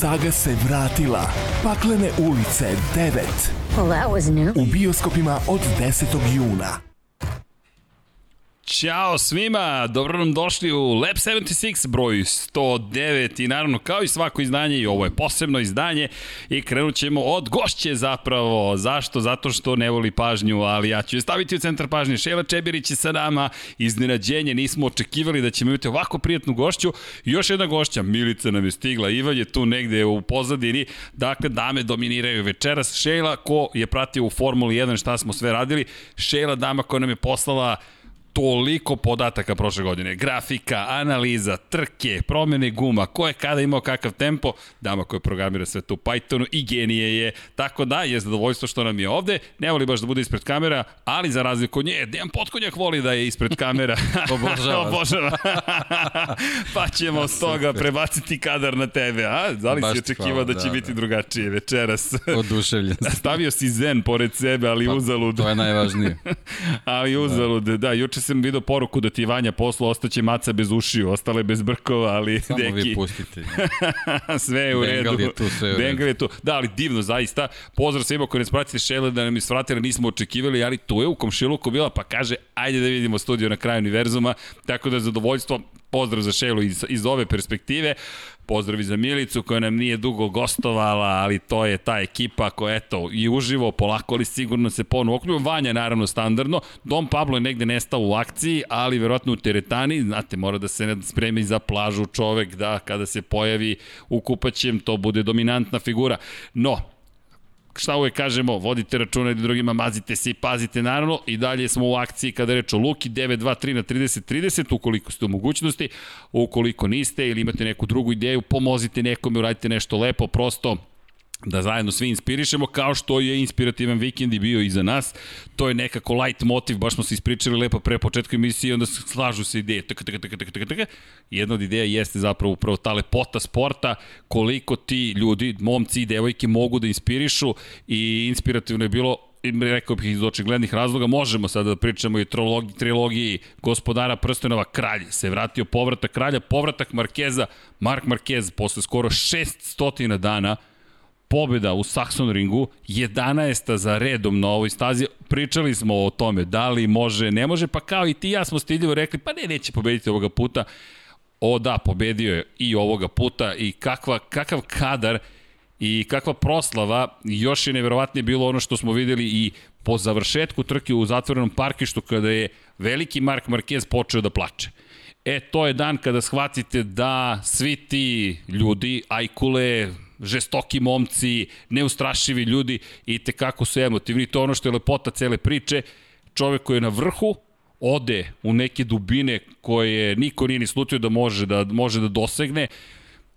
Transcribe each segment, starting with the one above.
Saga se vratila. Paklene ulice 9. Well, that was new. U bioskopima od 10. juna. Ćao svima, dobro nam došli u Lab 76 broj 109 i naravno kao i svako izdanje i ovo je posebno izdanje i krenut ćemo od gošće zapravo. Zašto? Zato što ne voli pažnju, ali ja ću je staviti u centar pažnje. Šela Čebirić je sa nama, iznenađenje, nismo očekivali da ćemo imati ovako prijatnu gošću. I još jedna gošća, Milica nam je stigla, Ivan je tu negde u pozadini, dakle dame dominiraju večeras. Šela ko je pratio u Formuli 1 šta smo sve radili, Šela dama koja nam je poslala toliko podataka prošle godine. Grafika, analiza, trke, promene guma, ko je kada imao kakav tempo, dama koja programira sve to u Pythonu i genije je. Tako da, je zadovoljstvo što nam je ovde. Ne voli baš da bude ispred kamera, ali za razliku od nje, Dejan Potkonjak voli da je ispred kamera. Obožava. Obožava. pa ćemo s toga prebaciti kadar na tebe. A, da li Baš si očekivao hvala, da će da, biti da. drugačije večeras? Oduševljen. Stavio si zen pored sebe, ali Pa, uzalud. To je najvažnije. Ali uzalud, da. da, juče sam vidio poruku da ti je Vanja poslo, ostaće maca bez ušiju, ostale bez brkova, ali Samo deki, vi pustite. sve je u redu. Bengal je tu, sve je u redu. Bengal je tu. Da, ali divno, zaista. Pozdrav svima koji nas pratite šele da nam isvratili, nismo očekivali, ali tu je u komšiluku bila, pa kaže, ajde da vidimo studio na kraju univerzuma, tako da je zadovoljstvo, pozdrav za Šelu iz, iz ove perspektive, pozdrav i za Milicu koja nam nije dugo gostovala, ali to je ta ekipa koja, eto, i uživo, polako, ali sigurno se ponovno okljuva. Vanja, naravno, standardno. Dom Pablo je negde nestao u akciji, ali verovatno u teretani, znate, mora da se spremi za plažu čovek, da kada se pojavi u kupaćem, to bude dominantna figura. No, šta uvek kažemo, vodite računa jedni drugima, mazite se i pazite naravno. I dalje smo u akciji kada reč o Luki 923 na 3030 ukoliko ste u mogućnosti, ukoliko niste ili imate neku drugu ideju, pomozite nekome, uradite nešto lepo, prosto da zajedno svi inspirišemo, kao što je inspirativan vikend i bio i za nas. To je nekako light motiv, baš smo se ispričali lepo pre početka emisije, onda slažu se ideje. Taka, taka, taka, taka, taka. Jedna od ideja jeste zapravo upravo ta lepota sporta, koliko ti ljudi, momci i devojke mogu da inspirišu i inspirativno je bilo i rekao bih iz očiglednih razloga, možemo sada da pričamo i trilogiji, trilogiji gospodara prstenova Kralj. Se vratio povratak Kralja, povratak Markeza, Mark Marquez posle skoro 600 dana pobjeda u Saxon ringu, 11. za redom na ovoj stazi. Pričali smo o tome, da li može, ne može, pa kao i ti ja smo stiljivo rekli, pa ne, neće pobediti ovoga puta. O da, pobedio je i ovoga puta i kakva, kakav kadar i kakva proslava, još je neverovatnije bilo ono što smo videli i po završetku trke u zatvorenom parkištu kada je veliki Mark Marquez počeo da plače. E, to je dan kada shvatite da svi ti ljudi, ajkule, žestoki momci, neustrašivi ljudi i tekako su emotivni. To je ono što je lepota cele priče. Čovek koji je na vrhu, ode u neke dubine koje niko nije ni slutio da može da, može da dosegne,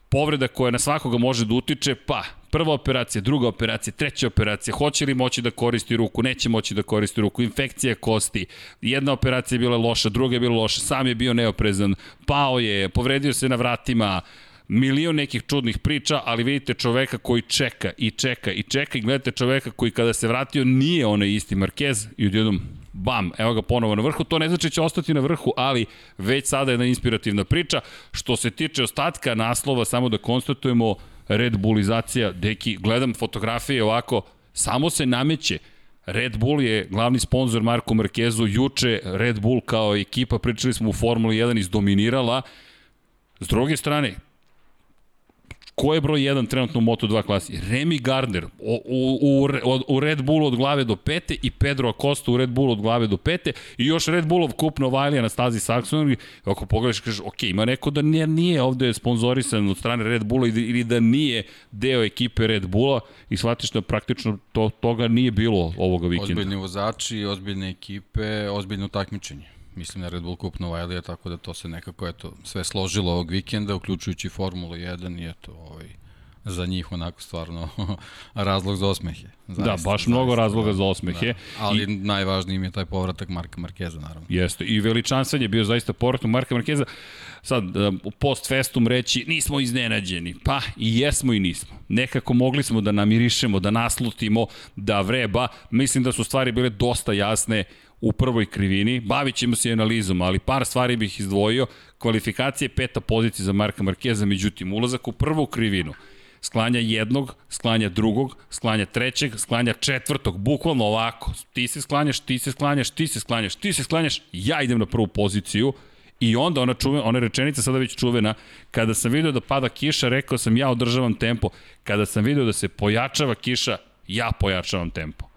povreda koja na svakoga može da utiče, pa prva operacija, druga operacija, treća operacija, hoće li moći da koristi ruku, neće moći da koristi ruku, infekcija kosti, jedna operacija je bila loša, druga je bila loša, sam je bio neoprezan, pao je, povredio se na vratima, milion nekih čudnih priča, ali vidite čoveka koji čeka i čeka i čeka i gledate čoveka koji kada se vratio nije onaj isti Marquez i odjednom bam, evo ga ponovo na vrhu. To ne znači da će ostati na vrhu, ali već sada je jedna inspirativna priča. Što se tiče ostatka naslova, samo da konstatujemo Red Bullizacija, deki, gledam fotografije ovako, samo se nameće. Red Bull je glavni sponsor Marko Markezu, juče Red Bull kao ekipa, pričali smo u Formuli 1, izdominirala. S druge strane, ko je broj 1 trenutno u Moto2 klasi? Remy Gardner u, u, u, Red Bullu od glave do pete i Pedro Acosta u Red Bullu od glave do pete i još Red Bullov kup Novajlija na stazi Saxon. Ako pogledaš, kažeš, ok, ima neko da nije, nije ovde sponsorisan od strane Red Bulla ili da nije deo ekipe Red Bulla i shvatiš da praktično to, toga nije bilo ovoga vikenda. Ozbiljni vozači, ozbiljne ekipe, ozbiljno takmičenje. Mislim na Red Bull Cup Novajlija, tako da to se nekako eto, sve složilo ovog vikenda, uključujući Formulu 1 i eto, ovaj, za njih onako stvarno razlog za osmehe. Zaista, da, baš mnogo razloga za osmehe. Da. Ali I, najvažniji im je taj povratak Marka Markeza, naravno. Jeste, i veličanstven je bio zaista povratak Marka Markeza. Sad, post festum reći, nismo iznenađeni. Pa, i jesmo i nismo. Nekako mogli smo da namirišemo, da naslutimo, da vreba. Mislim da su stvari bile dosta jasne u prvoj krivini. Bavit ćemo se analizom, ali par stvari bih izdvojio. Kvalifikacije peta pozicija za Marka Markeza, međutim, ulazak u prvu krivinu Sklanja jednog, sklanja drugog, sklanja trećeg, sklanja četvrtog, bukvalno ovako. Ti se sklanjaš, ti se sklanjaš, ti se sklanjaš, ti se sklanjaš, ja idem na prvu poziciju I onda ona, čuve, ona rečenica sada već čuvena, kada sam video da pada kiša, rekao sam ja održavam tempo. Kada sam video da se pojačava kiša, ja pojačavam tempo.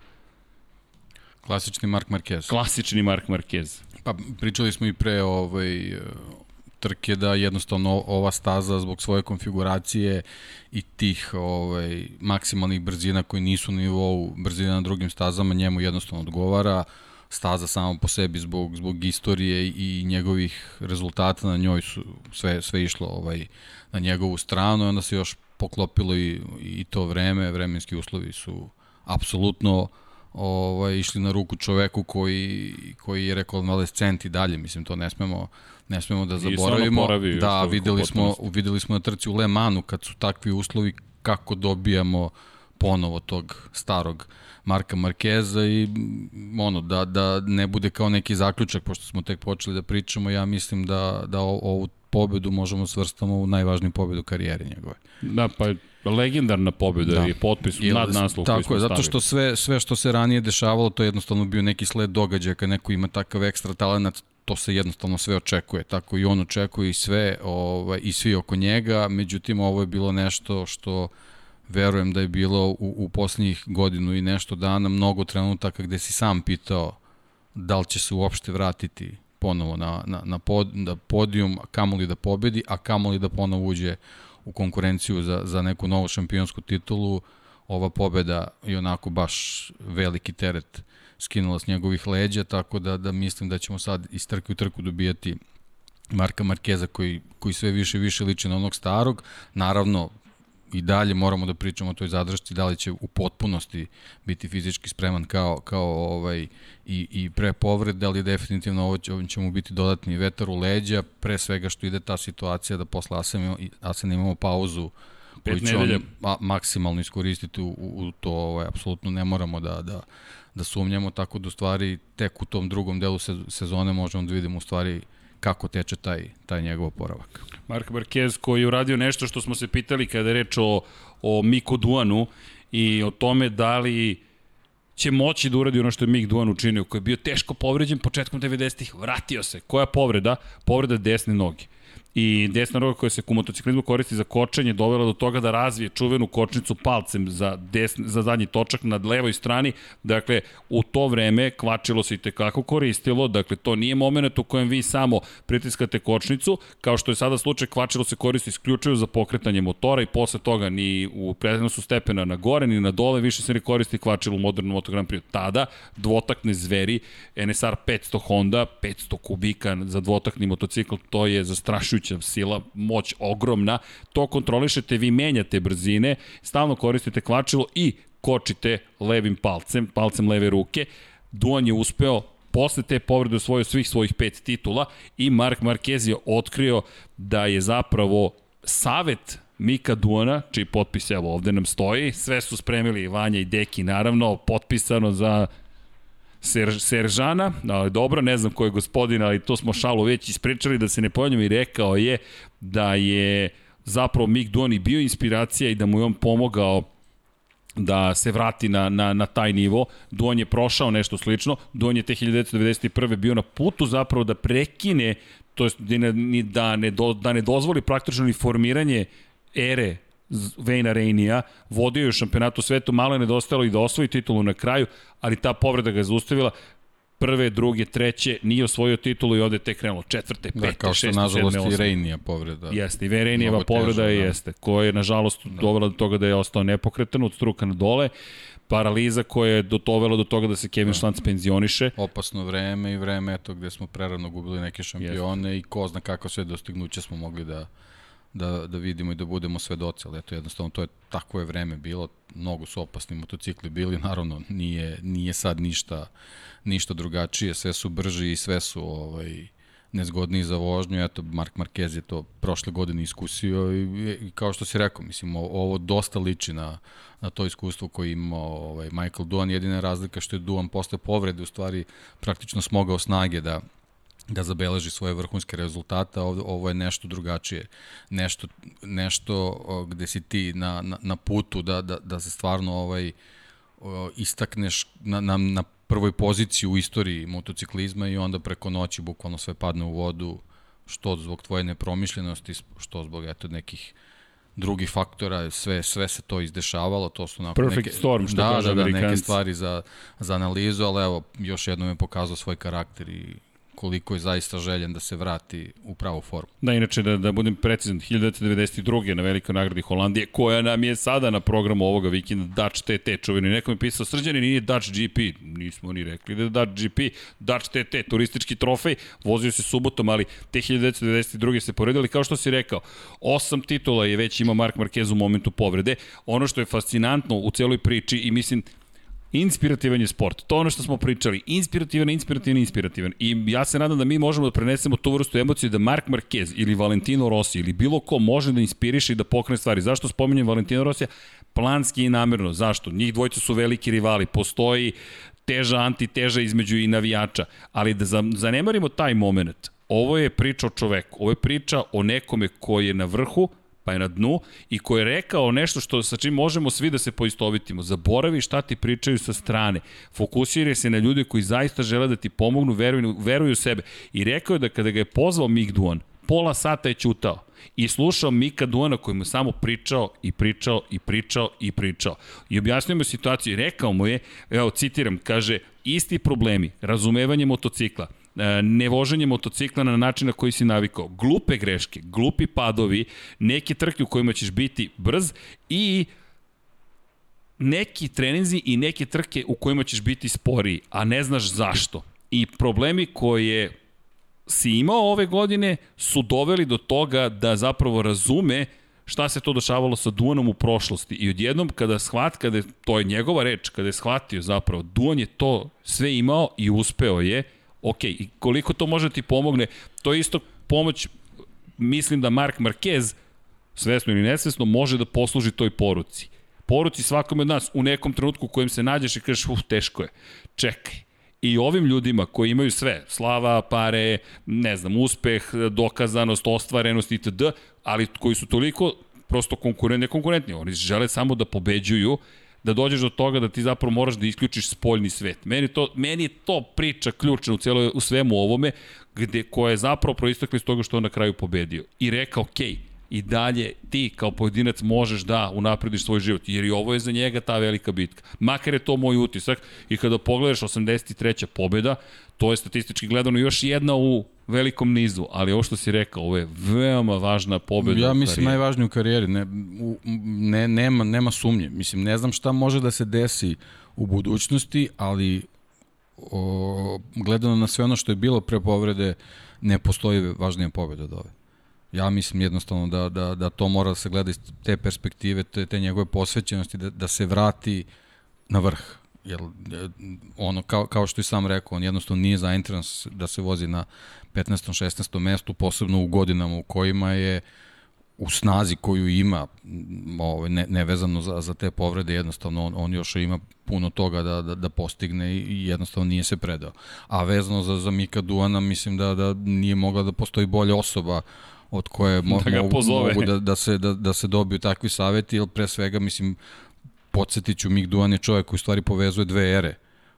Klasični Mark Marquez. Klasični Mark Marquez. Pa pričali smo i pre ovaj, trke da jednostavno ova staza zbog svoje konfiguracije i tih ovaj, maksimalnih brzina koji nisu na nivou brzina na drugim stazama njemu jednostavno odgovara staza samo po sebi zbog zbog istorije i njegovih rezultata na njoj su sve sve išlo ovaj na njegovu stranu i onda se još poklopilo i, i to vreme, vremenski uslovi su apsolutno ovaj, išli na ruku čoveku koji, koji je rekao adolescent i dalje, mislim, to ne smemo, ne smemo da zaboravimo. Da, videli smo, videli smo na trci u Le Manu kad su takvi uslovi kako dobijamo ponovo tog starog Marka Markeza i ono, da, da ne bude kao neki zaključak, pošto smo tek počeli da pričamo, ja mislim da, da ovu pobedu možemo svrstamo u najvažniju pobedu karijere njegove. Da, pa legendarna pobeda da. je potpis Ili, nad naslov koji smo je, zato što sve, sve što se ranije dešavalo, to je jednostavno bio neki sled događaja, kad neko ima takav ekstra talent, to se jednostavno sve očekuje, tako i on očekuje i sve, ovaj, i svi oko njega, međutim ovo je bilo nešto što verujem da je bilo u, u poslednjih godinu i nešto dana mnogo trenutaka gde si sam pitao da li će se uopšte vratiti ponovo na, na, na, pod, na podijum, kamoli da pobedi, a kamoli da ponovo uđe u konkurenciju za, za neku novu šampionsku titulu, ova pobeda je onako baš veliki teret skinula s njegovih leđa, tako da, da mislim da ćemo sad iz trku i trku dobijati Marka Markeza koji, koji sve više više liči na onog starog. Naravno, i dalje moramo da pričamo o toj zadršci, da li će u potpunosti biti fizički spreman kao, kao ovaj, i, i pre povred, da li definitivno ovo će, ovim će mu biti dodatni vetar u leđa, pre svega što ide ta situacija da posle Asen, Asen imamo pauzu koju će on ma, maksimalno iskoristiti u, u to, ovaj, apsolutno ne moramo da, da, da sumnjamo, tako da u stvari tek u tom drugom delu sezone možemo da vidimo u stvari kako teče taj, taj njegov oporavak. Mark Marquez koji je uradio nešto što smo se pitali kada je reč o, o Miku Duanu i o tome da li će moći da uradi ono što je Mik Duan učinio, koji je bio teško povređen početkom 90-ih, vratio se. Koja povreda? Povreda desne noge i desna roga koja se u motociklizmu koristi za kočenje dovela do toga da razvije čuvenu kočnicu palcem za, desni, za zadnji točak na levoj strani. Dakle, u to vreme kvačilo se i tekako koristilo, dakle, to nije moment u kojem vi samo pritiskate kočnicu, kao što je sada slučaj, kvačilo se koristi isključivo za pokretanje motora i posle toga ni u prenosu stepena na gore, ni na dole, više se ne koristi kvačilo u modernom Moto Grand Prix. Tada, dvotakne zveri, NSR 500 Honda, 500 kubika za dvotakni motocikl, to je zastrašujuće moguća sila, moć ogromna, to kontrolišete, vi menjate brzine, stalno koristite kvačilo i kočite levim palcem, palcem leve ruke. Duan je uspeo posle te povrede osvojio svih svojih pet titula i Mark Marquez je otkrio da je zapravo savet Mika Duana, čiji potpis evo ovde nam stoji, sve su spremili Vanja i Deki naravno, potpisano za Ser, Seržana, ali dobro, ne znam ko je gospodin, ali to smo šalu već ispričali, da se ne pojavljamo i rekao je da je zapravo Mick Duani bio inspiracija i da mu je on pomogao da se vrati na, na, na taj nivo. Duan je prošao nešto slično. Duan je te 1991. bio na putu zapravo da prekine, to jest da da ne, do, da ne dozvoli praktično ni formiranje ere Vejna Rejnija, vodio je u šampionatu svetu, malo je nedostajalo i da osvoji titulu na kraju, ali ta povreda ga je zaustavila prve, druge, treće, nije osvojio titulu i ovde tek krenulo četvrte, da, pete, da, kao što šeste, nažalost sedme, i Rejnija povreda. Jeste, i Rejnijeva povreda teža, da. jeste, koja je nažalost da. dovela do toga da je ostao nepokretan od struka na dole, paraliza koja je dotovela do toga da se Kevin da. Šlanc penzioniše. Opasno vreme i vreme eto gde smo prerano gubili neke šampione jeste. i ko zna kako sve dostignuće smo mogli da da, da vidimo i da budemo svedoci, ali eto jednostavno to je tako je vreme bilo, mnogo su opasni motocikli bili, naravno nije, nije sad ništa, ništa drugačije, sve su brži i sve su ovaj, nezgodniji za vožnju, eto Mark Marquez je to prošle godine iskusio i, i kao što si rekao, mislim ovo dosta liči na, na to iskustvo koje ima ovaj, Michael Duan, jedina razlika što je Duan posle povrede u stvari praktično smogao snage da da zabeleži svoje vrhunske rezultate, ovo, ovo je nešto drugačije. Nešto, nešto gde si ti na, na, na putu da, da, da se stvarno ovaj, istakneš na, na, na prvoj poziciji u istoriji motociklizma i onda preko noći bukvalno sve padne u vodu, što zbog tvoje nepromišljenosti, što zbog eto nekih drugih faktora, sve sve se to izdešavalo, to su onako Perfect neke, storm, što da, kaže da, da, neke stvari za, za analizu, ali evo, još jednom je pokazao svoj karakter i koliko je zaista željen da se vrati u pravu formu. Da, inače, da, da budem precizan, 1992. na velikoj nagradi Holandije, koja nam je sada na programu ovoga vikenda Dutch TT, čuveni. Neko mi pisao, srđani nije Dutch GP, nismo ni rekli da je Dutch GP, Dutch TT, turistički trofej, vozio se subotom, ali te 1992. se poredili, kao što si rekao, osam titula je već imao Mark Marquez u momentu povrede. Ono što je fascinantno u celoj priči i mislim, Inspirativan je sport. To ono što smo pričali. Inspirativan, inspirativan, inspirativan. I ja se nadam da mi možemo da prenesemo tu vrstu emocije da Mark Marquez ili Valentino Rossi ili bilo ko može da inspiriše i da pokrene stvari. Zašto spominjem Valentino Rossi? Planski i namerno. Zašto? Njih dvojca su veliki rivali. Postoji teža antiteža između i navijača. Ali da zanemarimo taj moment. Ovo je priča o čoveku. Ovo je priča o nekome koji je na vrhu, pa je na dnu i ko je rekao nešto što sa čim možemo svi da se poistovitimo. Zaboravi šta ti pričaju sa strane. Fokusiraj se na ljude koji zaista žele da ti pomognu, veruju, veruju u sebe. I rekao je da kada ga je pozvao Mick Duan, pola sata je ćutao i slušao Mika Duana koji mu samo pričao i pričao i pričao i pričao. I objasnio mu situaciju i rekao mu je, evo citiram, kaže, isti problemi, razumevanje motocikla, nevoženje motocikla na način na koji si navikao. Glupe greške, glupi padovi, neke trke u kojima ćeš biti brz i neki treninzi i neke trke u kojima ćeš biti sporiji, a ne znaš zašto. I problemi koje si imao ove godine su doveli do toga da zapravo razume šta se to dešavalo sa Duanom u prošlosti. I odjednom kada shvat, kada je, to je njegova reč, kada je shvatio zapravo, Duan je to sve imao i uspeo je, ok, i koliko to može da ti pomogne, to je isto pomoć, mislim da Mark Marquez, svesno ili nesvesno, može da posluži toj poruci. Poruci svakome od nas u nekom trenutku u kojem se nađeš i kažeš, uf, teško je, čekaj. I ovim ljudima koji imaju sve, slava, pare, ne znam, uspeh, dokazanost, ostvarenost itd., ali koji su toliko prosto konkurentni, nekonkurentni, oni žele samo da pobeđuju, da dođeš do toga da ti zapravo moraš da isključiš spoljni svet. Meni, to, meni je to priča ključna u, celo, u svemu ovome, gde, koja je zapravo proistakla iz toga što on na kraju pobedio. I rekao, okej, okay, i dalje ti kao pojedinac možeš da unaprediš svoj život, jer i ovo je za njega ta velika bitka. Makar je to moj utisak i kada pogledaš 83. pobeda, to je statistički gledano još jedna u velikom nizu, ali ovo što si rekao, ovo je veoma važna pobeda. Ja mislim najvažnije u karijeri, ne, u, ne, nema, nema sumnje. Mislim, ne znam šta može da se desi u budućnosti, ali o, gledano na sve ono što je bilo pre povrede, ne postoji važnija pobeda od ove. Ja mislim jednostavno da, da, da to mora da se gleda iz te perspektive, te, te njegove posvećenosti, da, da se vrati na vrh. Jer ono, kao, kao što i sam rekao, on jednostavno nije zainteresan da se vozi na 15. 16. mestu, posebno u godinama u kojima je u snazi koju ima, ovaj, ne, nevezano za, za te povrede, jednostavno on, on još ima puno toga da, da, da postigne i jednostavno nije se predao. A vezano za, za Mika Duana, mislim da, da nije mogla da postoji bolja osoba od koje mo, da mogu, mogu da, da, se, da, da se dobiju takvi saveti, jer pre svega, mislim, podsjetit ću, Mik Duan je čovjek koji stvari povezuje dve ere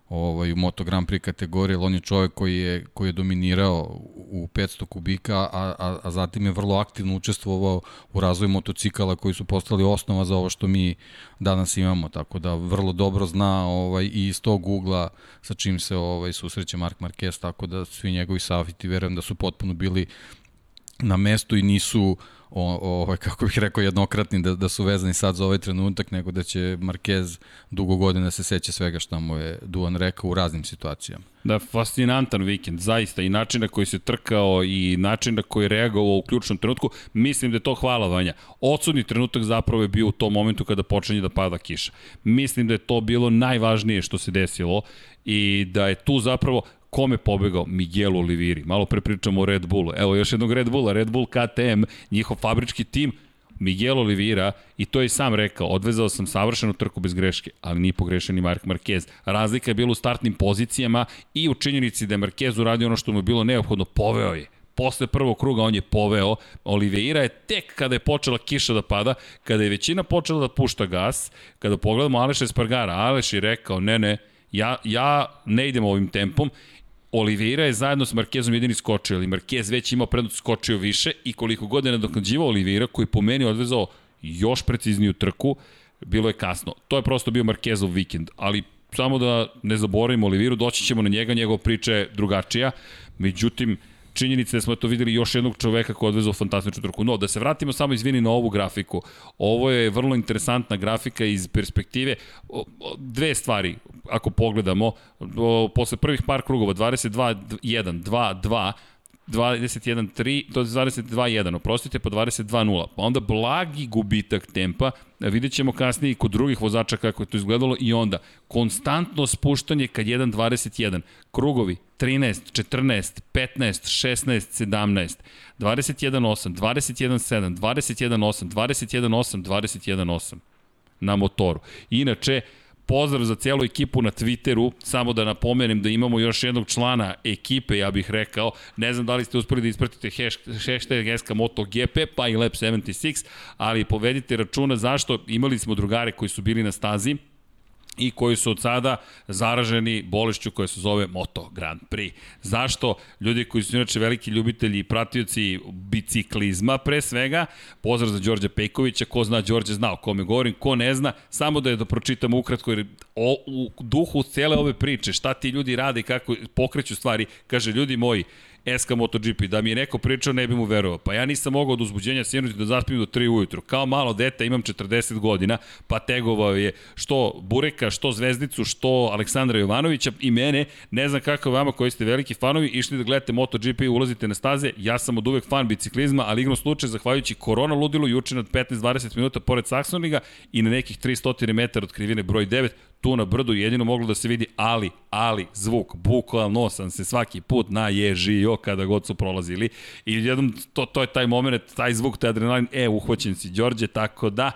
ovaj, u Moto Grand Prix kategoriji, on je čovjek koji je, koji je dominirao u 500 kubika, a, a, a zatim je vrlo aktivno učestvovao u razvoju motocikala koji su postali osnova za ovo što mi danas imamo, tako da vrlo dobro zna ovaj, i iz tog ugla sa čim se ovaj, susreće Mark Marquez, tako da svi njegovi savjeti verujem da su potpuno bili na mestu i nisu o, o, ovaj, kako bih rekao, jednokratni da, da su vezani sad za ovaj trenutak, nego da će Marquez dugo godina se seća svega što mu je Duan rekao u raznim situacijama. Da, fascinantan vikend, zaista, i način na koji se trkao i način na koji reagovao u ključnom trenutku, mislim da je to hvala Vanja. Odsudni trenutak zapravo je bio u tom momentu kada počinje da pada kiša. Mislim da je to bilo najvažnije što se desilo i da je tu zapravo kome pobegao? Miguel Oliviri. Malo pre pričamo o Red Bullu. Evo još jednog Red Bulla, Red Bull KTM, njihov fabrički tim, Miguel Oliveira, i to je sam rekao, odvezao sam savršenu trku bez greške, ali nije pogrešen ni Mark Marquez. Razlika je bila u startnim pozicijama i u činjenici da je Marquez uradio ono što mu je bilo neophodno, poveo je posle prvog kruga on je poveo, Oliveira je tek kada je počela kiša da pada, kada je većina počela da pušta gas, kada pogledamo Aleša Espargara, Aleš je rekao, ne, ne, ja, ja ne idem ovim tempom, Oliveira je zajedno s Markezom jedini skočio, ali Markez već imao prednost skočio više i koliko god je nadoknađivao Oliveira, koji po meni odvezao još precizniju trku, bilo je kasno. To je prosto bio Markezov vikend, ali samo da ne zaboravimo Oliviru, doći ćemo na njega, njegova priča je drugačija. Međutim, činjenica da smo to videli još jednog čoveka koji je odvezao fantastičnu trku. No, da se vratimo samo izvini na ovu grafiku. Ovo je vrlo interesantna grafika iz perspektive dve stvari, ako pogledamo, posle prvih par krugova, 22, 1, 2, 2, 21-3, to je 22-1, oprostite, pa 22-0. Pa onda blagi gubitak tempa, vidjet ćemo kasnije i kod drugih vozača kako je to izgledalo i onda konstantno spuštanje kad 1-21, krugovi 13, 14, 15, 16, 17, 21-8, 21-7, 21-8, 21-8, 21-8 na motoru. Inače, pozdrav za celu ekipu na Twitteru, samo da napomenem da imamo još jednog člana ekipe, ja bih rekao, ne znam da li ste uspeli da ispratite hashtag SK MotoGP, pa i Lab 76, ali povedite računa zašto. Imali smo drugare koji su bili na stazi, i koji su od sada zaraženi bolešću koja se zove Moto Grand Prix. Zašto? Ljudi koji su inače veliki ljubitelji i pratioci biciklizma pre svega, pozdrav za Đorđa Pejkovića, ko zna Đorđe zna o kome govorim, ko ne zna, samo da je da pročitam ukratko, jer o, u duhu cele ove priče, šta ti ljudi rade i kako pokreću stvari, kaže ljudi moji, SK MotoGP. Da mi je neko pričao, ne bi mu verovao. Pa ja nisam mogao od uzbuđenja sjenuti da zaspim do 3 ujutru. Kao malo dete, imam 40 godina, pa tegovao je što Bureka, što Zvezdicu, što Aleksandra Jovanovića i mene. Ne znam kako vama koji ste veliki fanovi, išli da gledate MotoGP, ulazite na staze. Ja sam od uvek fan biciklizma, ali igrom slučaj, zahvaljujući korona ludilu, juče nad 15-20 minuta pored Saxoniga i na nekih 300 metara od krivine broj 9, tu na brdu jedino moglo da se vidi ali, ali, zvuk, bukvalno sam se svaki put naježio kada god su prolazili. I jednom to, to je taj moment, taj zvuk, taj adrenalin, e, uhvaćen si Đorđe, tako da,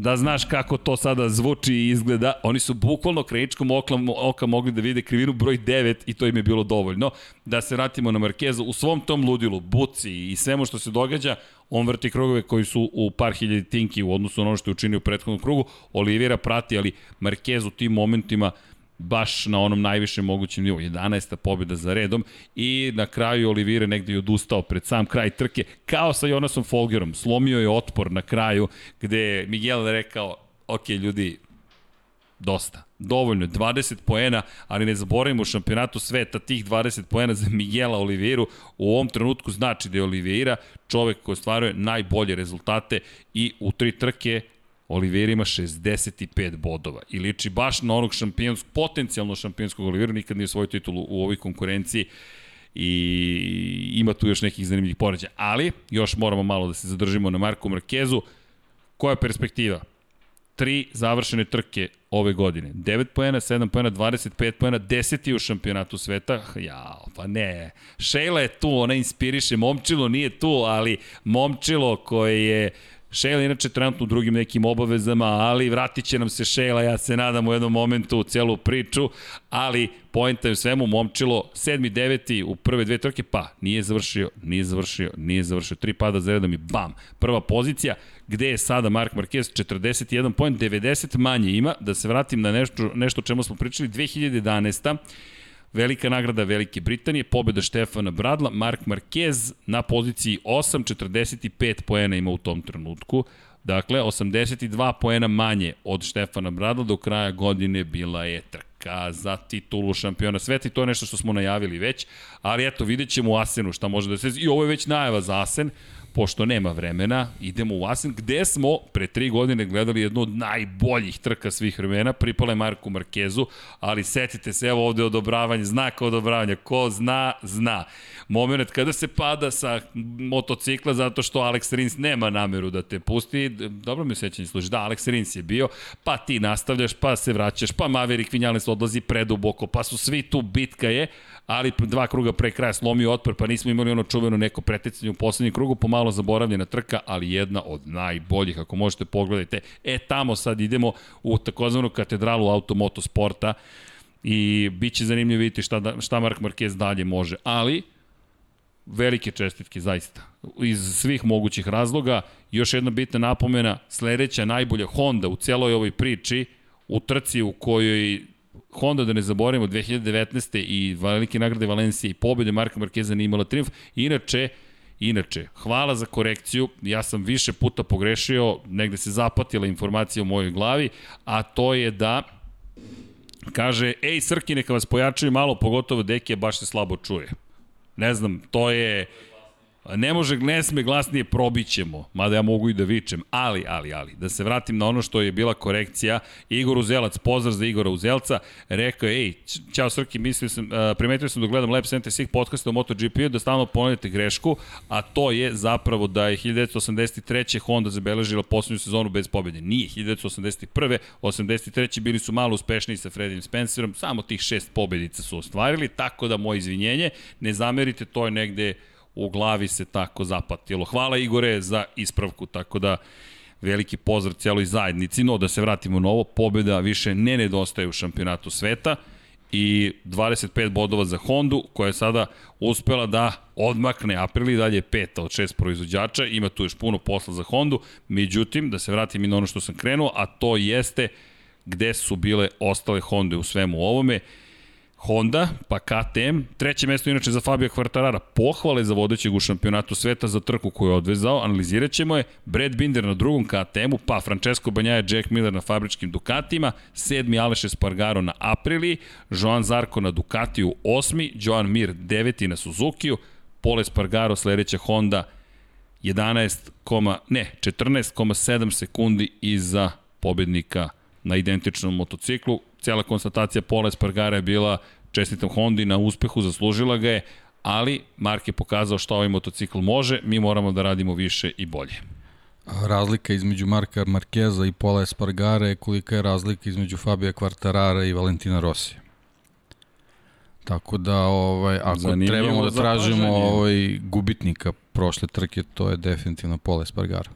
da znaš kako to sada zvuči i izgleda. Oni su bukvalno kreničkom oka, oka mogli da vide krivinu broj 9 i to im je bilo dovoljno. Da se vratimo na Markeza, u svom tom ludilu, buci i svemu što se događa, on vrti krugove koji su u par hiljadi tinki u odnosu na ono što je učinio u prethodnom krugu. Olivera prati, ali Marquez u tim momentima baš na onom najvišem mogućem nivou. 11. pobjeda za redom i na kraju Olivire negde je odustao pred sam kraj trke, kao sa Jonasom Folgerom. Slomio je otpor na kraju gde je Miguel rekao, ok ljudi, dosta. Dovoljno, 20 poena, ali ne zaboravimo u šampionatu sveta tih 20 poena za Miguela Oliveiru u ovom trenutku znači da je Oliveira čovek koji ostvaruje najbolje rezultate i u tri trke Oliveira ima 65 bodova i liči baš na onog šampionskog, potencijalno šampionskog Oliveira, nikad nije svoj titul u ovoj konkurenciji i ima tu još nekih zanimljivih poređaja. Ali, još moramo malo da se zadržimo na Marku Markezu. Koja je perspektiva? tri završene trke ove godine. 9 poena, 7 poena, 25 poena, 10 u šampionatu sveta. Ja, pa ne. Šejla je tu, ona inspiriše. Momčilo nije tu, ali Momčilo koje je Šejla inače trenutno u drugim nekim obavezama, ali vratit će nam se Šejla, ja se nadam u jednom momentu u celu priču, ali pojenta je svemu, momčilo, sedmi, deveti u prve dve trke, pa nije završio, nije završio, nije završio, tri pada za redom i bam, prva pozicija, gde je sada Mark Marquez, 41 point, 90 manje ima, da se vratim na nešto, nešto o čemu smo pričali, 2011 Velika nagrada Velike Britanije, pobjeda Štefana Bradla, Mark Marquez na poziciji 8, 45 poena ima u tom trenutku. Dakle, 82 poena manje od Štefana Bradla, do kraja godine bila je trka za titulu šampiona sveta i to je nešto što smo najavili već, ali eto, vidjet ćemo u Asenu šta može da se... I ovo je već najava za Asen, pošto nema vremena, idemo u Asen, gde smo pre tri godine gledali jednu od najboljih trka svih vremena, pripale Marku Markezu, ali setite se, evo ovde odobravanje, znaka odobravanja, ko zna, zna. Moment kada se pada sa motocikla zato što Alex Rins nema nameru da te pusti, dobro mi sećanje služi, da, Alex Rins je bio, pa ti nastavljaš, pa se vraćaš, pa Maverick Vinales odlazi preduboko, pa su svi tu, bitka je, ali dva kruga pre kraja slomio otpor, pa nismo imali ono čuveno neko pretecanje u poslednjem krugu, pomalo malo zaboravljena trka, ali jedna od najboljih, ako možete pogledajte. E, tamo sad idemo u takozvanu katedralu automotosporta i bit će zanimljivo vidjeti šta, da, šta Mark Marquez dalje može. Ali, velike čestitke, zaista. Iz svih mogućih razloga, još jedna bitna napomena, sledeća najbolja Honda u celoj ovoj priči, u trci u kojoj Honda, da ne zaboravimo, 2019. i velike nagrade Valencije i pobjede Marka Markeza nije imala triumf. Inače, Inače, hvala za korekciju, ja sam više puta pogrešio, negde se zapatila informacija u mojoj glavi, a to je da kaže, ej Srki, neka vas pojačaju malo, pogotovo Dekija baš se slabo čuje. Ne znam, to je Ne može, ne sme glasnije probićemo, mada ja mogu i da vičem, ali, ali, ali, da se vratim na ono što je bila korekcija, Igor Uzelac, pozdrav za Igora Uzelca, rekao je, ej, čao Srki, mislio sam, uh, primetio sam da gledam Lab 76 podcasta o MotoGP-u, da stalno ponavljate grešku, a to je zapravo da je 1983. Honda zabeležila poslednju sezonu bez pobjede. Nije, 1981. 83. bili su malo uspešniji sa Fredim Spencerom, samo tih šest pobjedica su ostvarili, tako da moje izvinjenje, ne zamerite, to je negde u glavi se tako zapatilo. Hvala Igore za ispravku, tako da veliki pozdrav cijeloj zajednici, no da se vratimo na ovo, pobjeda više ne nedostaje u šampionatu sveta i 25 bodova za Hondu, koja je sada uspela da odmakne Aprili, dalje je peta od šest proizvođača, ima tu još puno posla za Hondu, međutim, da se vratim i na ono što sam krenuo, a to jeste gde su bile ostale Honde u svemu ovome. Honda, pa KTM, treće mesto inače za Fabio Quartarara, pohvale za vodećeg u šampionatu sveta za trku koju je odvezao, analizirat ćemo je, Brad Binder na drugom KTM-u, pa Francesco Banjaja, Jack Miller na fabričkim Dukatima, sedmi Aleš Espargaro na Apriliji, Joan Zarko na Ducatiju osmi, Joan Mir deveti na Suzukiju, Paul Espargaro sledeća Honda 11, ne, 14,7 sekundi iza pobednika na identičnom motociklu cela konstatacija Pola Espargara je bila čestitam Hondi na uspehu, zaslužila ga je, ali Mark je pokazao šta ovaj motocikl može, mi moramo da radimo više i bolje. Razlika između Marka Markeza i Pola Espargara je kolika je razlika između Fabija Quartarara i Valentina Rossi. Tako da, ovaj, ako Zanimljivo trebamo da tražimo ovaj, gubitnika prošle trke, to je definitivno Pola Espargara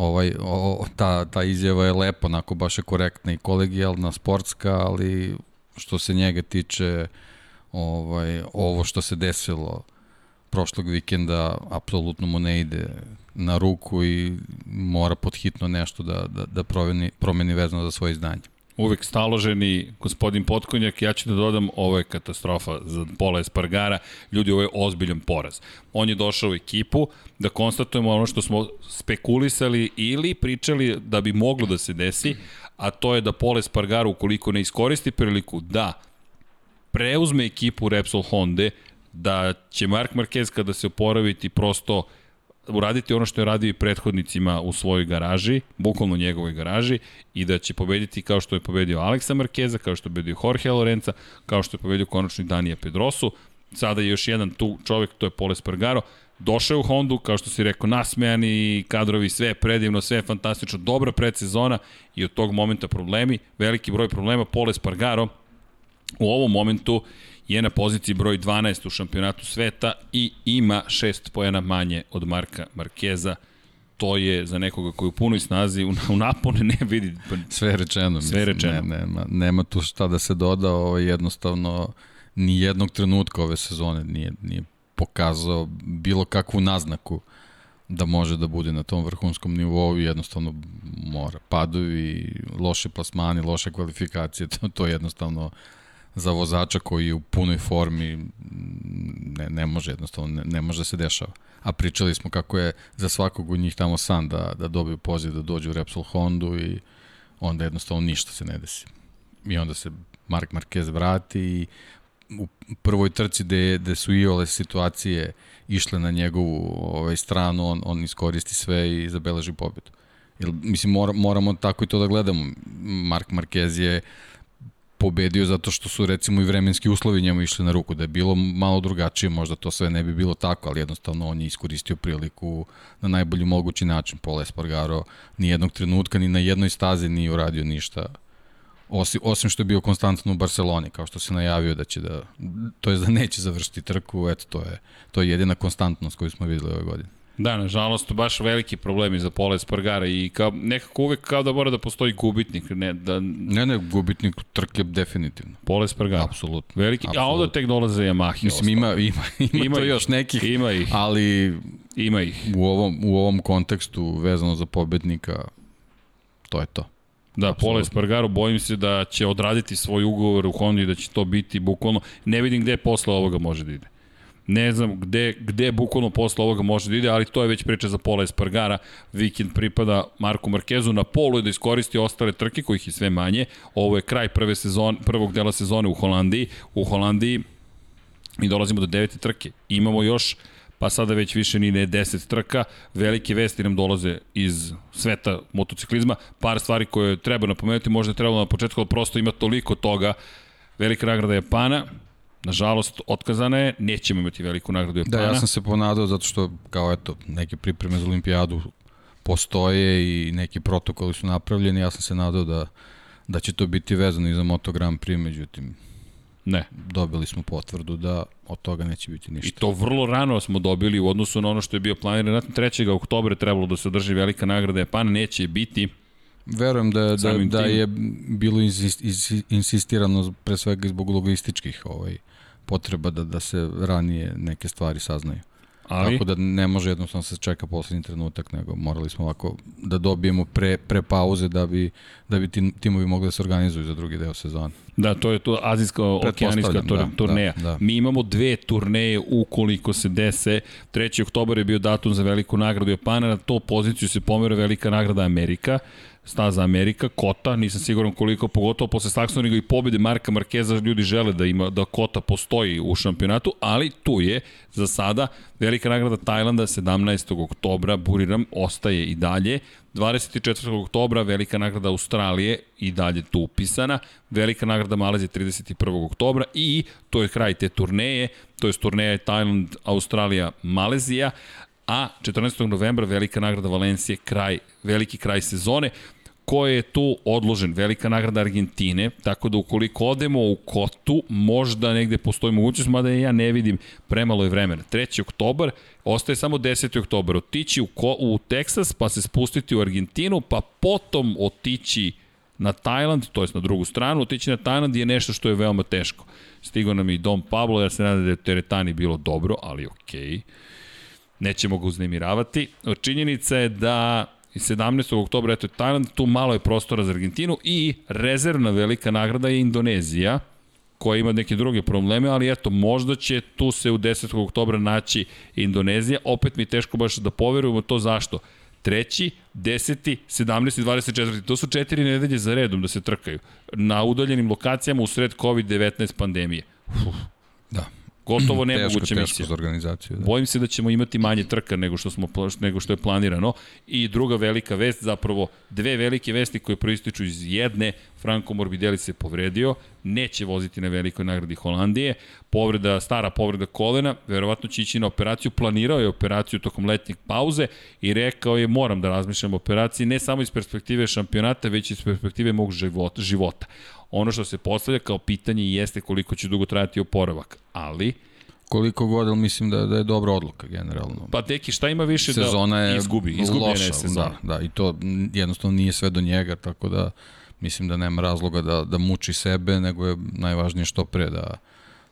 ovaj, o, ta, ta izjava je lepa, onako baš je korektna i kolegijalna, sportska, ali što se njega tiče, ovaj, ovo što se desilo prošlog vikenda, apsolutno mu ne ide na ruku i mora podhitno nešto da, da, da promeni, promeni vezano za svoje izdanje uvek staloženi gospodin Potkonjak, ja ću da dodam, ovo je katastrofa za Pola Espargara, ljudi, ovo je ozbiljan poraz. On je došao u ekipu da konstatujemo ono što smo spekulisali ili pričali da bi moglo da se desi, a to je da Pola Espargara, ukoliko ne iskoristi priliku da preuzme ekipu Repsol Honda, da će Mark Marquez kada se oporaviti prosto uraditi ono što je radio i prethodnicima u svojoj garaži, bukvalno njegovoj garaži, i da će pobediti kao što je pobedio Aleksa Markeza, kao što je pobedio Jorge Lorenza, kao što je pobedio konačno i Danija Pedrosu. Sada je još jedan tu čovek, to je Pole Spargaro, došao u Hondu, kao što si rekao, nasmejani kadrovi, sve predivno, sve fantastično, dobra predsezona i od tog momenta problemi, veliki broj problema, Pole Spargaro u ovom momentu je na poziciji broj 12 u šampionatu sveta i ima 6 pojena manje od Marka Markeza. To je za nekoga koji u punoj snazi, u, napone ne vidi. Sve rečeno. Sve rečeno. Ne, nema, nema tu šta da se doda, ovo jednostavno ni jednog trenutka ove sezone nije, nije pokazao bilo kakvu naznaku da može da bude na tom vrhunskom nivou i jednostavno mora. Padovi, loše plasmani, loše kvalifikacije, to, to jednostavno za vozača koji je u punoj formi ne, ne može jednostavno, ne, ne može da se dešava. A pričali smo kako je za svakog od njih tamo san da, da dobiju poziv da dođu u Repsol Hondu i onda jednostavno ništa se ne desi. I onda se Mark Marquez vrati i u prvoj trci gde, gde su i ole situacije išle na njegovu ovaj, stranu, on, on iskoristi sve i zabeleži pobedu. Jer, mislim, mora, moramo tako i to da gledamo. Mark Marquez je pobedio zato što su recimo i vremenski uslovi njemu išli na ruku. Da je bilo malo drugačije, možda to sve ne bi bilo tako, ali jednostavno on je iskoristio priliku na najbolji mogući način. Paul Espargaro ni jednog trenutka ni na jednoj stazi nije uradio ništa osim, osim što je bio konstantno u Barceloni, kao što se najavio da će da, to je da neće završiti trku, eto to je, to je jedina konstantnost koju smo videli ove godine. Da, nažalost, baš veliki problemi za Pola Espargara i kao, nekako uvek kao da mora da postoji gubitnik, ne, da Ne, ne, gubitnik trke definitivno. Pola Espargara. Apsolutno. Veliki, a Apsolutno. onda tek dolaze Yamaha. Mislim, ima, ima, ima, Ima to ih. još nekih, Ima ih. ali Ima ih. u ovom, u ovom kontekstu vezano za pobednika, to je to. Da, Apsolutno. Pola Espargaro, bojim se da će odraditi svoj ugovor u Hondi i da će to biti bukvalno, ne vidim gde posle ovoga može da ide. Ne znam gde, gde bukvalno posle ovoga može da ide, ali to je već priča za Pola Espargara. Vikend pripada Marku Markezu na polu i da iskoristi ostale trke, kojih je sve manje. Ovo je kraj prve sezon, prvog dela sezone u Holandiji. U Holandiji i dolazimo do devete trke. Imamo još pa sada već više ni ne 10 trka. Velike vesti nam dolaze iz sveta motociklizma. Par stvari koje treba napomenuti, možda je trebalo na početku, ali prosto ima toliko toga. Velika nagrada Japana, nažalost, otkazana je, nećemo imati veliku nagradu Japana. Da, ja sam se ponadao zato što, kao eto, neke pripreme za olimpijadu postoje i neki protokoli su napravljeni, ja sam se nadao da, da će to biti vezano i za Moto Grand Prix, međutim, Ne. dobili smo potvrdu da od toga neće biti I ništa. to vrlo rano smo dobili u odnosu na ono što je bio planirano. 3. oktobra trebalo da se održi velika nagrada Japana, neće biti. Verujem da, da, da je bilo insist, is- insistirano pre svega zbog logističkih ovaj, potreba da, da se ranije neke stvari saznaju. Ali, Tako da ne može jednostavno se čeka poslednji trenutak, nego morali smo ovako da dobijemo pre, pre pauze da bi, da bi tim, timovi mogli da se organizuju za drugi deo sezone. Da, to je to azijska okeanijska tur, da, turneja. da, da. Mi imamo dve turneje ukoliko se dese. 3. oktobar je bio datum za veliku nagradu Japana, na to poziciju se pomera velika nagrada Amerika, staza Amerika, Kota, nisam siguran koliko, pogotovo posle Saxoniga i pobede Marka Markeza, ljudi žele da ima da Kota postoji u šampionatu, ali tu je za sada velika nagrada Tajlanda 17. oktobra, Buriram ostaje i dalje, 24. oktobra velika nagrada Australije i dalje tu upisana, velika nagrada Malezije 31. oktobra i to je kraj te turneje, to je turneja Tajland, Australija, Malezija, a 14. novembra velika nagrada Valencije, kraj, veliki kraj sezone, ko je tu odložen, velika nagrada Argentine, tako da ukoliko odemo u Kotu, možda negde postoji mogućnost, mada ja ne vidim, premalo je vremena. 3. oktobar, ostaje samo 10. oktobar, otići u, Ko, u Teksas, pa se spustiti u Argentinu, pa potom otići na Tajland, to jest na drugu stranu, otići na Tajland je nešto što je veoma teško. Stigo nam i Dom Pablo, ja se nadam da je teretani bilo dobro, ali okej. Okay nećemo ga uznemiravati. Činjenica je da 17. oktobra, eto je Tajland, tu malo je prostora za Argentinu i rezervna velika nagrada je Indonezija, koja ima neke druge probleme, ali eto, možda će tu se u 10. oktobra naći Indonezija. Opet mi je teško baš da poverujemo to zašto. Treći, 10. 17. 24. To su četiri nedelje za redom da se trkaju. Na udaljenim lokacijama u sred COVID-19 pandemije. Uf, Da. Gotovo Teško, nemoguća teško misija. za organizaciju. Da. Bojim se da ćemo imati manje trka nego što smo nego što je planirano i druga velika vest zapravo dve velike vesti koje proističu iz jedne Franco Morbidelli se povredio, neće voziti na velikoj nagradi Holandije, povreda, stara povreda kolena, verovatno će ići na operaciju, planirao je operaciju tokom letnjeg pauze i rekao je moram da razmišljam o operaciji ne samo iz perspektive šampionata, već iz perspektive mog života. Ono što se postavlja kao pitanje jeste koliko će dugo trajati oporavak, ali Koliko god, ali mislim da, da je dobra odluka generalno. Pa deki, šta ima više sezona da je izgubi? Izgubljena loša, je sezona. Da, da, i to jednostavno nije sve do njega, tako da mislim da nema razloga da, da muči sebe, nego je najvažnije što pre da,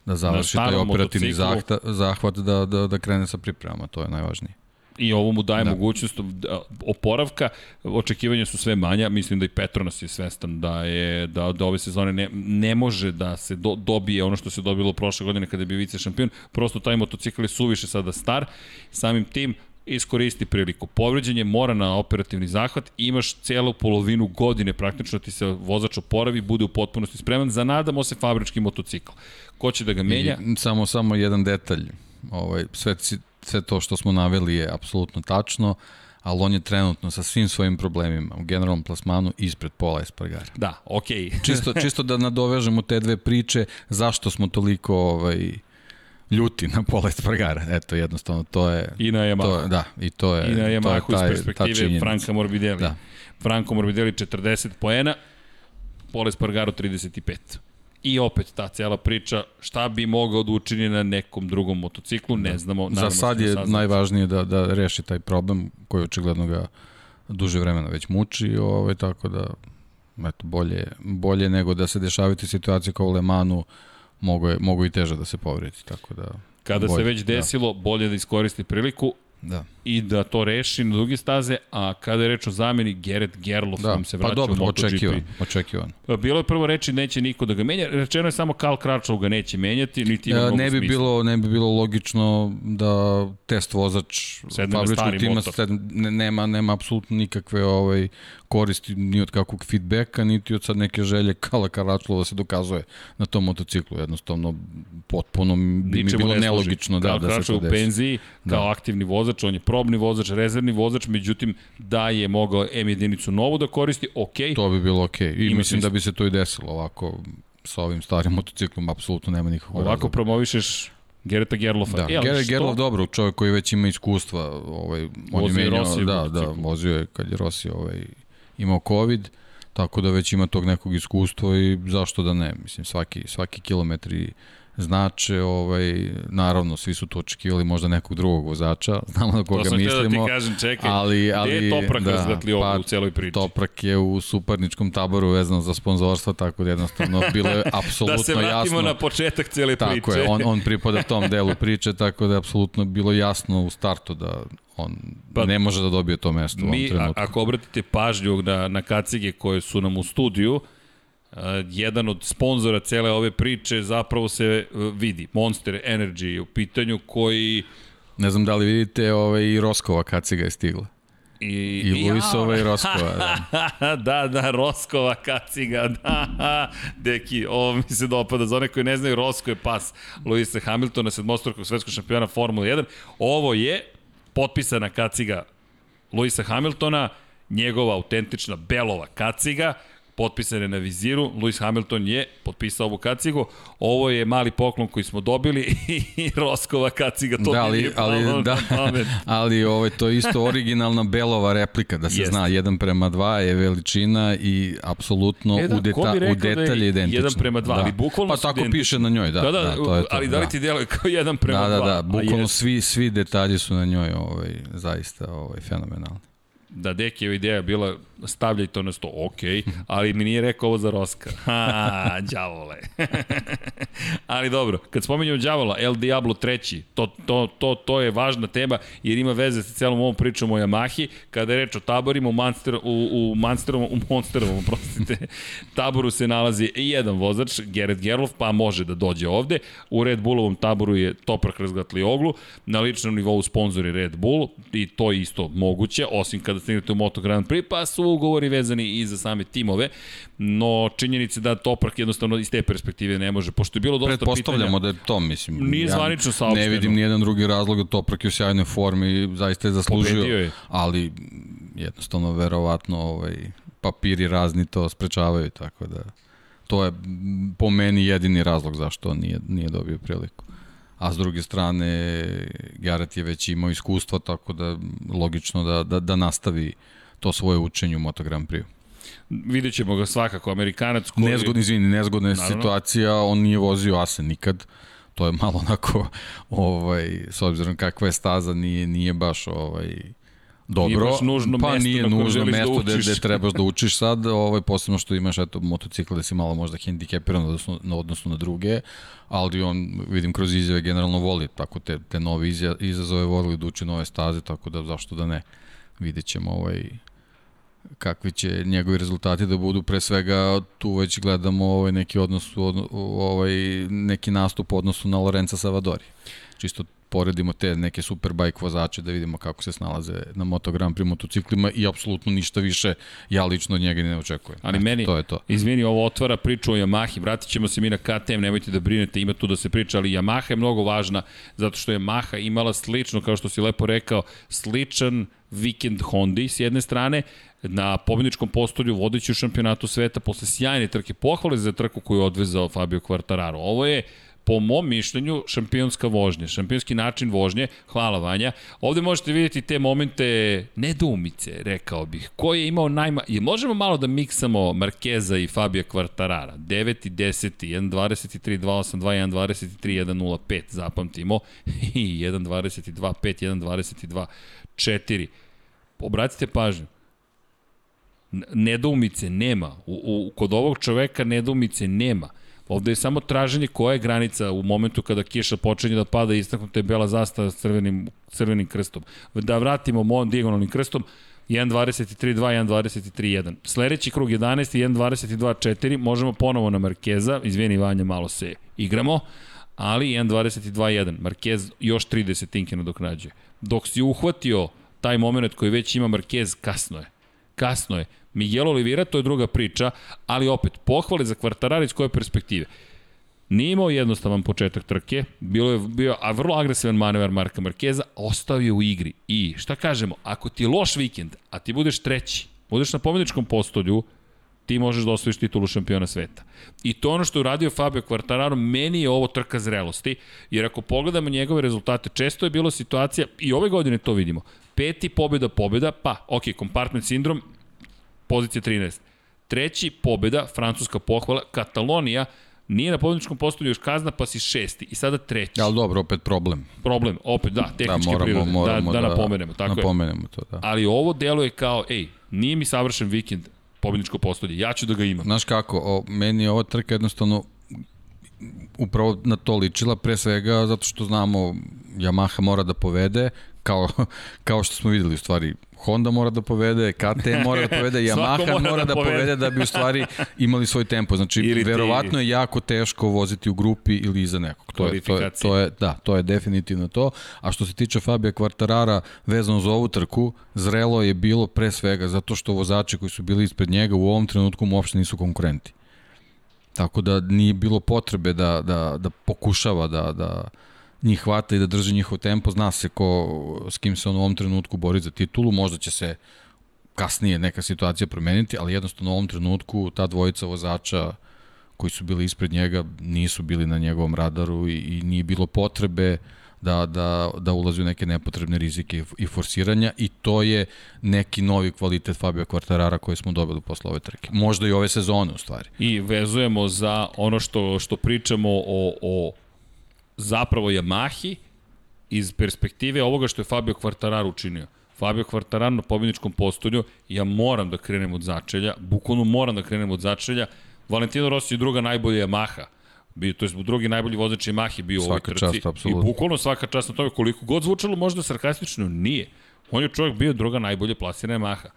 da završi taj operativni zahta, zahvat da, da, da krene sa pripremama, to je najvažnije. I ovo mu daje da. Da. mogućnost da, oporavka, očekivanja su sve manja, mislim da i Petronas je svestan da je da, da ove sezone ne, ne može da se do, dobije ono što se dobilo prošle godine kada je bio vice šampion, prosto taj motocikl je suviše sada star, samim tim iskoristi priliku. Povređen je mora na operativni zahvat, imaš celu polovinu godine praktično ti se vozač oporavi, bude u potpunosti spreman, zanadamo se fabrički motocikl. Ko će da ga menja? I samo, samo jedan detalj, ovaj, sve, sve to što smo naveli je apsolutno tačno, ali on je trenutno sa svim svojim problemima u generalnom plasmanu ispred pola Espargara. Da, okej. Okay. Čisto, čisto da nadovežemo te dve priče, zašto smo toliko ovaj, ljuti na pola Espargara. Eto, jednostavno, to je... I na Yamaha. To, da, i to je, I na taj, iz perspektive. Franka Morbidelli. Da. Franco Morbidelli 40 poena, Pole Spargaro 35. I opet ta cela priča, šta bi mogao da učini na nekom drugom motociklu, ne znamo. Za sad je najvažnije da, da reši taj problem koji očigledno ga duže vremena već muči, ovaj, tako da eto, bolje, bolje nego da se dešavaju te situacije kao u Lemanu, mogu, je, mogu i teže da se povredi, tako da... Kada bolje, se već da. desilo, da. bolje da iskoristi priliku, da. I da to reši na druge staze, a kada je reč o zameni, Gerrit Gerlof da. nam se vraća pa dobro, u MotoGP. Očekivan, očekivan. Pa bilo je prvo reči neće niko da ga menja, rečeno je samo Karl Kračov ga neće menjati, niti ima ja, mnogo ne bi smisla. bilo Ne bi bilo logično da test vozač fabričkog tima sed, ne, nema, nema apsolutno nikakve ovaj, koristi ni od kakvog feedbacka, niti od sad neke želje Kala Karačlova se dokazuje na tom motociklu. Jednostavno, potpuno bi mi bilo ne nelogično da, da se to desi. u penziji, kao da. aktivni vozač, on je probni vozač, rezervni vozač, međutim, da je mogao M jedinicu novu da koristi, ok. To bi bilo ok. I Ima mislim smisla. da bi se to i desilo ovako sa ovim starim motociklom, apsolutno nema nikakvog Ovako razloga. promovišeš Gereta Gerlofa. Da, e, Gerrit Gerlof dobro, čovjek koji već ima iskustva, ovaj, on vozio je menjao, Rossi da, da, vozio je kad je Rossi ovaj, imao COVID, tako da već ima tog nekog iskustva i zašto da ne, mislim svaki, svaki kilometri znače, ovaj, naravno, svi su to očekivali možda nekog drugog vozača, znamo na koga mislimo. To sam da ti kažem, čekaj, ali, ali, gde je Toprak da, razgatli pa, u celoj priči? Toprak je u suparničkom taboru vezano za sponzorstvo, tako da jednostavno bilo je apsolutno jasno. da se vratimo jasno, na početak cele priče. Tako je, on, on pripada tom delu priče, tako da je apsolutno bilo jasno u startu da on pa, ne može da dobije to mesto mi, u ovom trenutku. Ako obratite pažnju na, na kacige koje su nam u studiju, jedan od sponzora cele ove priče zapravo se uh, vidi. Monster Energy je u pitanju koji... Ne znam da li vidite, ovaj, i Roskova kaciga je stigla. I, I Luisova ja. i Roskova, da. da, da, Roskova kaciga, da. Deki, ovo mi se dopada. Za one koji ne znaju, Rosko je pas Luisa Hamiltona, sedmostorkog svetskog šampiona Formula 1. Ovo je potpisana kaciga Luisa Hamiltona, njegova autentična belova kaciga, potpisan je na viziru, Lewis Hamilton je potpisao ovu kacigu, ovo je mali poklon koji smo dobili i Roskova kaciga, to da, ali, ali, da, ali ovo je to isto originalna belova replika, da se Jest. zna, 1 prema 2 je veličina i apsolutno e, da, u, deta, u detalje da identično. 1 prema 2, da. ali bukvalno Pa tako identični. piše na njoj, da. Da, da, da to je to, ali da li ti djeluje kao 1 prema 2? Da, da, da, bukvalno svi, svi detalji su na njoj ovaj, zaista ovaj, fenomenalni da Dekijeva ideja bila stavljaj to na sto, ok, ali mi nije rekao ovo za Roska. Ha, đavole. ali dobro, kad spominjamo đavola, El Diablo 3, to, to, to, to je važna tema jer ima veze sa celom ovom pričom o Yamahi, kada je reč o taborima u, Monster, u, u Monsterovom, u Monsterovom, prostite, taboru se nalazi jedan vozač, Gerrit Gerlof, pa može da dođe ovde. U Red Bullovom taboru je Toprak razgatli oglu, na ličnom nivou sponsor je Red Bull i to je isto moguće, osim kada stignete u Moto Grand Prix, pa su ugovori vezani i za same timove, no činjenice da Toprak jednostavno iz te perspektive ne može, pošto je bilo dosta pitanja. Pretpostavljamo da je to, mislim. Nije zvanično saopšteno. Ne vidim nijedan drugi razlog da Toprak je u sjajnoj formi, zaista je zaslužio, je. ali jednostavno verovatno ovaj, papiri razni to sprečavaju, tako da to je po meni jedini razlog zašto on nije, nije dobio priliku a s druge strane Garrett je već imao iskustva, tako da logično da, da, da nastavi to svoje učenje u Moto Grand Prix. Vidjet ćemo ga svakako, Amerikanac koji... Nezgodni, izvini, nezgodna je situacija, on nije vozio Asen nikad, to je malo onako, ovaj, s obzirom kakva je staza, nije, nije baš ovaj, dobro. Baš nužno pa mesto nije nužno da mesto da gde, trebaš da učiš sad, ovaj, posebno što imaš eto, motocikl da si malo možda hendikepiran odnosno, na odnosu na druge, ali on, vidim, kroz izjave generalno voli tako te, te nove izazove, voli da uči nove staze, tako da zašto da ne? Vidjet ćemo ovaj, kakvi će njegovi rezultati da budu. Pre svega tu već gledamo ovaj neki odnos ovaj neki nastup u odnosu na Lorenza Savadori. Čisto poredimo te neke superbike vozače da vidimo kako se snalaze na Moto Grand Prix motociklima i apsolutno ništa više ja lično od njega ne očekujem. Ali Eto, meni, to je to. izvini, ovo otvara priču o Yamahi, vratit ćemo se mi na KTM, nemojte da brinete, ima tu da se priča, ali Yamaha je mnogo važna zato što je Yamaha imala slično, kao što si lepo rekao, sličan vikend Hondi s jedne strane, na pobjedičkom postolju vodeći u šampionatu sveta posle sjajne trke pohvale za trku koju je odvezao Fabio Quartararo. Ovo je po mom mišljenju, šampionska vožnja, šampionski način vožnje, hvala Vanja. Ovde možete vidjeti te momente nedoumice, rekao bih. Ko je imao najma... Je, možemo malo da miksamo Markeza i Fabio Quartarara. 9. 10. 1.23, 2.82, 1.23, 1.05, zapamtimo. I 1.22, 5, 1.22, 4. Obratite pažnju nedoumice nema. U, u, kod ovog čoveka nedoumice nema. Ovde je samo traženje koja je granica u momentu kada kiša počinje da pada i istaknuta je bela zastava s crvenim, crvenim krstom. Da vratimo mojom dijagonalnim krstom, 1.23.2, 1.23.1. Sledeći krug 11, 1.22.4, možemo ponovo na Markeza, izvijeni Vanja, malo se igramo, ali 1.22.1. Markez još 30 tinke nadoknađuje. Dok si uhvatio taj moment koji već ima Markez, kasno je. Kasno je. Miguel Oliveira, to je druga priča, ali opet, pohvale za Kvartarari iz koje perspektive. Nije imao jednostavan početak trke, bilo je bio a vrlo agresivan manevar Marka Markeza, ostao je u igri. I šta kažemo, ako ti je loš vikend, a ti budeš treći, budeš na pobjedičkom postolju, ti možeš da osvojiš titulu šampiona sveta. I to ono što je uradio Fabio Quartararo, meni je ovo trka zrelosti, jer ako pogledamo njegove rezultate, često je bilo situacija, i ove godine to vidimo, peti pobjeda pobjeda, pa, ok, compartment sindrom, pozicija 13. Treći, pobjeda, francuska pohvala, Katalonija, nije na pobedničkom postolju još kazna, pa si šesti i sada treći. Ali dobro, opet problem. Problem, opet, da, tehničke da, moramo, prirode, moramo da, da, da napomenemo. Tako napomenemo je. to, da. Ali ovo delo je kao, ej, nije mi savršen vikend pobedničko postolje, ja ću da ga imam. Znaš kako, o, meni je ova trka jednostavno upravo na to ličila, pre svega zato što znamo Yamaha mora da povede, kao, kao što smo videli u stvari Honda mora da povede, KTM mora da povede, Yamaha mora, mora da, da povede da bi u stvari imali svoj tempo. Znači, ili verovatno je jako teško voziti u grupi ili iza nekog. To je, to, je, to je, da, to je definitivno to. A što se tiče Fabija Kvartarara vezano za ovu trku, zrelo je bilo pre svega zato što vozači koji su bili ispred njega u ovom trenutku mu uopšte nisu konkurenti. Tako da nije bilo potrebe da, da, da pokušava da, da, njih hvata i da drži njihov tempo, zna se ko, s kim se on u ovom trenutku bori za titulu, možda će se kasnije neka situacija promeniti, ali jednostavno u ovom trenutku ta dvojica vozača koji su bili ispred njega nisu bili na njegovom radaru i, i nije bilo potrebe da, da, da ulazi u neke nepotrebne rizike i forsiranja i to je neki novi kvalitet Fabio Quartarara koji smo dobili posle ove trke. Možda i ove sezone u stvari. I vezujemo za ono što, što pričamo o, o zapravo Yamahi iz perspektive ovoga što je Fabio Quartararo učinio. Fabio Quartararo na pobjedničkom postolju, ja moram da krenem od začelja, bukvalno moram da krenem od začelja. Valentino Rossi je druga najbolja Yamaha. Bio, to je drugi najbolji vozač Yamahi bio svaka u ovoj trci. Čast, I bukvalno svaka čast na tome koliko god zvučalo možda sarkastično, nije. On je čovjek bio druga najbolje plasirana Yamaha.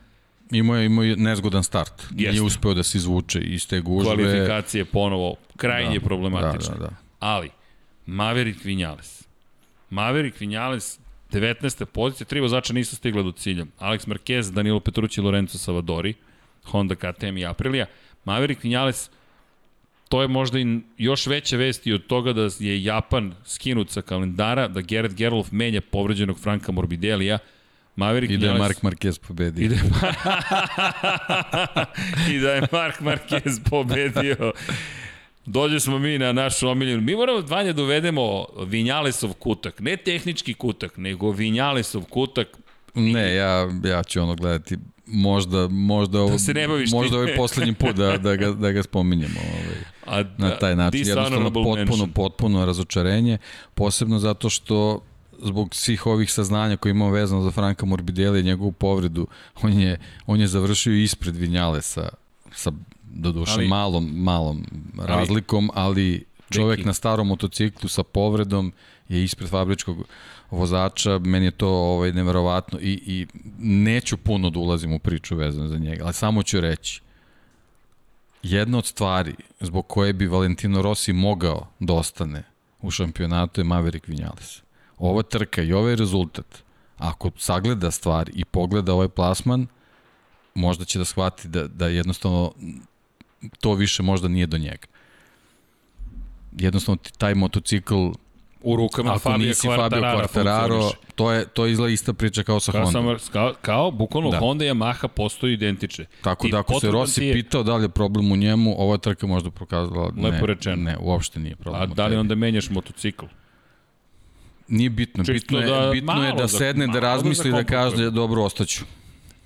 Imao je, imao je nezgodan start. Jeste. Nije uspeo da se izvuče iz te gužve. Kvalifikacije ponovo krajnje da, problematične. Da, da, da. Ali, Maverick Vinales. Maverick Vinales, 19. pozicija, tri vozača nisu stigla do cilja. Alex Marquez, Danilo Petrucci, Lorenzo Savadori, Honda KTM i Aprilia. Maverick Vinales, to je možda i još veća vesti od toga da je Japan skinut sa kalendara, da Gerrit Gerlof menja povređenog Franka Morbidelija, Maverick I da je Mark Marquez pobedio. I da je, I da je Mark Marquez pobedio. Dođe smo mi na našu omiljenu. Mi moramo dvanje da uvedemo Vinjalesov kutak. Ne tehnički kutak, nego Vinjalesov kutak. Ne, ja, ja ću ono gledati možda, možda, ovo, da se ne možda ovaj poslednji put da, da, ga, da ga spominjemo ovaj, A, na da, taj način. Jednostavno potpuno, mention. potpuno razočarenje, posebno zato što zbog svih ovih saznanja koje imamo vezano za Franka Morbidelli i njegovu povredu, on je, on je završio ispred Vinjalesa sa doduše ali, malom, malom razlikom, ali čovek na starom motociklu sa povredom je ispred fabričkog vozača, meni je to ovaj, neverovatno i, i neću puno da ulazim u priču vezano za njega, ali samo ću reći, jedna od stvari zbog koje bi Valentino Rossi mogao da ostane u šampionatu je Maverick Vinales. Ova trka i ovaj rezultat, ako sagleda stvari i pogleda ovaj plasman, možda će da shvati da, da jednostavno to više možda nije do njega. Jednostavno taj motocikl u rukama Ako Fabio nisi Fabio Quartararo, to je, to je izgleda ista priča kao sa Kao, Honda. sam, kao, kao bukvalno da. Da. Honda i Yamaha postoji identične. Tako I da ako se Rossi ti je- pitao da li je problem u njemu, ova trka možda pokazala ne, Lepo rečeno. ne, uopšte nije problem. A da li onda menjaš motocikl? Nije bitno, Čisto bitno je, da- bitno je da za- sedne, da da razmisli, da zakomplikuje. kaže dobro, ostaću.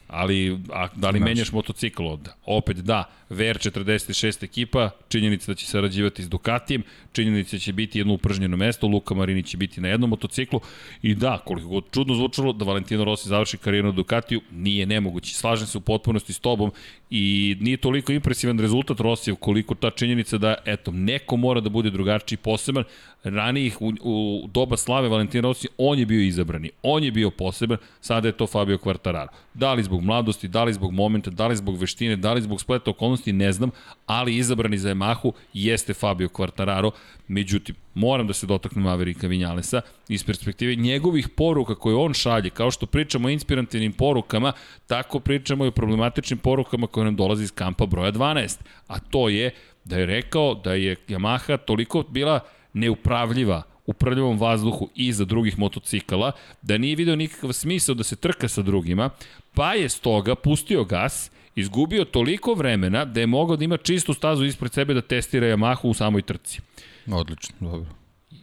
Ali a, da li Znači. menjaš motocikl onda? Opet da, VR46 ekipa, činjenica da će sarađivati s Ducatijem, činjenica da će biti jedno upržnjeno mesto, Luka Marini će biti na jednom motociklu i da, koliko god čudno zvučalo da Valentino Rossi završi karijeru na Ducatiju, nije nemoguće. Slažem se u potpunosti s tobom i nije toliko impresivan rezultat Rossijev koliko ta činjenica da, eto, neko mora da bude drugačiji poseban. Ranijih u, u doba slave Valentina Rossi, on je bio izabrani, on je bio poseban, sada je to Fabio Quartararo. Da li zbog mladosti, da li zbog momenta, da li zbog veštine, da li zbog spleta okolnosti, ne znam, ali izabrani za Yamahu jeste Fabio Quartararo. Međutim, moram da se dotaknem Maverika Vinjalesa iz perspektive njegovih poruka koje on šalje, kao što pričamo o inspirativnim porukama, tako pričamo i o problematičnim porukama koje nam dolaze iz kampa broja 12. A to je da je rekao da je Yamaha toliko bila neupravljiva u prljavom vazduhu iza drugih motocikala, da nije video nikakav smisao da se trka sa drugima, pa je stoga pustio gas, izgubio toliko vremena da je mogao da ima čistu stazu ispred sebe da testira Yamahu u samoj trci. Odlično, dobro.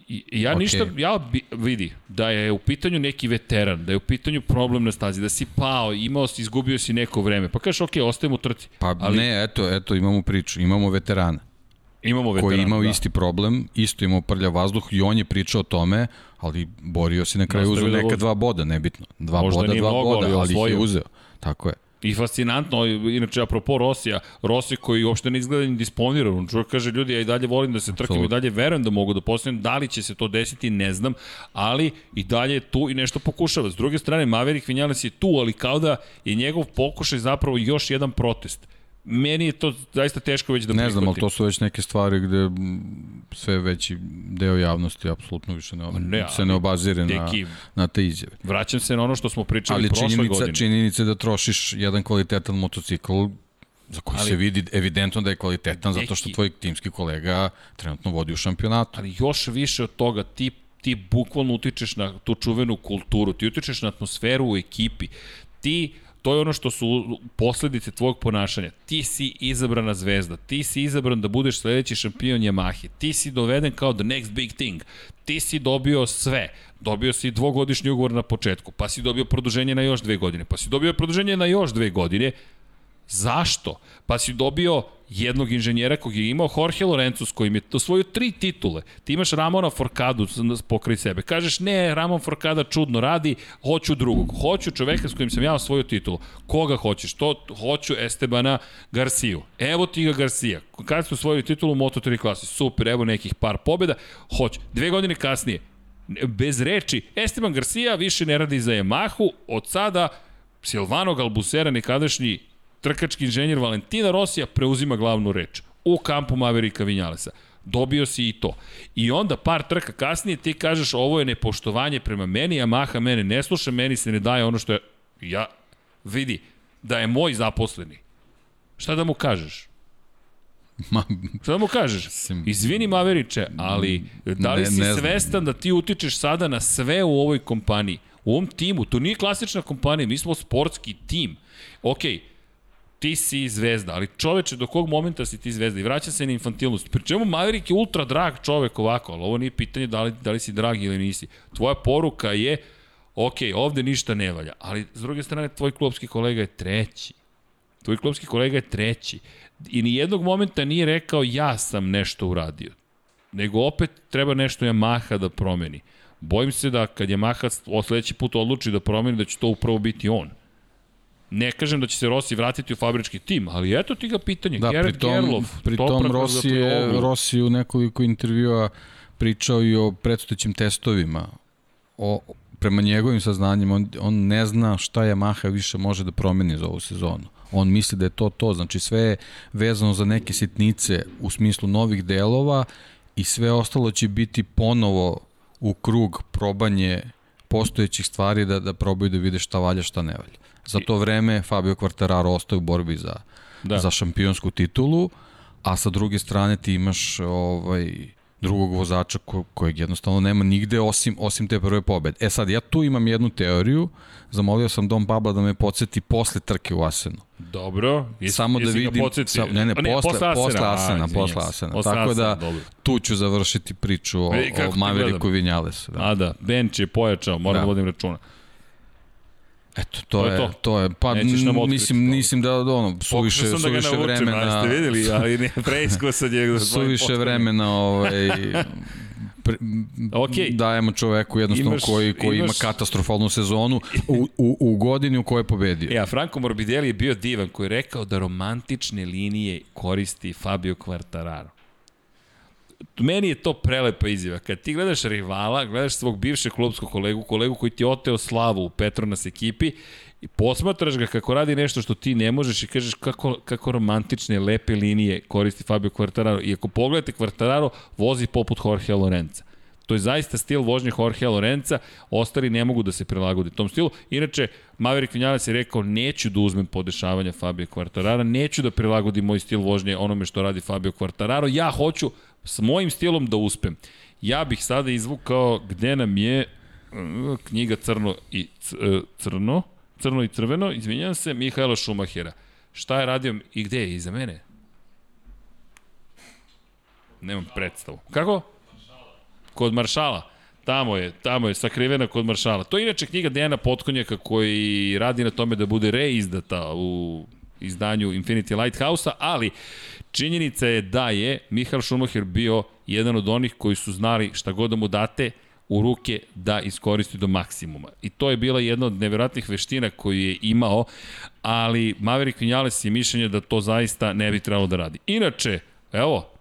I ja Okej. ništa, ja bi, vidi, da je u pitanju neki veteran, da je u pitanju problem na stazi, da si pao, imao si, izgubio si neko vreme, pa kažeš, ok, ostajem u trci. Pa Ali... ne, eto, eto, imamo priču, imamo veterana. Imamo veteran. koji je imao da. isti problem, isto imao prlja vazduh i on je pričao o tome, ali borio se na kraju uzeo da neka dva boda, nebitno. Dva Možda boda, dva mnogo, boda, ali ali, ih je uzeo. Tako je. I fascinantno, inače, apropo Rosija, Rosija koji uopšte ne izgleda ni disponiran, on čovjek kaže, ljudi, ja i dalje volim da se trkam i Apsolutno. dalje verujem da mogu da postavim, da li će se to desiti, ne znam, ali i dalje je tu i nešto pokušava. S druge strane, Maverick Vinales je tu, ali kao da je njegov pokušaj zapravo još jedan protest. Meni je to zaista teško već da Ne znam, ali prihvatim. to su već neke stvari gde sve veći deo javnosti apsolutno više ne, Ne, se ali, ne obazire na, Deki, na te izjave. vraćam se na ono što smo pričali Ali prošle činjenica, godine. činjenica je da trošiš jedan kvalitetan motocikl za koji Ali- se vidi evidentno da je kvalitetan zato što Deki- tvoj timski kolega trenutno vodi u šampionatu. ali još više od toga, ti, ti bukvalno utičeš na tu čuvenu kulturu, ti utičeš na atmosferu u ekipi, ti To je ono što su posledice tvojeg ponašanja. Ti si izabrana zvezda, ti si izabran da budeš sledeći šampion Yamahe, ti si doveden kao the next big thing, ti si dobio sve, dobio si dvogodišnji ugovor na početku, pa si dobio produženje na još dve godine, pa si dobio produženje na još dve godine, Zašto? Pa si dobio jednog inženjera kog je imao Jorge Lorenzo s kojim je osvojio tri titule. Ti imaš Ramona Forcadu s- pokraj sebe. Kažeš ne, Ramon Forcada čudno radi, hoću drugog. Hoću čoveka s kojim sam ja osvojio titulu. Koga hoćeš? To hoću Estebana Garciju. Evo ti ga Garcia. Kad ste osvojili titulu u Moto3 klasi? Super, evo nekih par pobjeda. Hoću. Dve godine kasnije, bez reči, Esteban Garcia više ne radi za Yamahu, od sada Silvano Galbusera, nekadašnji trkački inženjer Valentina Rosija, preuzima glavnu reč u kampu Maverika Vinjalesa. Dobio si i to. I onda par trka kasnije ti kažeš ovo je nepoštovanje prema meni, Yamaha mene ne sluša, meni se ne daje ono što je... Ja, vidi, da je moj zaposleni. Šta da mu kažeš? Ma, Šta da mu kažeš? Izvini Maveriče, ali da li Ne- si ne svestan da ti utičeš sada na sve u ovoj kompaniji? U ovom timu, to nije klasična kompanija, mi smo sportski tim. Okej, ti si zvezda, ali čoveče, do kog momenta si ti zvezda? I vraća se na infantilnost. Pri čemu Maverick je ultra drag čovek ovako, ali ovo nije pitanje da li, da li si drag ili nisi. Tvoja poruka je, ok, ovde ništa ne valja, ali s druge strane tvoj klubski kolega je treći. Tvoj klubski kolega je treći. I ni jednog momenta nije rekao ja sam nešto uradio. Nego opet treba nešto Yamaha da promeni. Bojim se da kad Yamaha sledeći put odluči da promeni, da će to upravo biti on. Ne kažem da će se Rossi vratiti u fabrički tim, ali eto ti ga pitanje. Da, Gerard pri tom, Gerlof, pri tom Rossi je. Rossi u nekoliko intervjua pričao i o predstojećim testovima. O, prema njegovim saznanjima, on, on ne zna šta Yamaha više može da promeni za ovu sezonu. On misli da je to to, znači sve je vezano za neke sitnice u smislu novih delova i sve ostalo će biti ponovo u krug probanje postojećih stvari da, da probaju da vide šta valja, šta ne valja. Za to vreme Fabio Quartararo ostaje u borbi za, Da. za šampionsku titulu, a sa druge strane ti imaš ovaj, drugog vozača ko, kojeg jednostavno nema nigde osim, osim te prve pobede. E sad, ja tu imam jednu teoriju, zamolio sam Dom Pabla da me podsjeti posle trke u Asenu. Dobro. Jesi, Samo da vidim, sa, ne, ne, posle, posle Asena, posle Asena, posle Asena. Posle Tako da, dobro. tu ću završiti priču o, e, o Maveriku Vinjalesu. Da. A da, bench je pojačao, moram da, da vodim računa. Eto, to, to je, to. to je, pa mislim, mislim da ono, suviše, da suviše naučim, vremena... Ste videli, ali ne, preiskusan je... suviše vremena, ovaj, pre, okay. dajemo čoveku jednostavno imaš, koji, koji imaš... ima katastrofalnu sezonu u, u, u godini u kojoj je pobedio. Ja, Franco Morbidelli je bio divan koji je rekao da romantične linije koristi Fabio Quartararo meni je to prelepa izjava. Kad ti gledaš rivala, gledaš svog bivšeg klubskog kolegu, kolegu koji ti oteo slavu u Petronas ekipi i posmatraš ga kako radi nešto što ti ne možeš i kažeš kako, kako romantične, lepe linije koristi Fabio Quartararo. I ako pogledate, Quartararo vozi poput Jorge Lorenza. To je zaista stil vožnje Jorge Lorenza, ostali ne mogu da se prilagode tom stilu. Inače, Maverick Vinales je rekao, neću da uzmem podešavanja Fabio Quartarara, neću da prilagodim moj stil vožnje onome što radi Fabio Quartararo, ja hoću s mojim stilom da uspem. Ja bih sada izvukao gde nam je uh, knjiga Crno i uh, Crno, Crno i Crveno, izvinjam se, Mihajla Šumahera. Šta je radio i gde je? Iza mene? Nemam predstavu. Kako? Kod Maršala. Tamo je, tamo je, sakrivena kod Maršala. To je inače knjiga Dejana Potkonjaka koji radi na tome da bude reizdata u izdanju Infinity Lighthouse-a, ali činjenica je da je Michael Schumacher bio jedan od onih koji su znali šta god da mu date u ruke da iskoristi do maksimuma. I to je bila jedna od nevjerojatnih veština koju je imao, ali Maverick Vinales je mišljenje da to zaista ne bi trebalo da radi. Inače, evo,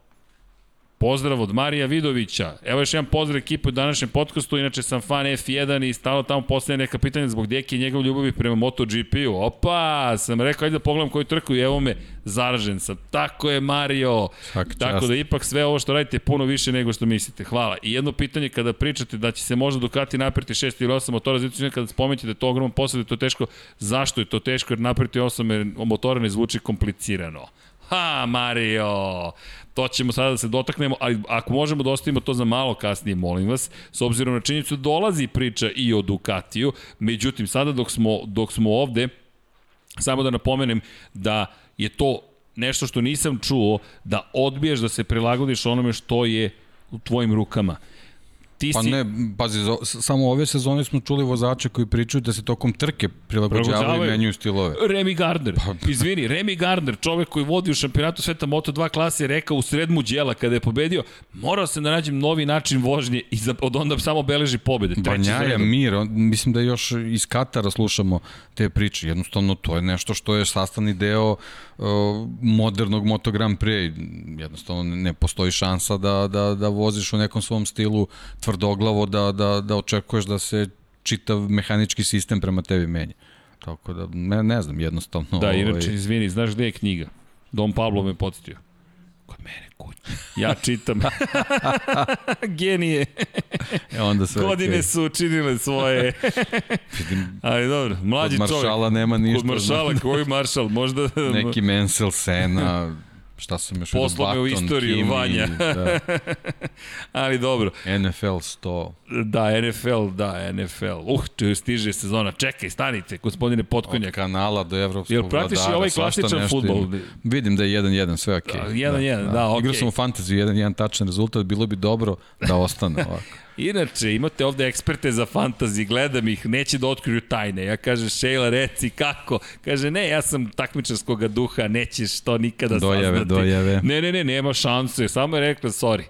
Pozdrav od Marija Vidovića. Evo još jedan pozdrav ekipu u današnjem podcastu, inače sam fan F1 i stalo tamo postavlja neka pitanja zbog deke i njegov ljubavi prema MotoGP-u. Opa, sam rekao, ajde da pogledam koju trku i evo me, zaražen sam. Tako je Mario. Svaki Tako čast. da ipak sve ovo što radite je puno više nego što mislite. Hvala. I jedno pitanje kada pričate da će se možda Ducati napriti 6 ili 8 motora, znači kada spomenete da je to ogroman posao, da je to teško. Zašto je to teško? Jer napriti 8 motora ne zvuči komplicirano. Ha, Mario! To ćemo sada da se dotaknemo, ali ako možemo da ostavimo to za malo kasnije, molim vas, s obzirom na činjenicu da dolazi priča i o Ducatiju, međutim, sada dok smo, dok smo ovde, samo da napomenem da je to nešto što nisam čuo, da odbiješ da se prilagodiš onome što je u tvojim rukama. Ti pa si... ne, pazi, samo ove sezone smo čuli vozače koji pričaju da se tokom trke prilagođavaju i menjuju stilove. Remy Gardner, pa... izvini, Remy Gardner, čovek koji vodi u šampionatu sveta Moto2 klase, je rekao u sred muđela kada je pobedio, morao sam da nađem novi način vožnje i za, od onda samo beleži pobede. Banjaja, Mir, on, mislim da još iz Katara slušamo te priče. Jednostavno, to je nešto što je sastavni deo uh, modernog Moto Grand Prix. Jednostavno, ne postoji šansa da, da, da voziš u nekom svom stilu tvrdoglavo da, da, da očekuješ da se čitav mehanički sistem prema tebi menja. Tako da, ne, ne znam, jednostavno... Da, inače, ovaj... izvini, znaš gde je knjiga? Dom Pablo me podsjetio. Kod mene kući. Ja čitam. Genije. E onda sve Godine okay. su učinile svoje. Ali dobro, mlađi čovjek. Kod Maršala nema ništa. Kod Maršala, koji Maršal? Možda... Neki Mansell Sena, šta sam još Poslao me u istoriju Kimi, Vanja. da. Ali dobro. NFL 100. Da, NFL, da, NFL. Uh, stiže sezona. Čekaj, stanite, gospodine Potkonjak. Od kanala do evropskog Jel pratiš i ovaj klasičan futbol? Vidim da je 1-1, sve okej. Okay. 1-1, da, da, da okej. Okay. Igrao sam u fantaziju 1-1 tačan rezultat, bilo bi dobro da ostane ovako. Inače, imate ovde eksperte za fantasy, gledam ih, neće da otkriju tajne. Ja kažem, Sheila, reci kako? Kaže, ne, ja sam takmičarskog duha, nećeš to nikada dojave, saznati. Dojave, dojave. Ne, ne, ne, nema šanse. Samo je rekla, sorry.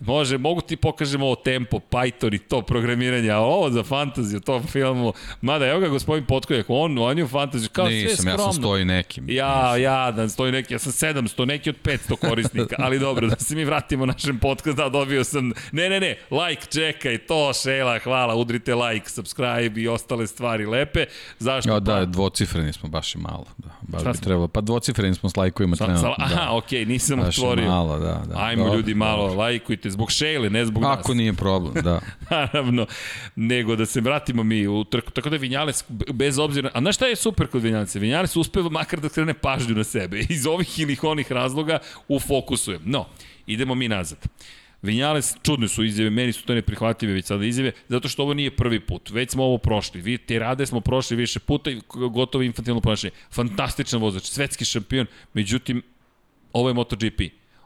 Može, mogu ti pokažem ovo tempo, Python i to programiranje, a ovo za fantaziju, to filmu, mada evo ga gospodin Potkojak, on, on je u fantaziju, kao Nisam, sve skromno. ja sam stoji nekim. Ja, ja, da stoji neki, ja sam 700, neki od 500 korisnika, ali dobro, da se mi vratimo našem podcastu, da, dobio sam, ne, ne, ne, like, čekaj, to, šela, hvala, udrite like, subscribe i ostale stvari lepe, zašto? Ja, da, pa? dvocifreni smo baš i malo, da, baš Šta bi trebalo, pa dvocifreni smo s lajkujima trenutno. Aha, da. okej, okay, nisam baš otvorio. malo, da, da. Ajmo dobro, ljudi malo, dobro. lajkujte, radite zbog Šejle, ne zbog nas. Ako nije problem, da. Naravno, nego da se vratimo mi u trku. Tako da Vinjales, bez obzira... A znaš šta je super kod Vinjalesa? Vinjales uspeva makar da krene pažnju na sebe. Iz ovih ili onih razloga u fokusu je. No, idemo mi nazad. Vinjales, čudne su izjave, meni su to neprihvatljive već sada izjave, zato što ovo nije prvi put. Već smo ovo prošli. Vi te rade smo prošli više puta i gotovo infantilno ponašanje. Fantastičan vozač, svetski šampion, međutim, ovo je MotoGP.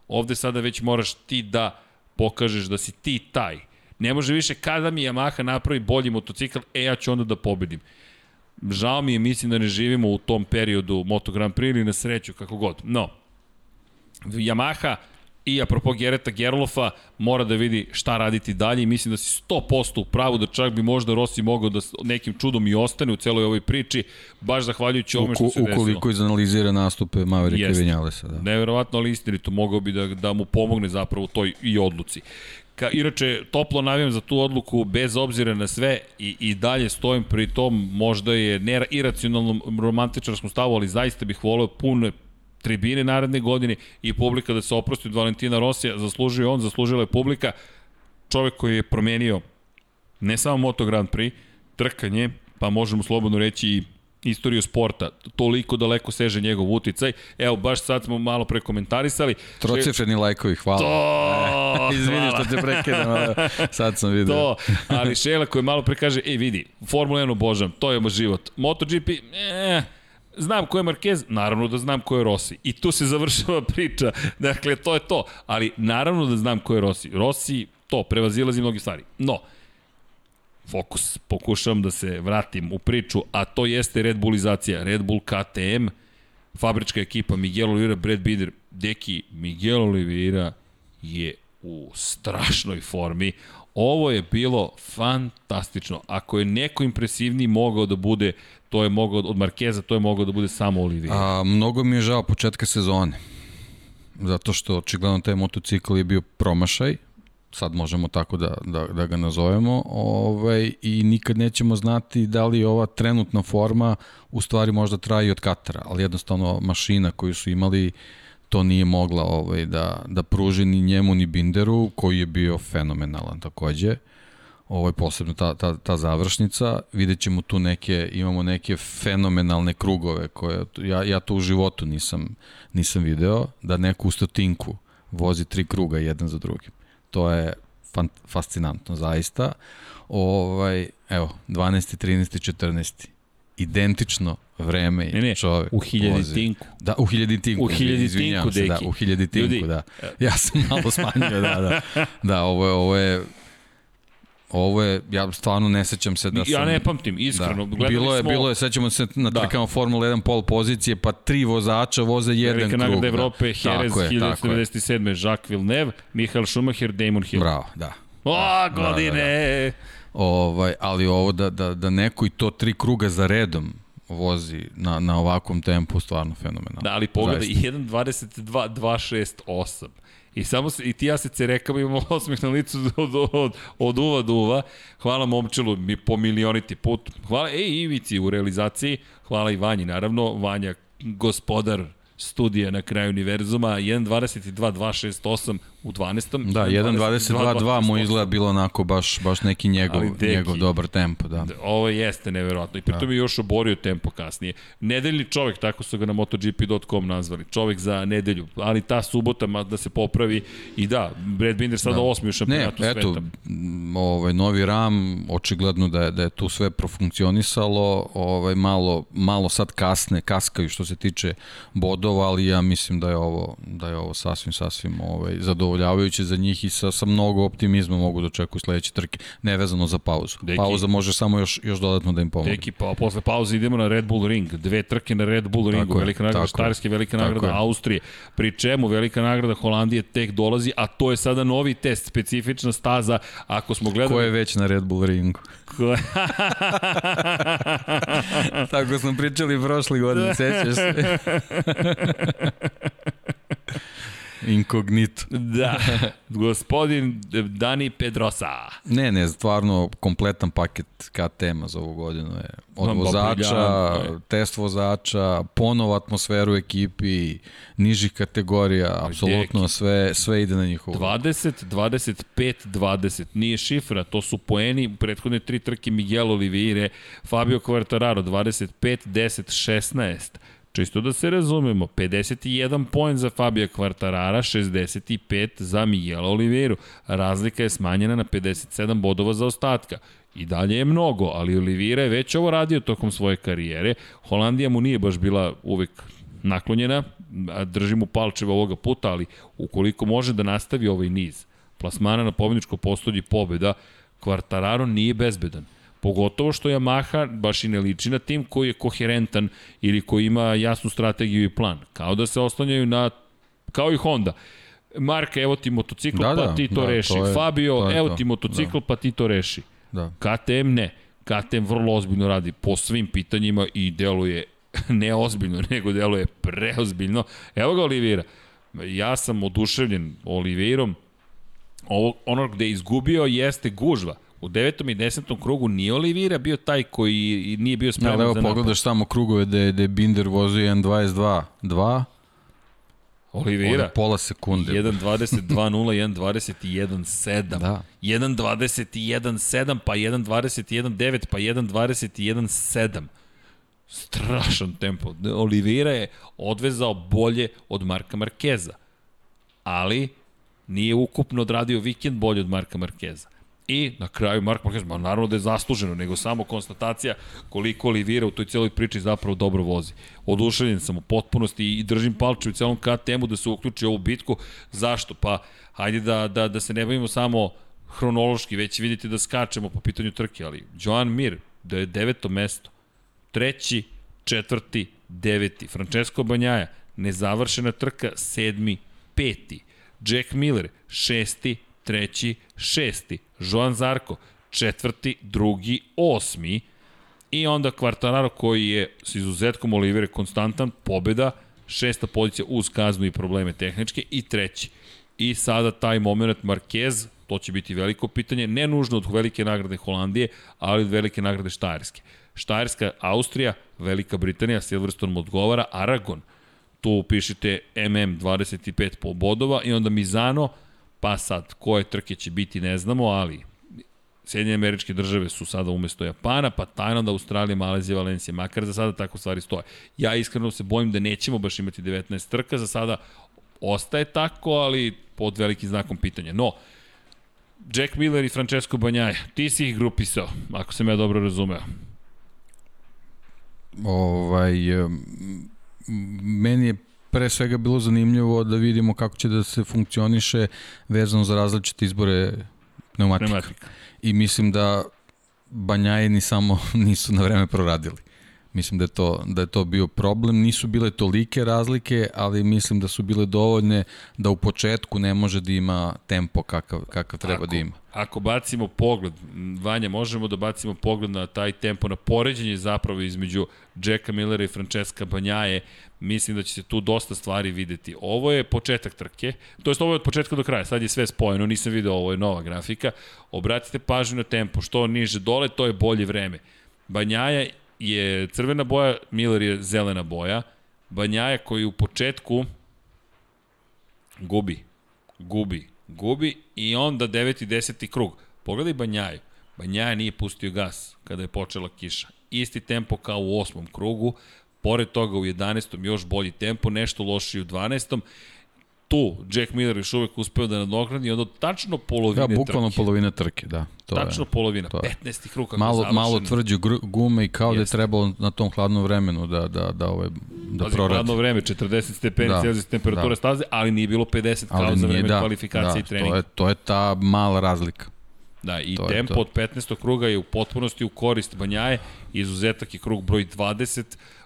Ovde sada već moraš ti da pokažeš da si ti taj. Ne može više kada mi Yamaha napravi bolji motocikl, e ja ću onda da pobedim. Žao mi je, mislim da ne živimo u tom periodu Moto Grand Prix ili na sreću, kako god. No, Yamaha i apropo Gereta Gerlofa mora da vidi šta raditi dalje i mislim da si 100% u pravu da čak bi možda Rossi mogao da nekim čudom i ostane u celoj ovoj priči, baš zahvaljujući ovome što se desilo. Ukoliko izanalizira nastupe Maverika i Vinjalesa. Da. Neverovatno, ali istinito, mogao bi da, da mu pomogne zapravo u toj i odluci. Ka, inače, toplo navijam za tu odluku bez obzira na sve i, i dalje stojim pri tom, možda je ne iracionalnom romantičarskom stavu, ali zaista bih voleo puno tribine naredne godine i publika da se oprosti od Valentina Rosija, zaslužio on, zaslužila je publika, čovek koji je promenio ne samo Moto Grand Prix, trkanje, pa možemo slobodno reći i istoriju sporta. Toliko daleko seže njegov uticaj. Evo, baš sad smo malo prekomentarisali. Trocifreni lajkovi, hvala. To! Izvini što te prekidam, sad sam vidio. To, ali Šela koji malo pre kaže, ej vidi, Formula 1 obožavam, to je moj život. MotoGP, eh, Znam ko je Marquez, naravno da znam ko je Rossi. I tu se završava priča. Dakle, to je to. Ali naravno da znam ko je Rossi. Rossi, to, prevazilazi mnogi stvari. No, fokus, pokušavam da se vratim u priču, a to jeste Red Bullizacija. Red Bull KTM, fabrička ekipa Miguel Oliveira, Brad Binder, deki, Miguel Oliveira je u strašnoj formi. Ovo je bilo fantastično. Ako je neko impresivniji mogao da bude, to je mogao od Markeza, to je mogao da bude samo Olivier. A, mnogo mi je žao početka sezone. Zato što očigledno taj motocikl je bio promašaj, sad možemo tako da, da, da ga nazovemo, ovaj, i nikad nećemo znati da li ova trenutna forma u stvari možda traje od Katara, ali jednostavno mašina koju su imali to nije mogla ovaj, da, da pruži ni njemu ni Binderu, koji je bio fenomenalan takođe. Ovaj, posebno ta, ta, ta završnica. Vidjet ćemo tu neke, imamo neke fenomenalne krugove koje ja, ja to u životu nisam, nisam video, da neku u stotinku vozi tri kruga jedan za drugim. To je fan, fascinantno, zaista. Ovaj, evo, 12. 13. 14 identično vreme ne, ne, čovek u hiljaditinku. Da, u hiljaditinku. U hiljaditinku, se, da, u hiljaditinku, Ljudi, da. Ja sam malo smanjio, da, da. Da, ovo je, ovo je Ovo je, ja stvarno ne sećam se da sam... Ja ne pamtim, iskreno. Da. Bilo je, smo... bilo je, sećamo se na da. trkama Formula 1 pol pozicije, pa tri vozača voze jedan Velika krug. Velika nagrada da. Evrope, Jerez 1997. Jacques Villeneuve, Michael Schumacher, Damon Hill. Bravo, da. O, da, godine! Da, da, da. Ovaj, ali ovo da, da, da neko i to tri kruga za redom vozi na, na ovakvom tempu stvarno fenomenalno. Da, ali pogledaj, 1.22, 2.6.8. I samo se, i ti ja se cerekamo imamo osmeh na licu od, od, od uva do uva. Hvala momčelu mi po milioniti put. Hvala, ej Ivici u realizaciji. Hvala i Vanji, naravno. Vanja, gospodar studija na kraju univerzuma, 1.22.268 u 12. Da, 1.22.2 mu izgleda bilo onako baš, baš neki njegov, deki, njegov dobar tempo. Da. Ovo jeste neverovatno i pritom da. je još oborio tempo kasnije. Nedeljni čovek, tako su ga na MotoGP.com nazvali, čovek za nedelju, ali ta subota da se popravi i da, Brad Binder sada da. osmi u šampionatu ne, eto, Ovaj, novi RAM, očigledno da je, da je tu sve profunkcionisalo, ovaj, malo, malo sad kasne, kaskaju što se tiče bodova, ali ja mislim da je ovo, da je ovo sasvim, sasvim ovaj, zadovoljno zadovoljavajuće za njih i sa, sa mnogo optimizma mogu da očekuju sledeće trke, nevezano za pauzu. Deki, Pauza može samo još, još dodatno da im pomogne. Deki, pa posle pauze idemo na Red Bull Ring, dve trke na Red Bull Ringu, tako velika nagrada Štarske, velika nagrada tako Austrije, pri čemu velika nagrada Holandije tek dolazi, a to je sada novi test, specifična staza, ako smo gledali... Ko je već na Red Bull Ringu? Ko... tako smo pričali prošli godin, sećaš se? Inkognito. Da, gospodin Dani Pedrosa. Ne, ne, stvarno kompletan paket KTM-a za ovu godinu je od vozača, test vozača, ponov atmosferu ekipi, nižih kategorija, apsolutno sve, sve ide na njihovu. 20, 25, 20. Nije šifra, to su poeni prethodne tri trke Miguel Oliveira, Fabio Quartararo 25, 10, 16. Čisto da se razumemo, 51 poen za Fabija Kvartarara, 65 za Miguel Oliveira. Razlika je smanjena na 57 bodova za ostatka. I dalje je mnogo, ali Oliveira je već ovo radio tokom svoje karijere. Holandija mu nije baš bila uvek naklonjena, drži mu palčeva ovoga puta, ali ukoliko može da nastavi ovaj niz plasmana na pobjedičko postolje pobjeda, Kvartararo nije bezbedan. Pogotovo što Yamaha baš i ne liči na tim koji je koherentan ili koji ima jasnu strategiju i plan. Kao da se oslanjaju na, kao i Honda. Marka, evo ti motocikl, da, pa da, ti to da, reši. To je, Fabio, to je evo to. ti motocikl, da. pa ti to reši. Da. KTM ne. KTM vrlo ozbiljno radi po svim pitanjima i deluje ne ozbiljno, nego deluje preozbiljno. Evo ga Olivira. Ja sam oduševljen Oliveirom. Ovo, ono gde je izgubio jeste gužva. U devetom i desetom krugu nije Olivira bio taj koji nije bio spreman ja, evo, za napad. pogledaš samo krugove gde, gde Binder vozio 1.22 2 Olivira. Od pola sekunde. 1.22.0, 1.21.7. Da. 1.21.7, pa 1.21.9, pa 1.21.7. Strašan tempo. Olivira je odvezao bolje od Marka Markeza. Ali nije ukupno odradio vikend bolje od Marka Markeza. I na kraju Mark Marquez, ma naravno da je zasluženo, nego samo konstatacija koliko Olivira u toj celoj priči zapravo dobro vozi. Oduševljen sam u potpunosti i držim palče u celom KTM-u da se uključi ovu bitku. Zašto? Pa hajde da, da, da se ne bavimo samo hronološki, već vidite da skačemo po pitanju trke, ali Joan Mir, da je deveto mesto, treći, četvrti, deveti, Francesco Banjaja, nezavršena trka, sedmi, peti, Jack Miller, šesti, treći, šesti, Joan Zarko, četvrti, drugi, osmi, i onda Quartararo koji je s izuzetkom Olivere konstantan, pobeda, šesta pozicija uz kaznu i probleme tehničke i treći. I sada taj moment Marquez, to će biti veliko pitanje, ne nužno od velike nagrade Holandije, ali od velike nagrade Štajerske. Štajerska, Austrija, Velika Britanija, Silverstone odgovara, Aragon, tu pišite MM 25 po bodova i onda Mizano, Pa sad, koje trke će biti ne znamo, ali Sjedinje američke države su sada umesto Japana, pa Tajland, Australija, Malezija, Valencija, makar za sada tako stvari stoje. Ja iskreno se bojim da nećemo baš imati 19 trka, za sada ostaje tako, ali pod velikim znakom pitanja. No, Jack Miller i Francesco Banjaja, ti si ih grupisao, ako sam ja dobro razumeo. Ovaj, meni je pre svega bilo zanimljivo da vidimo kako će da se funkcioniše vezano za različite izbore pneumatika. pneumatika. I mislim da Banjajeni samo nisu na vreme proradili. Mislim da je, to, da je to bio problem. Nisu bile tolike razlike, ali mislim da su bile dovoljne da u početku ne može da ima tempo kakav, kakav treba ako, da ima. Ako bacimo pogled, Vanja, možemo da bacimo pogled na taj tempo, na poređenje zapravo između Jacka Millera i Francesca Banjaje, mislim da će se tu dosta stvari videti. Ovo je početak trke, to jest ovo je od početka do kraja, sad je sve spojeno, nisam video, ovo je nova grafika. Obratite pažnju na tempo, što niže dole, to je bolje vreme. Banjaja je crvena boja, Miller je zelena boja. Banjaja koji u početku gubi, gubi, gubi i onda 9. i 10. krug. Pogledaj Banjaju. Banjaja nije pustio gas kada je počela kiša. Isti tempo kao u osmom krugu, pored toga u 11. još bolji tempo, nešto lošiji u 12 tu Jack Miller još uvek uspeo da nadogradi i onda tačno polovine trke. Da, bukvalno trke. polovina trke, da. To tačno je, polovina, to 15. krug kako malo, završen. Malo tvrđe gume i kao Jest. da je trebalo na tom hladnom vremenu da, da, da, ove, da Pazi, proradi. hladno vreme, 40 stepeni da, Celsius temperatura da. staze, ali nije bilo 50 kao ali za vreme da, kvalifikacije da, i treninga. To je, to je ta mala razlika. Da, i to tempo od 15. kruga je u potpunosti u korist Banjaje, izuzetak je krug broj 20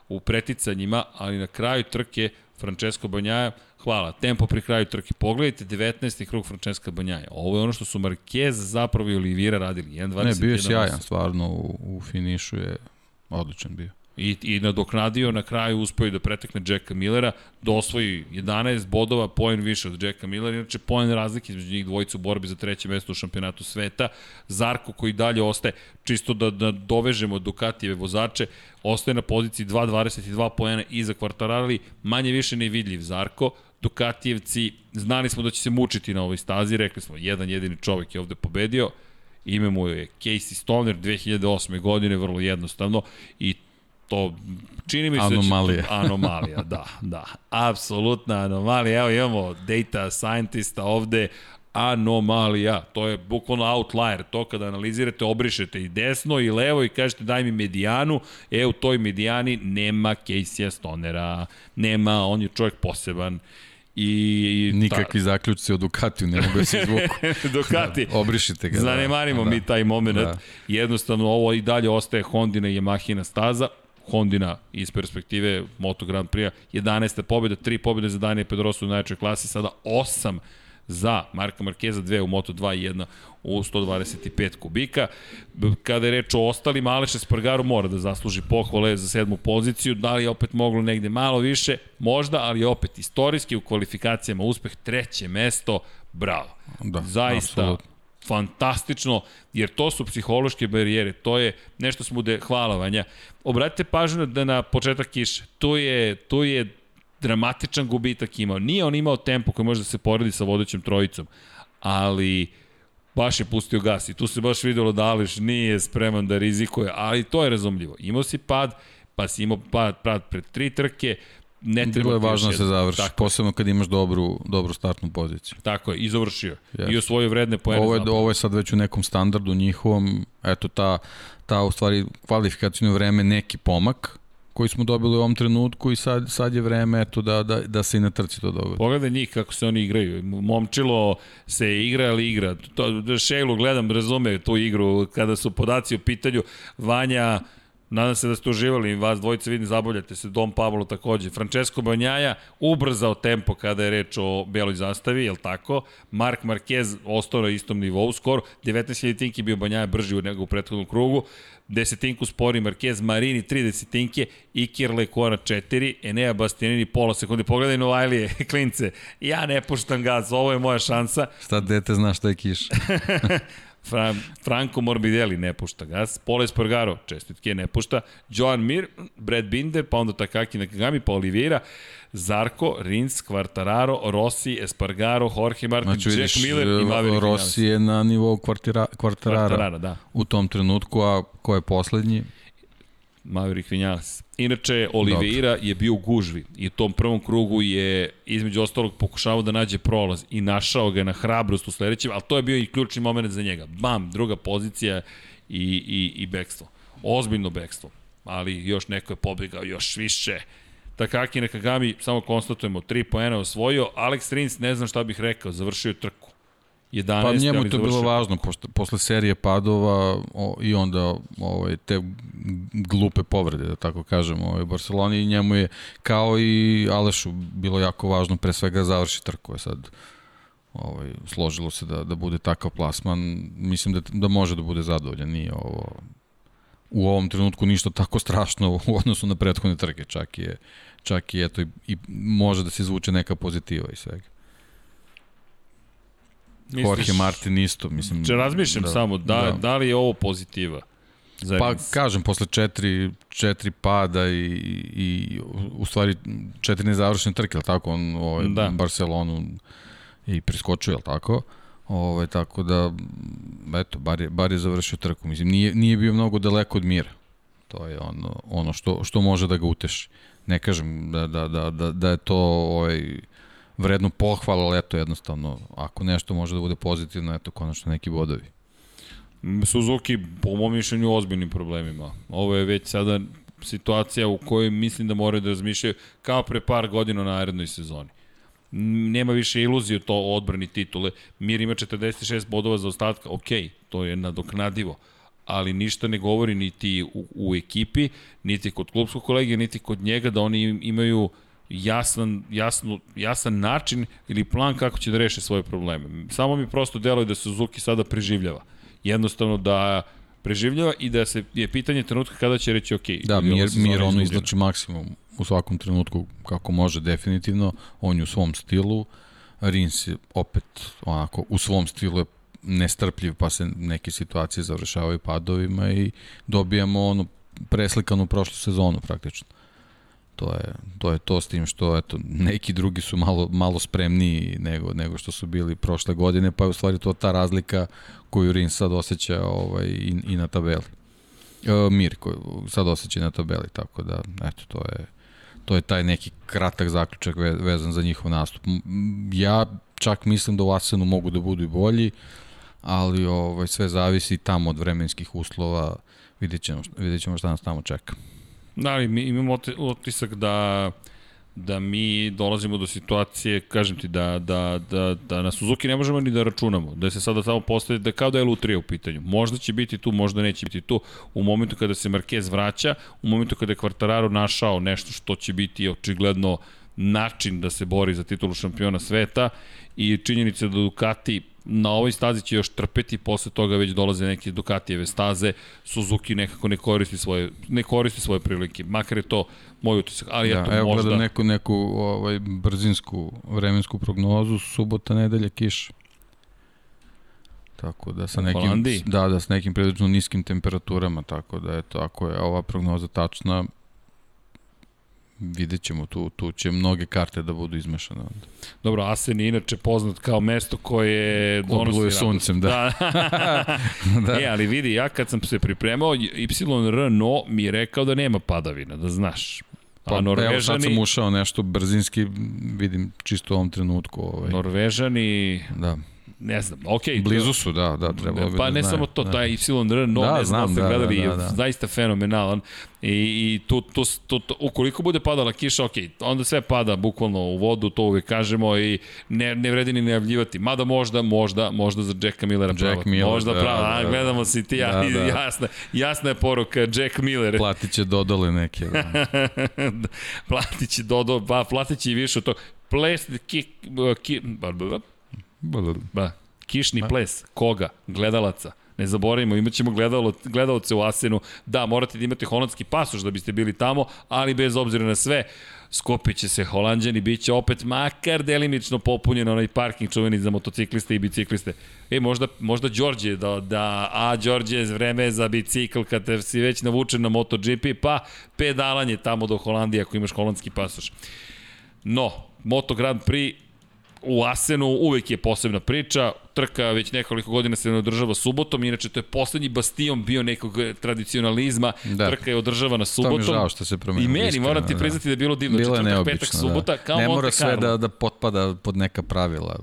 u preticanjima, ali na kraju trke Francesco Banjaja Hvala. Tempo pri kraju trke. Pogledajte 19. krug Francesca Banjaja. Ovo je ono što su Marquez zapravo i Olivira radili. 1, ne, bio je sjajan, stvarno u, u finišu je odličan bio. I, i nadoknadio na kraju uspeo da pretekne Jacka Millera, da osvoji 11 bodova, poen više od Jacka Millera, inače poen razlike između njih dvojica u borbi za treće mesto u šampionatu sveta. Zarko koji dalje ostaje, čisto da, da dovežemo Ducatijeve vozače, ostaje na poziciji 2.22 poena iza kvartarali, manje više nevidljiv Zarko, Ducatijevci, znali smo da će se mučiti na ovoj stazi, rekli smo, jedan jedini čovek je ovde pobedio, ime mu je Casey Stoner 2008. godine, vrlo jednostavno, i to čini mi se Anomalija. Da će, anomalija, da, da. Apsolutna anomalija. Evo imamo data scientista ovde, anomalija. To je bukvalno outlier. To kada analizirate, obrišete i desno i levo i kažete daj mi medijanu. E, u toj medijani nema Casey Stonera. Nema, on je čovjek poseban. I, Nikakvi ta... zaključci o Ducatiju ne mogu da se izvuku. Ducati. Da, obrišite ga. Zanemarimo da. mi taj moment. Da. Jednostavno, ovo i dalje ostaje Hondina i Yamahina staza. Hondina iz perspektive Moto Grand Prix 11. pobjeda, 3 pobjede za Daniel Pedrosu u najjačoj klasi, sada 8 za Marka Markeza, 2 u Moto2 i 1 u 125 kubika. Kada je reč o ostalim, Aleš Espargaro mora da zasluži pohvale za sedmu poziciju. Da li je opet moglo negde malo više? Možda, ali opet istorijski u kvalifikacijama uspeh treće mesto. Bravo. Da, Zaista absolutno fantastično, jer to su psihološke barijere, to je nešto smo bude hvalovanja. Obratite pažnju da na početak kiše, tu je, tu je dramatičan gubitak imao. Nije on imao tempo koji može da se poredi sa vodećom trojicom, ali baš je pustio gas i tu se baš videlo da Ališ nije spreman da rizikuje, ali to je razumljivo. Imao si pad, pa si imao pad, pad pred tri trke, ne treba Bilo je važno da se završi, tako. posebno kad imaš dobru, dobru startnu poziciju. Tako je, i završio. Yes. I osvojio vredne poene. Ovo je, ovo je sad već u nekom standardu njihovom, eto ta, ta u stvari kvalifikacijno vreme neki pomak, koji smo dobili u ovom trenutku i sad, sad je vreme eto, da, da, da se i na trci to dogodi. Pogledaj njih kako se oni igraju. Momčilo se igra ali igra. To, Šejlu gledam, razume tu igru kada su podaci u pitanju. Vanja Nadam se da ste uživali, vas dvojice vidim, zabavljate se, Dom Pavlo takođe. Francesco Banjaja ubrzao tempo kada je reč o beloj zastavi, je li tako? Mark Marquez ostao na istom nivou, skoro 19.000 tinki bio Banjaja brži nego u prethodnom krugu, desetinku spori Marquez, Marini 3 desetinke, Iker Lekona 4, Enea Bastianini pola sekunde. Pogledaj Novajlije, klince, ja ne puštam gaz, ovo je moja šansa. Šta dete zna šta je kiš? Fra, Franco Morbidelli ne pušta gas, Pole Espargaro, čestitke, ne pušta, Joan Mir, Brad Binder, pa onda Takaki Nakagami, pa Oliveira, Zarko, Rins, Quartararo, Rossi, Espargaro, Jorge Martin, znači, Jack Miller i Maverick Rossi je na nivou Quartarara, Quartarara da. u tom trenutku, a ko je poslednji? Maverick Vinales. Inače, Oliveira Dobro. je bio u gužvi i u tom prvom krugu je između ostalog pokušavao da nađe prolaz i našao ga na hrabrost u sledećem, ali to je bio i ključni moment za njega. Bam, druga pozicija i, i, i bekstvo. Ozbiljno bekstvo, ali još neko je pobegao još više. Takaki Nakagami, samo konstatujemo, 3 poena osvojio, Alex Rins, ne znam šta bih rekao, završio trku. 11. Pa njemu je to bilo važno, pošto, posle serije padova o, i onda ovaj, te glupe povrede, da tako kažem, ovaj, Barceloni i njemu je, kao i Alešu, bilo jako važno pre svega da završi trku. Sad, ovaj, složilo se da, da bude takav plasman, mislim da, da može da bude zadovoljan, nije ovo u ovom trenutku ništa tako strašno u odnosu na prethodne trke, čak je, čak i, eto, i, i može da se izvuče neka pozitiva i svega. Misliš, Jorge Martin isto, mislim. Če razmišljam da, samo, da, da. da li je ovo pozitiva? Za pa kažem, posle četiri, četiri pada i, i u stvari četiri nezavršene trke, tako, on ovaj, da. Barcelonu i priskočio, je tako? Ovaj, tako da, eto, bar je, bar je završio trku. Mislim, nije, nije bio mnogo daleko od mira. To je ono, ono što, što može da ga uteši. Ne kažem da, da, da, da, da je to ovaj, vredno pohvala, ali eto jednostavno, ako nešto može da bude pozitivno, eto konačno neki bodovi. Suzuki, po mom mišljenju, ozbiljnim problemima. Ovo je već sada situacija u kojoj mislim da moraju da razmišljaju kao pre par godina na narednoj sezoni. Nema više iluzije to odbrani titule. Mir ima 46 bodova za ostatka, ok, to je nadoknadivo ali ništa ne govori niti u, u ekipi, niti kod klubskog kolegija, niti kod njega da oni imaju uh, jasan, jasno, jasan način ili plan kako će da reše svoje probleme. Samo mi prosto deluje da Suzuki sada preživljava. Jednostavno da preživljava i da se je pitanje trenutka kada će reći ok. Da, Mir, Mir ono izlači maksimum u svakom trenutku kako može definitivno, on je u svom stilu, Rins je opet onako u svom stilu je nestrpljiv pa se neke situacije završavaju padovima i dobijamo ono preslikanu prošlu sezonu praktično. To je, to je to s tim što eto, neki drugi su malo, malo spremniji nego, nego što su bili prošle godine, pa je u stvari to ta razlika koju Rin sad osjeća ovaj, i, i na tabeli. E, Mir koji sad osjeća na tabeli, tako da, eto, to je to je taj neki kratak zaključak vezan za njihov nastup. Ja čak mislim da u Asenu mogu da budu i bolji, ali ovaj, sve zavisi tamo od vremenskih uslova, vidjet ćemo, vidjet ćemo šta nas tamo čeka. Da, ali mi imamo otisak da da mi dolazimo do situacije, kažem ti, da, da, da, da na Suzuki ne možemo ni da računamo, da se sada tamo postaje, da kao da je lutrija u pitanju. Možda će biti tu, možda neće biti tu. U momentu kada se Marquez vraća, u momentu kada je Quartararo našao nešto što će biti očigledno način da se bori za titulu šampiona sveta i činjenica da Ducati na ovoj stazi će još trpeti, posle toga već dolaze neke Ducatijeve staze, Suzuki nekako ne koristi svoje, ne koristi svoje prilike, makar je to moj utisak, ali da, eto, evo možda... gledam neku, neku ovaj, brzinsku vremensku prognozu, subota, nedelja, kiš. Tako da sa nekim, Holandiji? da, da sa nekim prilično niskim temperaturama, tako da eto, ako je ova prognoza tačna, vidjet ćemo, tu, tu će mnoge karte da budu izmešane onda. Dobro, Asen je inače poznat kao mesto koje donosi... Obiluje suncem, da. da. da. E, ali vidi, ja kad sam se pripremao, YR no mi je rekao da nema padavina, da znaš. Pa, Norvežani, evo sad sam ušao nešto brzinski, vidim čisto u ovom trenutku. Ovaj. Norvežani... Da ne znam, okej. Okay, Blizu su, da, da, trebalo bi Pa da ne znaju, samo to, da. taj YR, no, Da, ne znam, znam, ste da, gledali, da, da, da. zaista fenomenalan. I, i tu, tu, tu, tu, ukoliko bude padala kiša, ok, onda sve pada bukvalno u vodu, to uvek kažemo i ne, ne vredi ni najavljivati. Mada možda, možda, možda za Jacka Millera Jack prava. Miller, možda da, prava, da, da. gledamo si ti, ja, Da, da. jasna, jasna je poruka Jack Miller. Platit će dodale neke. Da. platit će dodo, pa platit će i više od toga. Ples, ki, ki, ba, ba, ba, ba, kišni ples, koga? Gledalaca. Ne zaboravimo, imat ćemo gledalo, gledalce u Asenu. Da, morate da imate holandski pasoš da biste bili tamo, ali bez obzira na sve, skupit će se holandjani, bit će opet makar delimično popunjen onaj parking čuveni za motocikliste i bicikliste. E, možda, možda Đorđe, da, da, a Đorđe, vreme je za bicikl kad te si već navučen na MotoGP, pa pedalanje tamo do Holandije ako imaš holandski pasoš. No, Moto Grand Prix u Asenu uvek je posebna priča, trka već nekoliko godina se ne održava subotom, inače to je poslednji bastion bio nekog tradicionalizma, da. Da. trka je održavana To subotom. mi je žao što se promenilo. I meni, iskreno, moram ti priznati da je bilo divno, Bilo četvrtak, petak, subota, kao Ne Monte mora sve Carlo. da, da potpada pod neka pravila.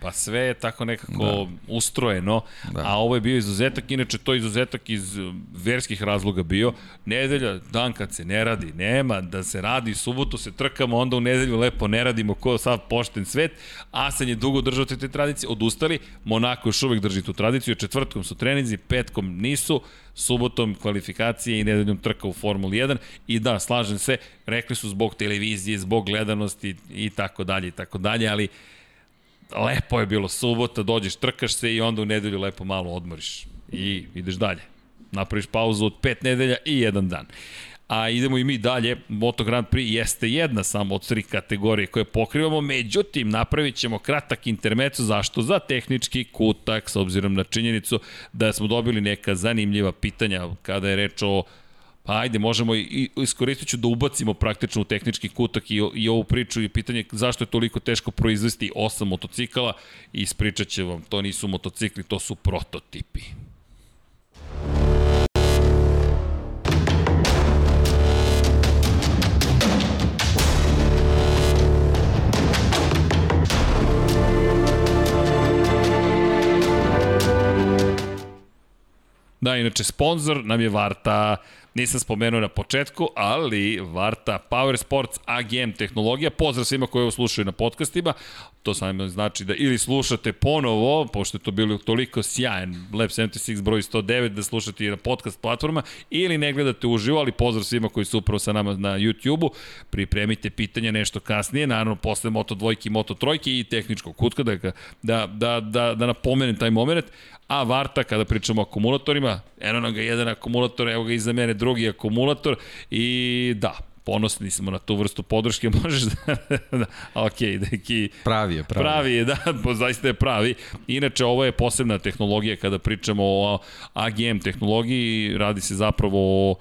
Pa sve je tako nekako da. ustrojeno, da. A ovo je bio izuzetak, inače to je izuzetak iz uh, verskih razloga bio. Nedelja, dan kad se ne radi, nema da se radi, subotu se trkamo, onda u nedelju lepo ne radimo ko sav pošten svet. Asen je dugo držao te, te tradicije, odustali, Monako još uvek drži tu tradiciju, četvrtkom su treninzi, petkom nisu, subotom kvalifikacije i nedeljom trka u Formuli 1 i da, slažem se, rekli su zbog televizije, zbog gledanosti i tako dalje i tako dalje, ali lepo je bilo subota, dođeš, trkaš se i onda u nedelju lepo malo odmoriš i ideš dalje. Napraviš pauzu od pet nedelja i jedan dan. A idemo i mi dalje, Moto Grand Prix jeste jedna samo od tri kategorije koje pokrivamo, međutim napravit ćemo kratak intermeco, zašto? Za tehnički kutak, s obzirom na činjenicu da smo dobili neka zanimljiva pitanja kada je reč o Pa ajde, možemo i iskoristit ću da ubacimo praktično u tehnički kutak i, i ovu priču i pitanje zašto je toliko teško proizvesti osam motocikala i ispričat će vam, to nisu motocikli, to su prototipi. Da, inače, sponsor nam je Varta, nisam spomenuo na početku, ali Varta Power Sports AGM tehnologija, pozdrav svima koji ovo slušaju na podcastima, to samo znači da ili slušate ponovo, pošto je to bilo toliko sjajan Lab 76 broj 109, da slušate i na podcast platforma, ili ne gledate uživo, ali pozdrav svima koji su upravo sa nama na YouTube-u, pripremite pitanja nešto kasnije, naravno posle Moto dvojke i Moto trojke i tehničkog kutka, da, da, da, da, da napomenem taj moment, a Varta, kada pričamo o akumulatorima, eno nam ga jedan akumulator, evo ga iza mene drugi akumulator i da, ponosni smo na tu vrstu podrške, možeš da, da ok, deki, Pravi je, pravi. Pravi je, da, bo zaista je pravi. Inače, ovo je posebna tehnologija kada pričamo o AGM tehnologiji, radi se zapravo o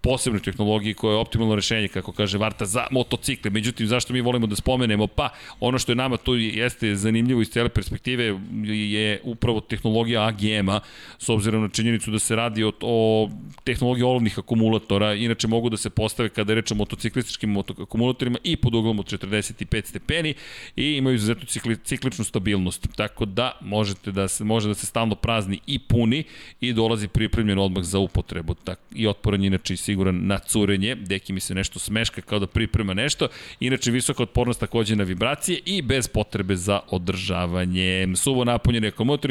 posebnoj tehnologiji koja je optimalno rešenje, kako kaže Varta, za motocikle. Međutim, zašto mi volimo da spomenemo? Pa, ono što je nama tu jeste zanimljivo iz cele perspektive je upravo tehnologija AGM-a, s obzirom na činjenicu da se radi o, o tehnologiji olovnih akumulatora, inače mogu da se postave kada je reč o motociklističkim akumulatorima i pod uglom od 45 stepeni i imaju izuzetnu cikli, cikličnu stabilnost. Tako da možete da se, može da se stalno prazni i puni i dolazi pripremljen odmah za upotrebu. Tak, I otporan inače siguran na curenje. Deki mi se nešto smeška kao da priprema nešto. Inače visoka otpornost takođe na vibracije i bez potrebe za održavanje. Suvo napunjen akumulator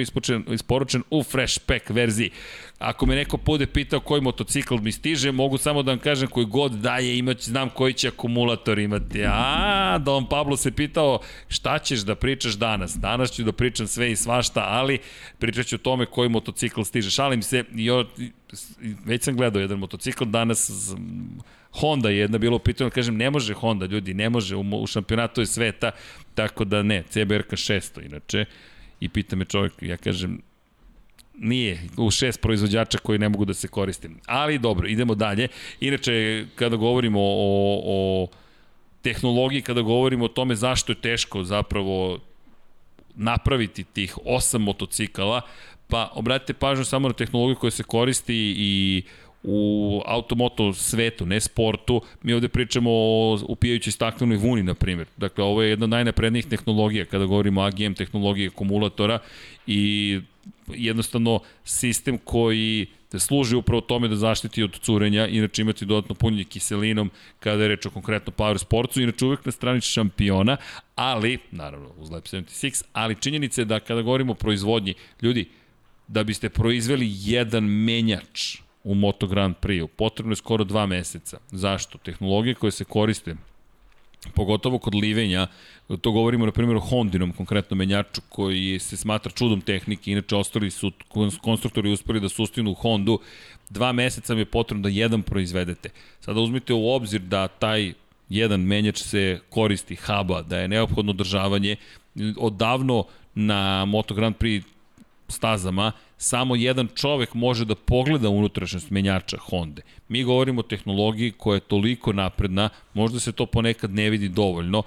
isporučen u Fresh Pack verziji. Ako me neko bude pitao koji motocikl mi stiže, mogu samo da vam kažem koji god daje imać, znam koji će akumulator imati. A, Don Pablo se pitao šta ćeš da pričaš danas. Danas ću da pričam sve i svašta, ali pričat ću o tome koji motocikl stiže. Šalim se, jo, već sam gledao jedan motocikl danas, Honda je jedna bilo pitanje, kažem, ne može Honda, ljudi, ne može, u, u šampionatu je sveta, tako da ne, CBRK 600 inače, i pita me čovjek, ja kažem, nije u šest proizvođača koji ne mogu da se koriste. Ali dobro, idemo dalje. Inače, kada govorimo o, o tehnologiji, kada govorimo o tome zašto je teško zapravo napraviti tih osam motocikala, pa obratite pažnju samo na tehnologiju koja se koristi i u automoto svetu, ne sportu, mi ovde pričamo o upijajući staklenoj vuni, na primjer. Dakle, ovo je jedna od najnaprednijih tehnologija kada govorimo o AGM tehnologiji akumulatora i jednostavno sistem koji služi upravo tome da zaštiti od curenja, inače imati dodatno punjenje kiselinom kada je reč o konkretno power sportu, inače uvek na strani šampiona, ali, naravno, uz Lab 76, ali činjenica je da kada govorimo o proizvodnji, ljudi, da biste proizveli jedan menjač u Moto Grand Prix, potrebno je skoro dva meseca. Zašto? Tehnologije koje se koriste pogotovo kod livenja, to govorimo na primjer o Hondinom konkretno menjaču koji se smatra čudom tehnike, inače ostali su konstruktori uspeli da sustinu Hondu, dva meseca mi je potrebno da jedan proizvedete. Sada uzmite u obzir da taj jedan menjač se koristi huba, da je neophodno održavanje, odavno na Moto Grand Prix stazama samo jedan čovek može da pogleda unutrašnjost menjača Honda. Mi govorimo o tehnologiji koja je toliko napredna, možda se to ponekad ne vidi dovoljno,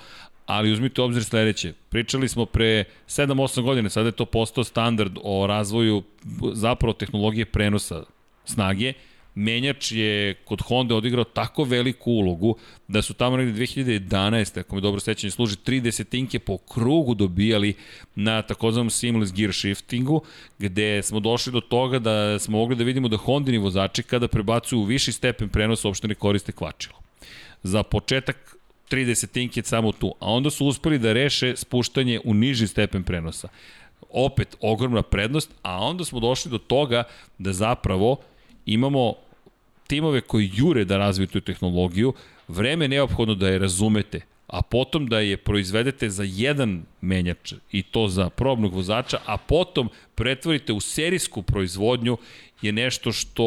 ali uzmite obzir sledeće. Pričali smo pre 7-8 godine, sada je to postao standard o razvoju zapravo tehnologije prenosa snage, menjač je kod Honda odigrao tako veliku ulogu da su tamo negde 2011. ako me dobro sećanje služi, tri desetinke po krugu dobijali na takozvanom seamless gear shiftingu, gde smo došli do toga da smo mogli da vidimo da Hondini vozači kada prebacuju u viši stepen prenosa uopšte ne koriste kvačilo. Za početak 30 desetinke samo tu, a onda su uspeli da reše spuštanje u niži stepen prenosa. Opet ogromna prednost, a onda smo došli do toga da zapravo imamo timove koji jure da razviju tu tehnologiju, vreme je neophodno da je razumete, a potom da je proizvedete za jedan menjač i to za probnog vozača, a potom pretvorite u serijsku proizvodnju je nešto što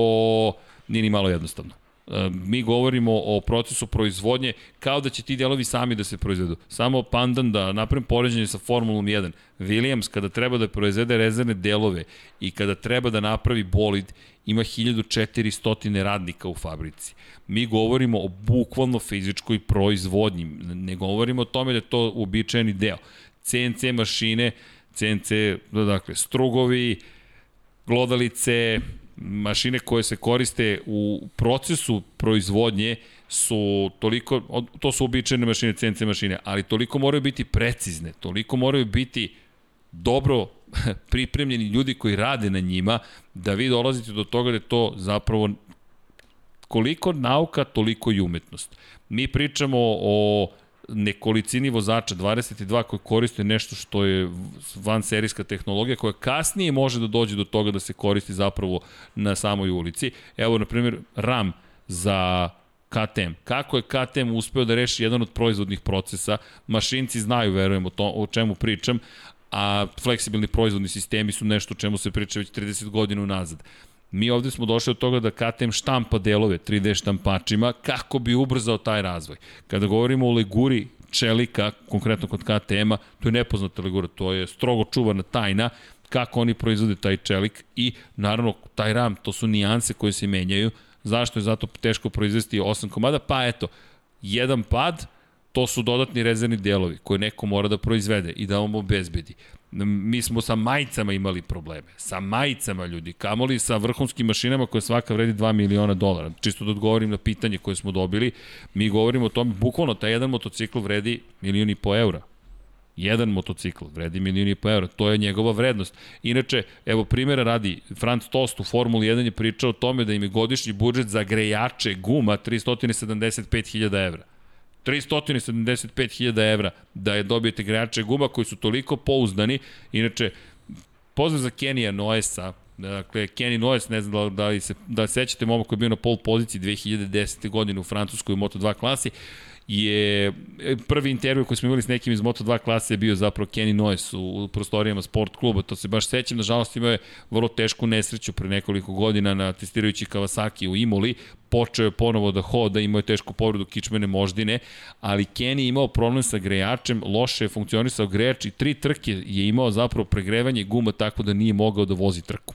nije ni malo jednostavno. E, mi govorimo o procesu proizvodnje kao da će ti delovi sami da se proizvedu. Samo pandan da napravim poređenje sa Formulom 1. Williams kada treba da proizvede rezervne delove i kada treba da napravi bolid ima 1400 radnika u fabrici. Mi govorimo o bukvalno fizičkoj proizvodnji. Ne govorimo o tome da je to uobičajeni deo. CNC mašine, CNC, dakle, strugovi, glodalice, mašine koje se koriste u procesu proizvodnje su toliko, to su običajne mašine, CNC mašine, ali toliko moraju biti precizne, toliko moraju biti dobro pripremljeni ljudi koji rade na njima, da vi dolazite do toga da je to zapravo koliko nauka, toliko i umetnost. Mi pričamo o nekolicini vozača, 22 koji koriste nešto što je van serijska tehnologija koja kasnije može da dođe do toga da se koristi zapravo na samoj ulici. Evo, na primjer, RAM za KTM. Kako je KTM uspeo da reši jedan od proizvodnih procesa? Mašinci znaju, verujem, o, to, o čemu pričam, a fleksibilni proizvodni sistemi su nešto o čemu se priča već 30 godina unazad. Mi ovde smo došli od toga da KTM štampa delove 3D štampačima kako bi ubrzao taj razvoj. Kada govorimo o leguri čelika, konkretno kod KTM-a, to je nepoznata legura, to je strogo čuvana tajna kako oni proizvode taj čelik i naravno taj ram, to su nijanse koje se menjaju, Zašto je zato teško proizvesti 8 komada? Pa eto, jedan pad, to su dodatni rezervni delovi koje neko mora da proizvede i da vam obezbedi. Mi smo sa majicama imali probleme. Sa majicama ljudi, kamoli sa vrhunskim mašinama koje svaka vredi 2 miliona dolara. Čisto da odgovorim na pitanje koje smo dobili, mi govorimo o tome, bukvalno taj jedan motocikl vredi milion i po eura. Jedan motocikl vredi milion i po eura, to je njegova vrednost. Inače, evo primjera radi, Franz Tost u Formuli 1 je pričao o tome da im je godišnji budžet za grejače guma 375.000 evra. 375.000 evra da je dobijete grejače guma koji su toliko pouzdani. Inače, pozdrav za Kenija Noesa, Dakle, Kenny Noes, ne znam da, da li se, da sećate momak koji je bio na pol poziciji 2010. godine u Francuskoj u Moto2 klasi, je e, prvi intervju koji smo imali s nekim iz Moto2 klase je bio zapravo Kenny Noes u, u prostorijama sport kluba, to se baš sećam, nažalost imao je vrlo tešku nesreću pre nekoliko godina na testirajući Kawasaki u Imoli, počeo je ponovo da hoda, imao je tešku povredu kičmene moždine, ali Kenny imao problem sa grejačem, loše je funkcionisao grejač i tri trke je imao zapravo pregrevanje guma tako da nije mogao da vozi trku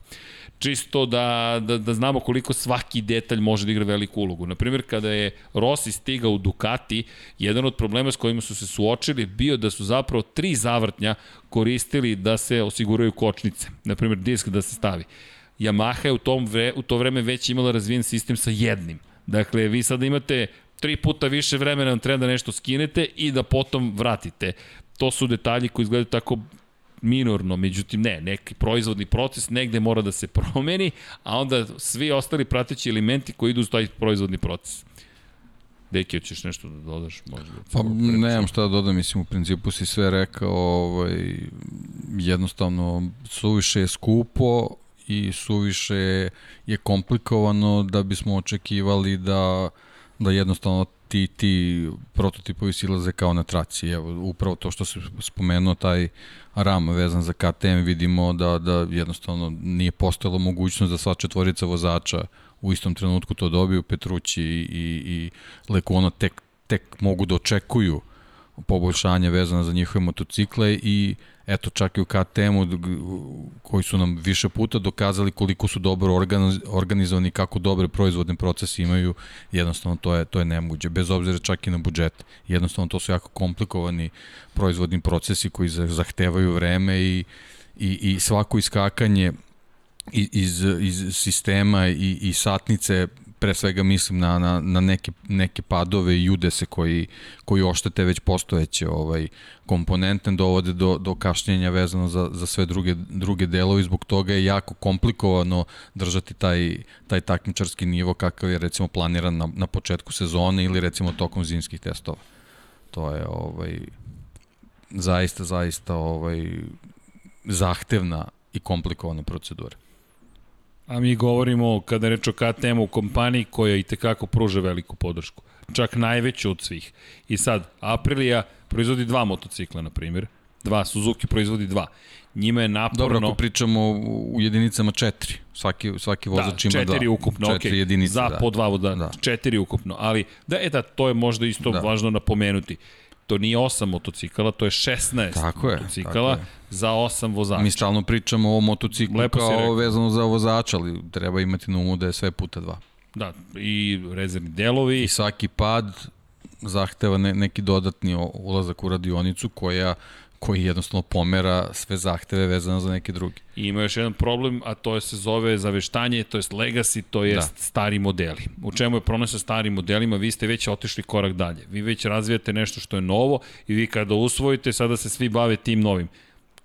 čisto da, da, da znamo koliko svaki detalj može da igra veliku ulogu. Naprimjer, kada je Rossi stigao u Ducati, jedan od problema s kojima su se suočili bio da su zapravo tri zavrtnja koristili da se osiguraju kočnice. Naprimjer, disk da se stavi. Yamaha je u, tom vre, u to vreme već imala razvijen sistem sa jednim. Dakle, vi sada imate tri puta više vremena vam treba da nešto skinete i da potom vratite. To su detalji koji izgledaju tako minorno, međutim ne, neki proizvodni proces negde mora da se promeni, a onda svi ostali prateći elementi koji idu uz taj proizvodni proces. Deki, hoćeš nešto da dodaš? Možda, pa nemam šta da dodam, mislim u principu si sve rekao, ovaj, jednostavno suviše je skupo i suviše je komplikovano da bismo očekivali da da jednostavno ti, ti prototipovi silaze kao na traci. Evo, upravo to što se spomenuo, taj RAM vezan za KTM, vidimo da, da jednostavno nije postojala mogućnost da sva četvorica vozača u istom trenutku to dobiju, Petrući i, i, i Lekuono tek, tek mogu da očekuju poboljšanje vezano za njihove motocikle i eto čak i u KTM-u koji su nam više puta dokazali koliko su dobro organizovani, kako dobre proizvodne procese imaju, jednostavno to je, to je nemoguće, bez obzira čak i na budžet. Jednostavno to su jako komplikovani proizvodni procesi koji zahtevaju vreme i, i, i svako iskakanje iz, iz sistema i, i satnice pre svega mislim na, na, na neke, neke padove i udese koji, koji oštete već postojeće ovaj, komponente, dovode do, do kašnjenja vezano za, za sve druge, druge delovi, zbog toga je jako komplikovano držati taj, taj takmičarski nivo kakav je recimo planiran na, na početku sezone ili recimo tokom zimskih testova. To je ovaj, zaista, zaista ovaj, zahtevna i komplikovana procedura. A mi govorimo, kada reč o KTM u kompaniji koja i tekako pruža veliku podršku. Čak najveću od svih. I sad, Aprilia proizvodi dva motocikla, na primjer. Dva, Suzuki proizvodi dva. Njima je naporno... Dobro, ako pričamo u jedinicama četiri. Svaki, svaki vozač da, ima dva. četiri ukupno, četiri okay. jedinice. Za da. po dva, da, da. četiri ukupno. Ali, da, e da, to je možda isto da. važno napomenuti to nije 8 motocikala, to je 16 tako je, motocikala tako je. za 8 vozača. Mi stalno pričamo o motociklu Lepo kao vezano za vozača, ali treba imati na umu da je sve puta dva. Da, i rezervni delovi. I svaki pad zahteva ne, neki dodatni ulazak u radionicu koja koji jednostavno pomera sve zahteve vezano za neke druge. I ima još jedan problem, a to je se zove zaveštanje, to je legacy, to je da. stari modeli. U čemu je problem sa starim modelima? Vi ste već otišli korak dalje. Vi već razvijate nešto što je novo i vi kada usvojite, sada se svi bave tim novim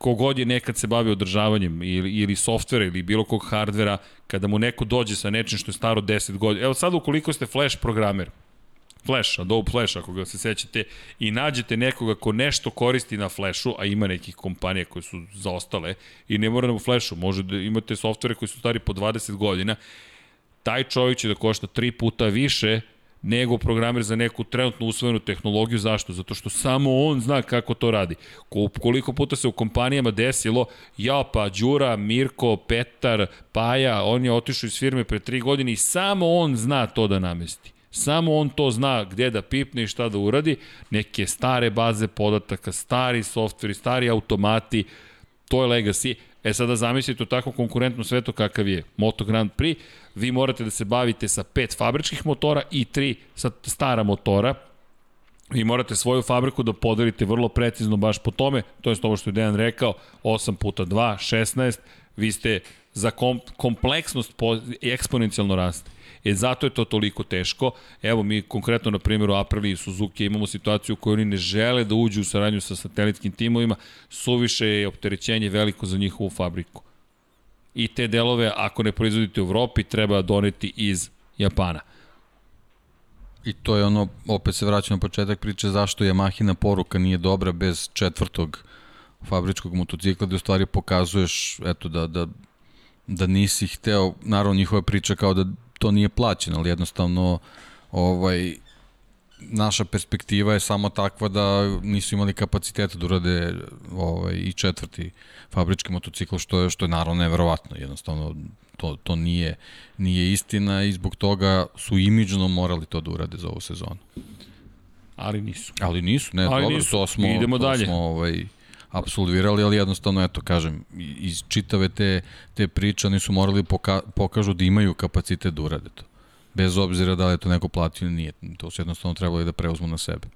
kogod je nekad se bavio održavanjem ili, ili softvera ili bilo kog hardvera, kada mu neko dođe sa nečim što je staro 10 godina. Evo sad ukoliko ste flash programer, Flash, Adobe Flash, ako ga se sećate, i nađete nekoga ko nešto koristi na Flashu, a ima nekih kompanija koje su zaostale, i ne mora na Flashu, može da imate softvere koji su stari po 20 godina, taj čovjek će da košta tri puta više nego programer za neku trenutno usvojenu tehnologiju. Zašto? Zato što samo on zna kako to radi. Koliko puta se u kompanijama desilo, ja pa Đura, Mirko, Petar, Paja, on je otišao iz firme pre tri godine i samo on zna to da namesti. Samo on to zna gde da pipne i šta da uradi. Neke stare baze podataka, stari softveri, stari automati, to je legacy. E sada zamislite u tako konkurentnom svetu kakav je Moto Grand Prix, vi morate da se bavite sa pet fabričkih motora i tri sa stara motora, Vi morate svoju fabriku da podelite vrlo precizno baš po tome, to je ovo što je Dejan rekao, 8 puta 2, 16, vi ste za kom, kompleksnost po, eksponencijalno raste. E zato je to toliko teško. Evo mi konkretno na primjeru Aprili i Suzuki imamo situaciju u kojoj oni ne žele da uđu u saradnju sa satelitskim timovima, suviše je opterećenje veliko za njihovu fabriku. I te delove, ako ne proizvodite u Evropi, treba doneti iz Japana. I to je ono, opet se vraćam na početak priče zašto Yamahina poruka nije dobra bez četvrtog fabričkog motocikla, da u stvari pokazuješ eto, da, da, da nisi hteo, naravno njihova priča kao da to nije plaćeno, ali jednostavno ovaj, naša perspektiva je samo takva da nisu imali kapaciteta da urade ovaj, i četvrti fabrički motocikl, što je, što je naravno neverovatno. Jednostavno, to, to nije, nije istina i zbog toga su imidžno morali to da urade za ovu sezonu. Ali nisu. Ali nisu, ne, Ali dobro, nisu. to smo, Idemo to dalje. smo ovaj, absolvirali, ali jednostavno, eto, kažem, iz čitave te, te priče oni su morali poka, pokažu da imaju kapacitet da urade to. Bez obzira da li je to neko platio ili nije. To su jednostavno trebali da preuzmu na sebe.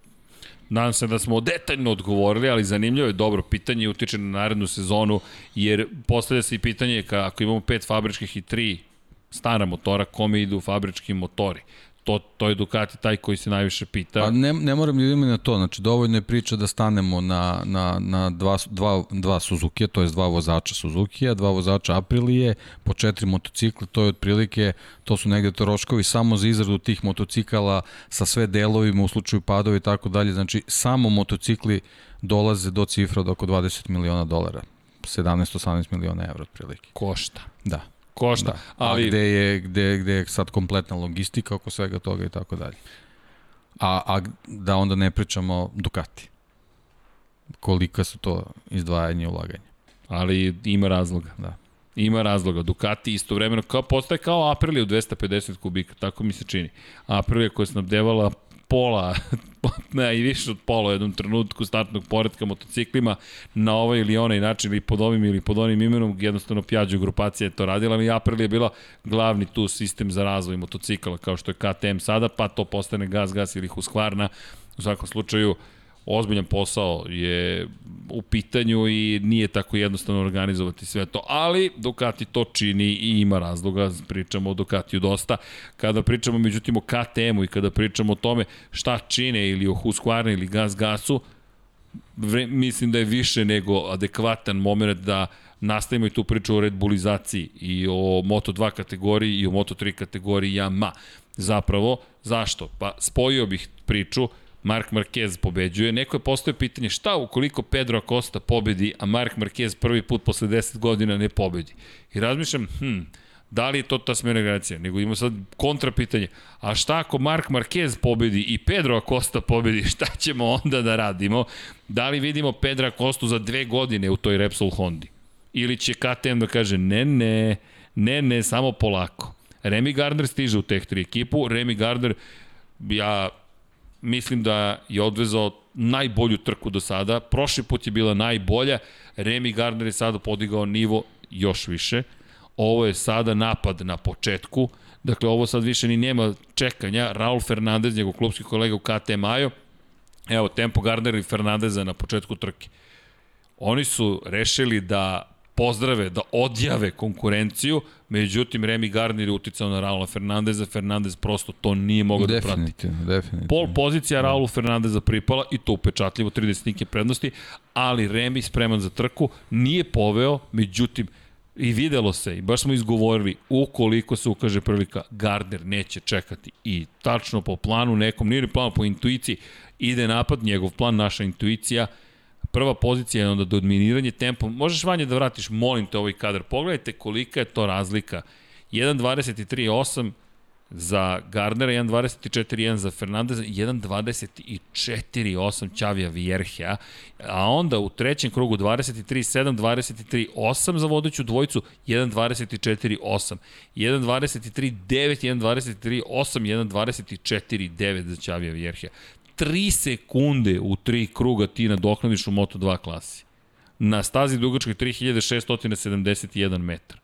Nadam se da smo detaljno odgovorili, ali zanimljivo je dobro pitanje i utiče na narednu sezonu, jer postavlja se i pitanje ka, ako imamo pet fabričkih i tri stara motora, kome idu fabrički motori? To, to je Ducati taj koji se najviše pita. Pa ne, ne moram da idem na to, znači dovoljno je priča da stanemo na, na, na dva, dva, dva Suzuki, to je dva vozača Suzuki, dva vozača Aprilije, po četiri motocikla, to je otprilike, to su negde troškovi samo za izradu tih motocikala sa sve delovima u slučaju padova i tako dalje, znači samo motocikli dolaze do cifra od oko 20 miliona dolara, 17-18 miliona evra otprilike. Košta. Da. Košta. Da. Ali... A gde je, gde, gde je sad kompletna logistika oko svega toga i tako dalje. A, a da onda ne pričamo Ducati. Kolika su to izdvajanje i ulaganje. Ali ima razloga. Da. Ima razloga. Ducati istovremeno kao, postaje kao Aprilia u 250 kubika, tako mi se čini. Aprilia koja je snabdevala pola, ne, i više od pola u jednom trenutku startnog poredka motociklima na ovaj ili onaj način ili pod ovim ili pod onim imenom, jednostavno Piaggio grupacija je to radila, ali Aprilia je bila glavni tu sistem za razvoj motocikala kao što je KTM sada, pa to postane Gas Gas ili Husqvarna. U svakom slučaju, ozbiljan posao je u pitanju i nije tako jednostavno organizovati sve to, ali Ducati to čini i ima razloga, pričamo o Ducatiju dosta. Kada pričamo međutim o KTM-u i kada pričamo o tome šta čine ili o Husqvarna ili Gas Gasu, vre, mislim da je više nego adekvatan moment da nastavimo i tu priču o Red Bullizaciji i o Moto2 kategoriji i o Moto3 kategoriji Yamaha. Zapravo, zašto? Pa spojio bih priču, Mark Marquez pobeđuje. Neko je postoje pitanje šta ukoliko Pedro Acosta pobedi, a Mark Marquez prvi put posle 10 godina ne pobedi. I razmišljam, hm, da li je to ta smjena generacija? Nego ima sad kontra pitanje. A šta ako Mark Marquez pobedi i Pedro Acosta pobedi, šta ćemo onda da radimo? Da li vidimo Pedro Acosta za dve godine u toj Repsol Hondi? Ili će KTM da kaže, ne, ne, ne, ne, samo polako. Remy Gardner stiže u teh tri ekipu, Remy Gardner, ja mislim da je odvezao najbolju trku do sada. Prošli put je bila najbolja. Remy Gardner je sada podigao nivo još više. Ovo je sada napad na početku. Dakle, ovo sad više ni nema čekanja. Raul Fernandez, njegov klubski kolega u KTM Ajo. Evo, tempo Gardner i Fernandeza na početku trke. Oni su rešili da pozdrave, da odjave konkurenciju, međutim Remy Gardner je uticao na Raula Fernandeza, Fernandez prosto to nije mogao da prati. Definitivno, definitivno. Pol pozicija Raulu Fernandeza pripala i to upečatljivo 30 prednosti, ali Remy spreman za trku, nije poveo, međutim i videlo se i baš smo izgovorili ukoliko se ukaže prilika Gardner neće čekati i tačno po planu nekom, nije ni plan po intuiciji ide napad, njegov plan, naša intuicija prva pozicija je onda dominiranje tempom. Možeš vanje da vratiš, molim te ovaj kadar. Pogledajte kolika je to razlika. 1.23.8 za Gardnera, 1.24.1 za Fernandeza, 1.24.8 Čavija Vierhea, a onda u trećem krugu 23.7, 23.8 za vodeću dvojicu, 1.24.8, 1.23.9, 1.23.8, 1.24.9 za Čavija Vierhea. 3 sekunde u tri kruga ti nadoknadiš u Moto2 klasi. na stazi dugačkoj 3671 metar.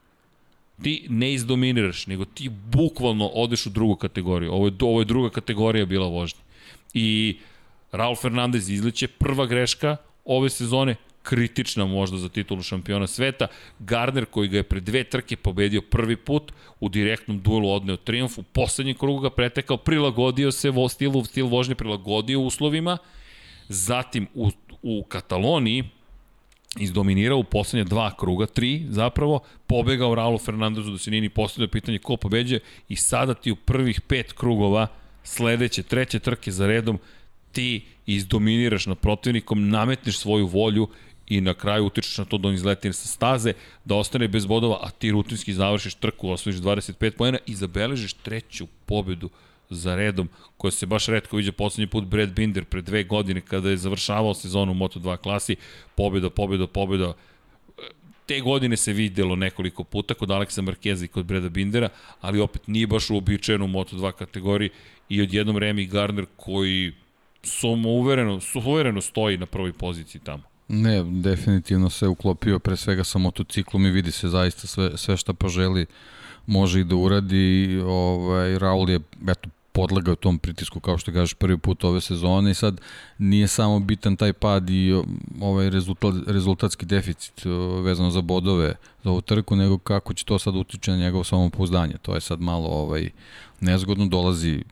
Ti ne izdominiraš, nego ti bukvalno odeš u drugu kategoriju. Ovo je, ovo je druga kategorija bila vožnja. I Raul Fernandez izleće prva greška ove sezone, kritična možda za titulu šampiona sveta. Gardner koji ga je pre dve trke pobedio prvi put, u direktnom duelu odneo triumf, u poslednjem krugu ga pretekao, prilagodio se vo stilu, stil vožnje, prilagodio uslovima, zatim u, u Kataloniji izdominirao u poslednje dva kruga, tri zapravo, pobegao Raulu Fernandezu da se nije ni pitanje ko pobeđe i sada ti u prvih pet krugova sledeće, treće trke za redom ti izdominiraš nad protivnikom, nametneš svoju volju i na kraju utičeš na to da on izleti sa staze, da ostane bez bodova, a ti rutinski završiš trku, osvojiš 25 pojena i zabeležiš treću pobedu za redom, koja se baš redko viđa poslednji put Brad Binder pre dve godine kada je završavao sezonu u Moto2 klasi, pobeda, pobeda, pobeda, te godine se videlo nekoliko puta kod Aleksa Markeza i kod Breda Bindera, ali opet nije baš uobičajeno u Moto2 kategoriji i odjednom Remy Gardner koji sumo uvereno, uvereno stoji na prvoj poziciji tamo. Ne, definitivno se uklopio pre svega sa motociklom i vidi se zaista sve, sve šta poželi može i da uradi. Ovaj, Raul je eto, podlegao tom pritisku kao što kažeš prvi put ove sezone i sad nije samo bitan taj pad i ovaj rezultat, rezultatski deficit vezano za bodove za ovu trku, nego kako će to sad utiče na njegovo samopouzdanje. To je sad malo ovaj nezgodno, dolazi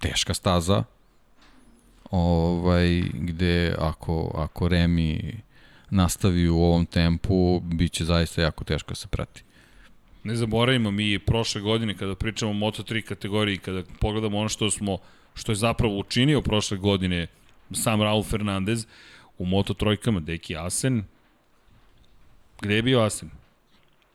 teška staza, ovaj, gde ako, ako Remi nastavi u ovom tempu, bit će zaista jako teško da se prati. Ne zaboravimo mi prošle godine kada pričamo o Moto3 kategoriji, kada pogledamo ono što smo što je zapravo učinio prošle godine sam Raul Fernandez u Moto trojkama, Deki Asen. Gde je bio Asen?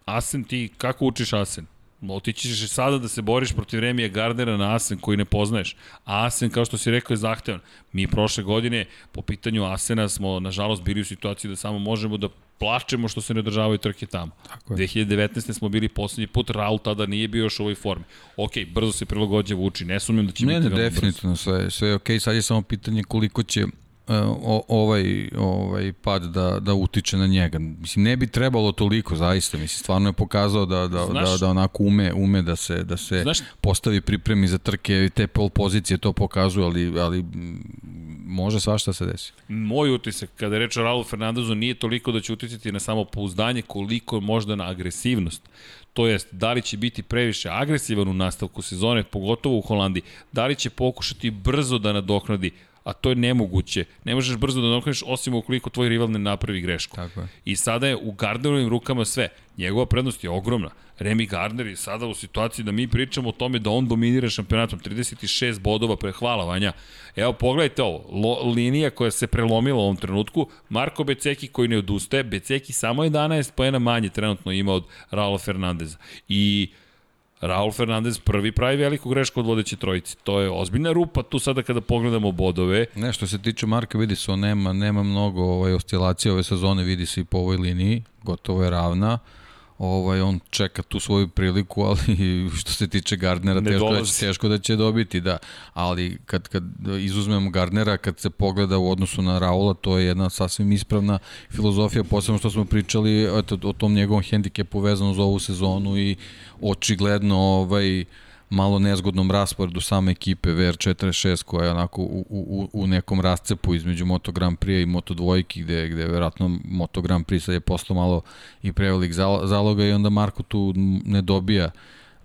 Asen ti, kako učiš Asen? Otići ćeš sada da se boriš protiv Remija Gardera na Asen koji ne poznaješ. A Asen, kao što si rekao, je zahtevan. Mi prošle godine po pitanju Asena smo, nažalost, bili u situaciji da samo možemo da plačemo što se ne održavaju trke tamo. Tako je. 2019. smo bili poslednji put, Raul tada nije bio još u ovoj formi. Ok, brzo se prilagođa vuči, ne sumnjam da će ne, biti ne, definitivno brzo. sve, sve ok, sad je samo pitanje koliko će o, ovaj, ovaj pad da, da utiče na njega. Mislim, ne bi trebalo toliko, zaista. Mislim, stvarno je pokazao da, da, Znaš, da, da onako ume, ume da se, da se Znaš, postavi pripremi za trke i te pol pozicije to pokazuju, ali, ali može svašta se desi. Moj utisak, kada je reč o Raul Fernandezu, nije toliko da će uticati na samo pouzdanje, koliko je možda na agresivnost. To jest, da li će biti previše agresivan u nastavku sezone, pogotovo u Holandiji, da li će pokušati brzo da nadoknadi a to je nemoguće. Ne možeš brzo da nadoknadiš osim ukoliko tvoj rival ne napravi grešku. Tako je. I sada je u Gardnerovim rukama sve. Njegova prednost je ogromna. Remy Gardner je sada u situaciji da mi pričamo o tome da on dominira šampionatom 36 bodova pre hvalavanja. Evo pogledajte ovo, Lo, linija koja se prelomila u ovom trenutku, Marko Beceki koji ne odustaje, Beceki samo 11 pojena manje trenutno ima od Raula Fernandeza. I Raul Fernandez prvi pravi veliku grešku od vodeće trojice. To je ozbiljna rupa tu sada kada pogledamo bodove. Ne, što se tiče Marka, vidi se, on nema, nema mnogo ovaj, oscilacije ove sezone, vidi se i po ovoj liniji, gotovo je ravna ovaj, on čeka tu svoju priliku, ali što se tiče Gardnera, ne teško da, će, teško da će dobiti, da. Ali kad, kad izuzmemo Gardnera, kad se pogleda u odnosu na Raula, to je jedna sasvim ispravna filozofija, posebno što smo pričali eto, o tom njegovom hendikepu vezano za ovu sezonu i očigledno ovaj, malo nezgodnom rasporedu same ekipe VR46 koja je onako u, u, u nekom rascepu između Moto Grand Prix i Moto dvojki gde, gde je verovatno Moto Grand Prix sad je postao malo i prevelik zaloga i onda Marko tu ne dobija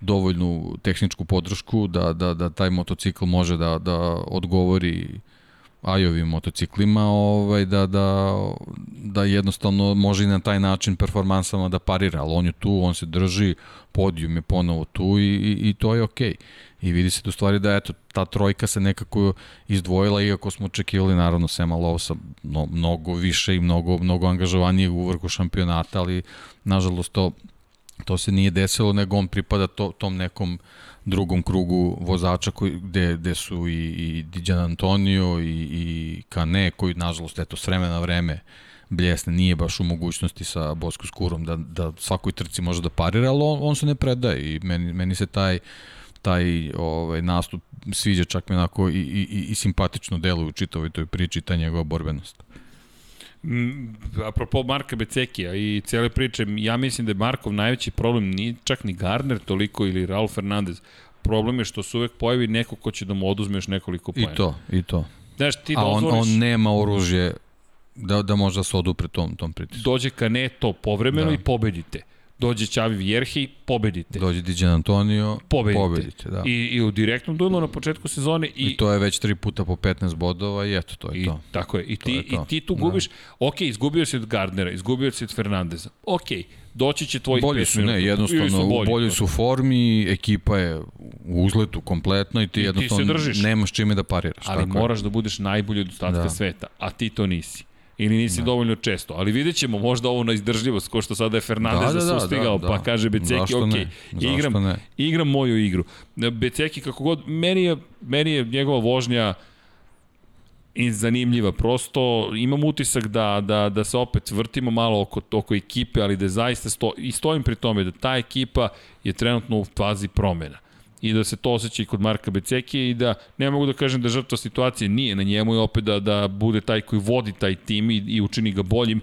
dovoljnu tehničku podršku da, da, da taj motocikl može da, da odgovori ajovim motociklima ovaj, da, da, da jednostavno može i na taj način performansama da parira, ali on je tu, on se drži, podijum je ponovo tu i, i, i to je okej. Okay. I vidi se tu stvari da eto, ta trojka se nekako izdvojila, iako smo očekivali naravno Sema Lovsa no, mnogo više i mnogo, mnogo angažovanijeg u vrhu šampionata, ali nažalost to, to se nije desilo, nego on pripada to, tom nekom drugom krugu vozača koji, gde, gde su i, i Dijan Antonio i, i Kane koji nažalost eto s vremena na vreme bljesne, nije baš u mogućnosti sa Bosku Skurom da, da svakoj trci može da parira, ali on, on se ne predaje i meni, meni se taj taj ovaj, nastup sviđa čak mi onako i, i, i simpatično deluje u čitavoj toj priči ta njegova borbenost. Apropo Marka Becekija i cijele priče, ja mislim da je Markov najveći problem nije čak ni Garner toliko ili Raul Fernandez. Problem je što se uvek pojavi neko ko će da mu oduzme još nekoliko pojena. I to, i to. Znaš, ti A on, on nema oružje da, da može da se odupre tom, tom pritisku. dođe Kaneto povremeno Da. i pobedite. Dođe Čavi Vjerhi, pobedite. Dođe Diđan Antonio, pobedite. pobedite da. I, I u direktnom duelu na početku sezone i, I to je već tri puta po 15 bodova i eto, to je I, to. Tako je. I ti, je to. I ti tu gubiš, da. ok, izgubio si od Gardnera, izgubio si od Fernandeza. Ok, doći će tvojih Bolji 5 su, ne, jednostavno, su bolji, bolji su u formi, ekipa je u uzletu kompletno i ti se jednostavno držiš. nemaš čime da pariraš. Ali tako je. moraš da budeš najbolji od ostatka da. Da. sveta, a ti to nisi. Ili nisi da. dovoljno često. Ali vidjet ćemo možda ovo na izdržljivost, ko što sada je Fernandez da, da, da, sustigao, da, da. pa kaže Beceki, ok, ne? Igram, ne? igram moju igru. Beceki kako god, meni je, meni je njegova vožnja i zanimljiva. Prosto imam utisak da, da, da se opet vrtimo malo oko, oko ekipe, ali da zaista sto, i stojim pri tome da ta ekipa je trenutno u fazi promena i da se to osjeća i kod Marka Becekije i da ne mogu da kažem da žrtva situacije nije na njemu i opet da, da bude taj koji vodi taj tim i, i učini ga boljim.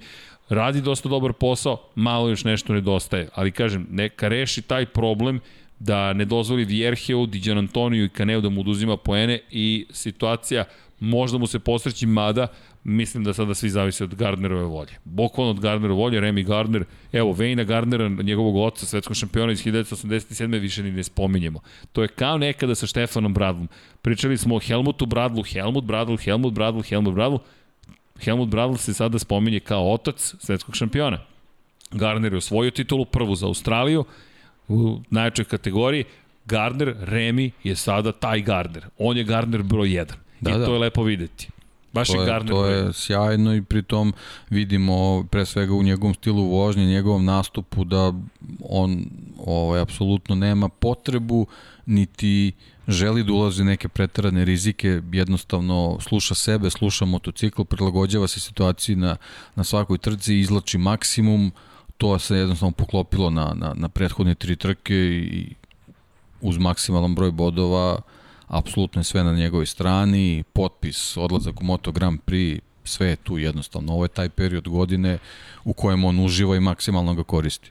Radi dosta dobar posao, malo još nešto nedostaje, ali kažem, neka reši taj problem da ne dozvoli Vjerheu, Diđan Antoniju i Kaneu da mu oduzima poene i situacija možda mu se posreći, mada mislim da sada svi zavise od Gardnerove volje. Bukvalno od Gardnerove volje, Remy Gardner, evo, Vejna Gardnera, njegovog oca, svetskog šampiona iz 1987. više ni ne spominjemo. To je kao nekada sa Štefanom Bradlom. Pričali smo o Helmutu Bradlu, Helmut Bradl, Helmut Bradl, Helmut Bradl. Helmut Bradl se sada spominje kao otac svetskog šampiona. Gardner je osvojio titulu prvu za Australiju u najjačoj kategoriji. Gardner, Remy je sada taj Gardner. On je Gardner broj 1. Da, I Da, to je lepo videti. Baš To je Gardner to je sjajno i pritom vidimo pre svega u njegovom stilu vožnje, njegovom nastupu da on ovaj, apsolutno nema potrebu niti želi da ulazi neke pretarane rizike, jednostavno sluša sebe, sluša motocikl, prilagođava se situaciji na, na svakoj trci, izlači maksimum, to se jednostavno poklopilo na, na, na prethodne tri trke i uz maksimalan broj bodova apsolutno je sve na njegovoj strani, potpis, odlazak u Moto Grand Prix, sve je tu jednostavno. Ovo je taj period godine u kojem on uživa i maksimalno ga koristi.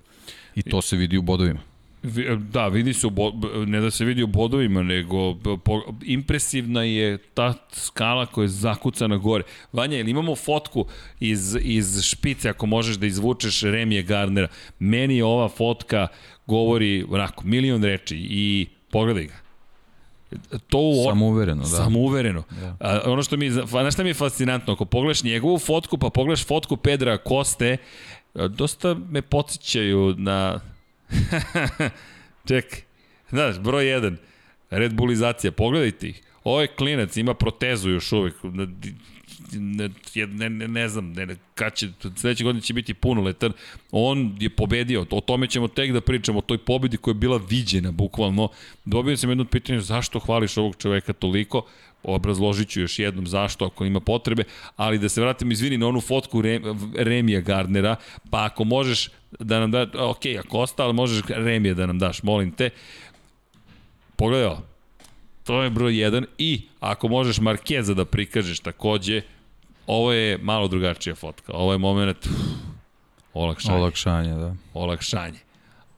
I to se vidi u bodovima. Vi- Da, vidi se, bo, ne da se vidi u bodovima, nego po, impresivna je ta skala koja je zakucana gore. Vanja, ili imamo fotku iz, iz špice, ako možeš da izvučeš Remije Gardnera? Meni ova fotka govori onako, milion reči i pogledaj ga. To u Samouvereno, da. Samouvereno. Da. A, ono što mi, znaš šta mi je fascinantno, ako pogledaš njegovu fotku, pa pogledaš fotku Pedra Koste, a, dosta me podsjećaju na... Čekaj, znaš, broj 1, Red Bullizacija, pogledajte ih. Ovo je klinac, ima protezu još uvek. Ne, ne, ne, znam, ne, ne, kad će, sledeće godine će biti punoletan. On je pobedio, o tome ćemo tek da pričamo, o toj pobedi koja je bila viđena, bukvalno. Dobio sam jedno pitanje, zašto hvališ ovog čoveka toliko? obrazložit ću još jednom zašto ako ima potrebe, ali da se vratim izvini na onu fotku Rem, Remija Gardnera, pa ako možeš da nam da, ok, ako ostalo možeš Remija da nam daš, molim te. Pogledaj ovo, to je broj 1 i ako možeš Markeza da prikažeš takođe, ovo je malo drugačija fotka, ovo je moment uf, olakšanje, Olakšanje, da. olakšanje.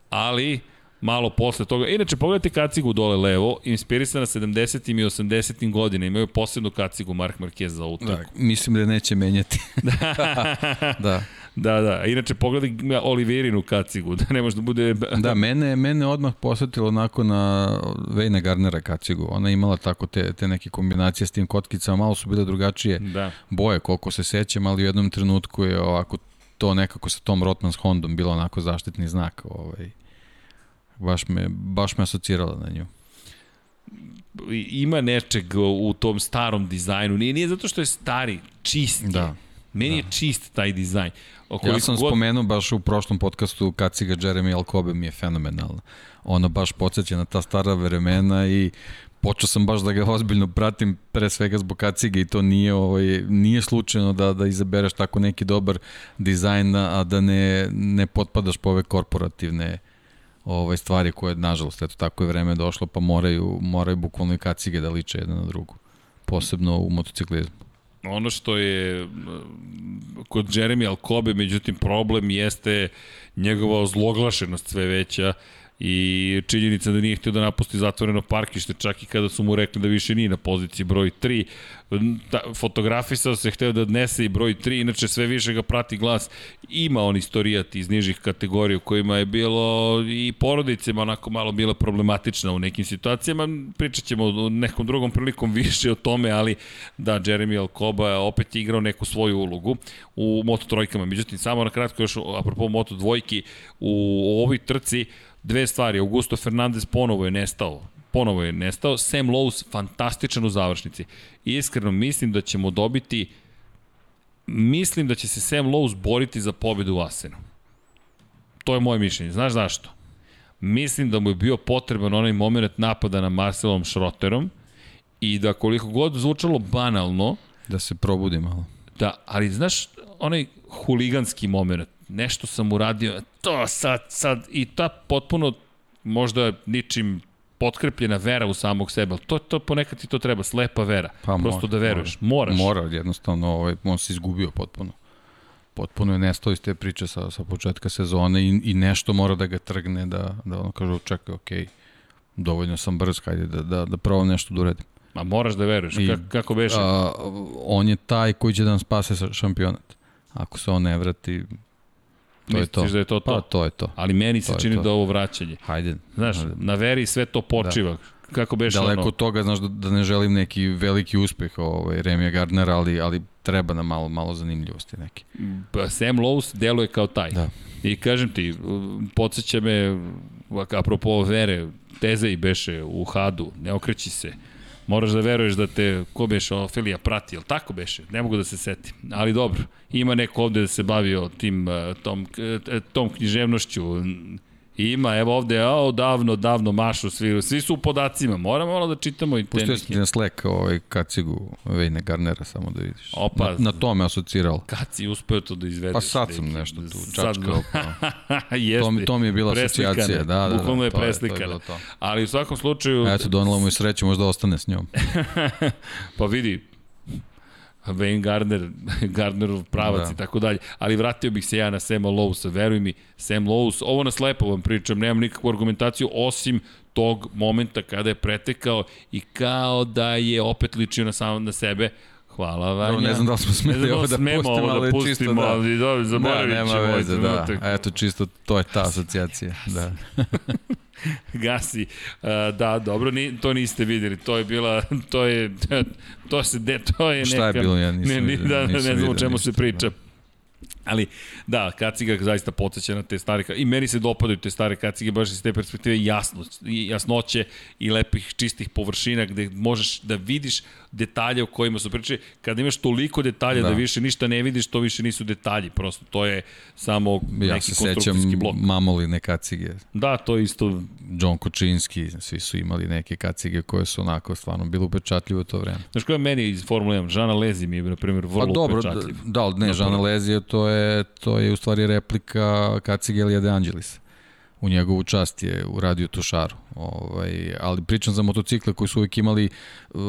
Ali, malo posle toga. Inače, pogledajte kacigu dole levo, inspirisana 70. i 80. godina. Imaju posebnu kacigu Mark Marquez za ovu da. Mislim da neće menjati. da. Da, da. Inače, pogledaj Oliverinu kacigu, da ne može da bude... Da, mene, mene odmah posetilo onako na Vejna Garnera kacigu. Ona je imala tako te, te neke kombinacije s tim kotkicama, malo su bile drugačije Da. boje, koliko se sećam, ali u jednom trenutku je ovako to nekako sa tom Rotmans Hondom bilo onako zaštitni znak. Ovaj. Baš me, baš me asocirala na nju. Ima nečeg u tom starom dizajnu. Nije, nije zato što je stari, čist je. Da. Meni je čist taj dizajn. O Ja sam god... spomenuo baš u prošlom podcastu kaciga Jeremy Alcobe mi je fenomenalna. Ona baš podsjeća na ta stara vremena i počeo sam baš da ga ozbiljno pratim pre svega zbog kacige i to nije ovaj nije slučajno da da izabereš tako neki dobar dizajn a da ne ne potpadaš po ove korporativne ovaj stvari koje nažalost eto tako je vreme došlo pa moraju moraju bukvalno i kacige da liče jedna na drugu posebno u motociklizmu. Ono što je kod Jeremy Alkobe, međutim problem jeste njegova ozloglašenost sve veća i činjenica da nije htio da napusti zatvoreno parkište, čak i kada su mu rekli da više nije na poziciji broj 3. Ta, fotografisao se, hteo da odnese i broj 3, inače sve više ga prati glas. Ima on istorijat iz nižih kategorija u kojima je bilo i porodicama onako malo bila problematična u nekim situacijama. Pričat ćemo nekom drugom prilikom više o tome, ali da, Jeremy Alcoba je opet igrao neku svoju ulogu u Moto trojkama. Međutim, samo na kratko još apropo Moto dvojki, u ovoj trci dve stvari. Augusto Fernandez ponovo je nestao. Ponovo je nestao. Sam Lowe's fantastičan u završnici. Iskreno mislim da ćemo dobiti mislim da će se Sam Lowe's boriti za pobedu u Asenu. To je moje mišljenje. Znaš zašto? Mislim da mu je bio potreban onaj moment napada na Marcelom Schroterom i da koliko god zvučalo banalno, Da se probudi malo. Da, ali znaš, onaj huliganski moment, nešto sam uradio, to sad, sad, i ta potpuno možda ničim potkrepljena vera u samog sebe, ali to, to ponekad ti to treba, slepa vera, pa prosto mora, da veruješ, moraš. Mora, jednostavno, ovaj, on se izgubio potpuno. Potpuno je nestao iz te priče sa, sa početka sezone i, i nešto mora da ga trgne, da, da ono kaže, čekaj, okej, okay, dovoljno sam brz, hajde da, da, da probam nešto da uradim. Ma moraš da veruješ, I, kako, kako beše? A, on je taj koji će da nam spase šampionat. Ako se on ne vrati, To je to. da je to to? Pa, to je to. Ali meni se čini da ovo vraćanje. Hajde. Znaš, hajde. na veri sve to počiva. Da. Kako beše Daleko ono? od toga, znaš, da, da ne želim neki veliki uspeh ovaj, Remija Gardnera, ali, ali treba na malo, malo zanimljivosti neke. Pa Sam Lowe's deluje kao taj. Da. I kažem ti, podsjeća me, apropo vere, teze i beše u Hadu, ne okreći se. Moraš da veruješ da te, ko beše, Ofilija prati, jel tako beše? Ne mogu da se setim. Ali dobro, ima neko ovde da se bavio tim, eh, tom, eh, tom književnošću, Ima, evo ovde, o, davno, davno mašu svi, svi su u podacima, moramo malo da čitamo i te Pustio sam ti na Slack ovaj kacigu Vejne Garnera, samo da vidiš. Opa, na, na to me asociralo. Kaci uspeo to da izvedeš. Pa sad sam nešto tu čačkao. Pa. Jeste, to, to mi je bila asocijacija, da, da, Bukvalno da, je preslikana. Ali u svakom slučaju... Eto, donala mu i sreću, možda ostane s njom. pa vidi, Wayne Gardner, Gardnerov pravac da. i tako dalje. Ali vratio bih se ja na Sema Lowsa, veruj mi, Sam Lowe's, ovo na slepo vam pričam, nemam nikakvu argumentaciju osim tog momenta kada je pretekao i kao da je opet ličio na sam na sebe, Hvala Vanja. No, ne znam da li smo smeli da ovo da pustimo, ovo da ali pustimo, čisto da. Ali, da, zaboravit da, nema veze, da. Eto, čisto to je ta asocijacija. Da. Gasi. Uh, da, dobro, ni, to niste videli. To je bila, to je, to se, de, to je neka... Šta je bilo, ja nisam ne, vidio. Da, ne znam o čemu se priča. Da. Ali, da, kaciga zaista podsjeća na te stare, i meni se dopadaju te stare kacige baš iz te perspektive jasno, jasnoće i lepih, čistih površina gde možeš da vidiš detalje o kojima su pričali. Kada imaš toliko detalja da. da više ništa ne vidiš, to više nisu detalji, prosto to je samo ja neki konstrukcijski blok. Ja se sećam mamoline kacige. Da, to je isto... John Kočinski, svi su imali neke kacige koje su onako stvarno bilo upečatljivo to vreme. Znaš koja je meni iz Formule 1? Žana Lezi mi je, na primjer, vrlo pa, dobro, upečatljiv. Da, da, ne, Žana Lezi je to je, to je u stvari replika kacige Elija De Angelis u njegovu čast je uradio tušaru. Ovaj, ali pričam za motocikle koji su uvijek imali uh,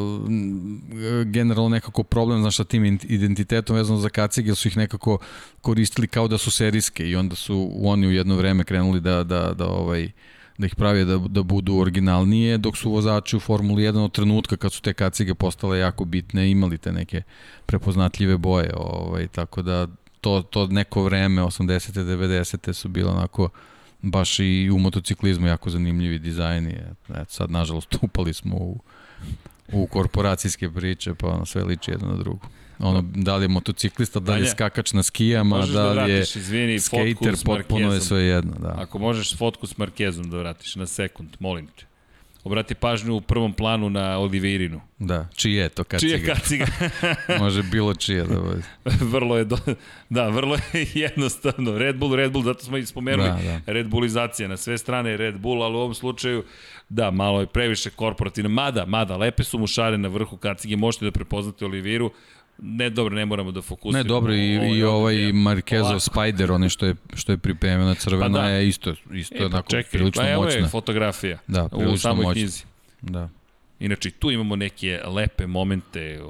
generalno nekako problem znaš, sa tim identitetom vezano za kacige, jer su ih nekako koristili kao da su serijske i onda su oni u jedno vreme krenuli da, da, da ovaj, da ih pravi da, da budu originalnije, dok su vozači u Formuli 1 od trenutka kad su te kacige postale jako bitne, imali te neke prepoznatljive boje, ovaj, tako da to, to neko vreme, 80. 90. su bile onako baš i u motociklizmu jako zanimljivi dizajni. Eto, sad, nažalost, upali smo u, u korporacijske priče, pa ono sve liči jedno na drugo. Ono, da li je motociklista, da li je skakač na skijama, Možeš da li da vratiš, je izvini, skater, potpuno je sve jedno. Da. Ako možeš fotku s Markezom da vratiš na sekund, molim te obrati pažnju u prvom planu na Oliveirinu. Da, čije je to kaciga? Čije kaciga? Može bilo čije da bude. vrlo je, do, da, vrlo je jednostavno. Red Bull, Red Bull, zato smo i spomenuli da, da. Red Bullizacija na sve strane Red Bull, ali u ovom slučaju da, malo je previše korporativno. Mada, mada, lepe su mu šare na vrhu kacige, možete da prepoznate Oliveiru, Ne, dobro, ne moramo da fokusiramo. Ne, dobro, i, i ovaj Marquezov Spider, one što je, što je pripremio na crveno, pa da. je isto, isto e, pa onako čekaj, prilično pa evo moćna. je fotografija da, u samoj moćna. knjizi. Da. Inače, tu imamo neke lepe momente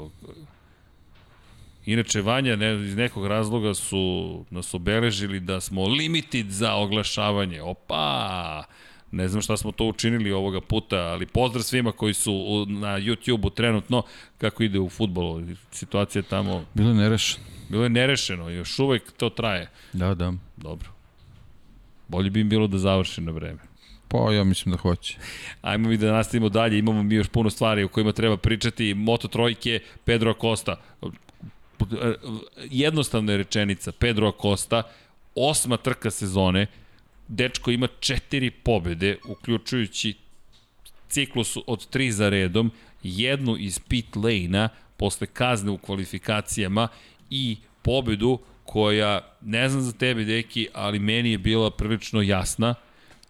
Inače, Vanja, ne, iz nekog razloga su nas obeležili da smo limited za oglašavanje. Opa! Ne znam šta smo to učinili ovoga puta, ali pozdrav svima koji su na YouTube-u trenutno, kako ide u futbolu. Situacija tamo... Bilo je nerešeno. Bilo je nerešeno, još uvek to traje. Da, da. Dobro. Bolje bi im bilo da završi na vreme. Pa ja mislim da hoće. Ajmo mi da nastavimo dalje, imamo mi još puno stvari o kojima treba pričati. Moto trojke, Pedro Acosta. Jednostavna je rečenica, Pedro Acosta, osma trka sezone, dečko ima četiri pobede, uključujući ciklus od tri za redom, jednu iz pit lane-a posle kazne u kvalifikacijama i pobedu koja, ne znam za tebe, deki, ali meni je bila prilično jasna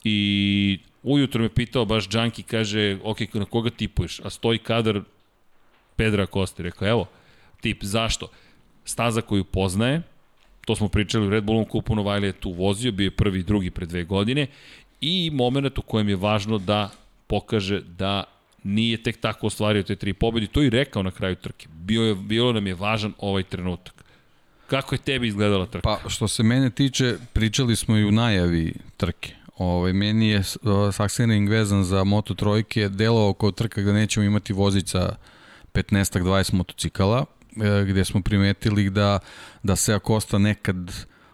i ujutro me pitao baš Džanki, kaže, ok, na koga tipuješ? A stoji kadar Pedra Kosti. Rekao, evo, tip, zašto? Staza koju poznaje, to smo pričali u Red Bullom kupu, Novajli je tu vozio, bio je prvi i drugi pre dve godine, i moment u kojem je važno da pokaže da nije tek tako ostvario te tri pobedi, to i rekao na kraju trke. Bio je, bilo nam je važan ovaj trenutak. Kako je tebi izgledala trka? Pa, što se mene tiče, pričali smo i u najavi trke. Ovaj, meni je Sachsenring vezan za Moto trojke delovao kao trka gde nećemo imati vozica 15-20 motocikala, gde smo primetili da, da se Akosta nekad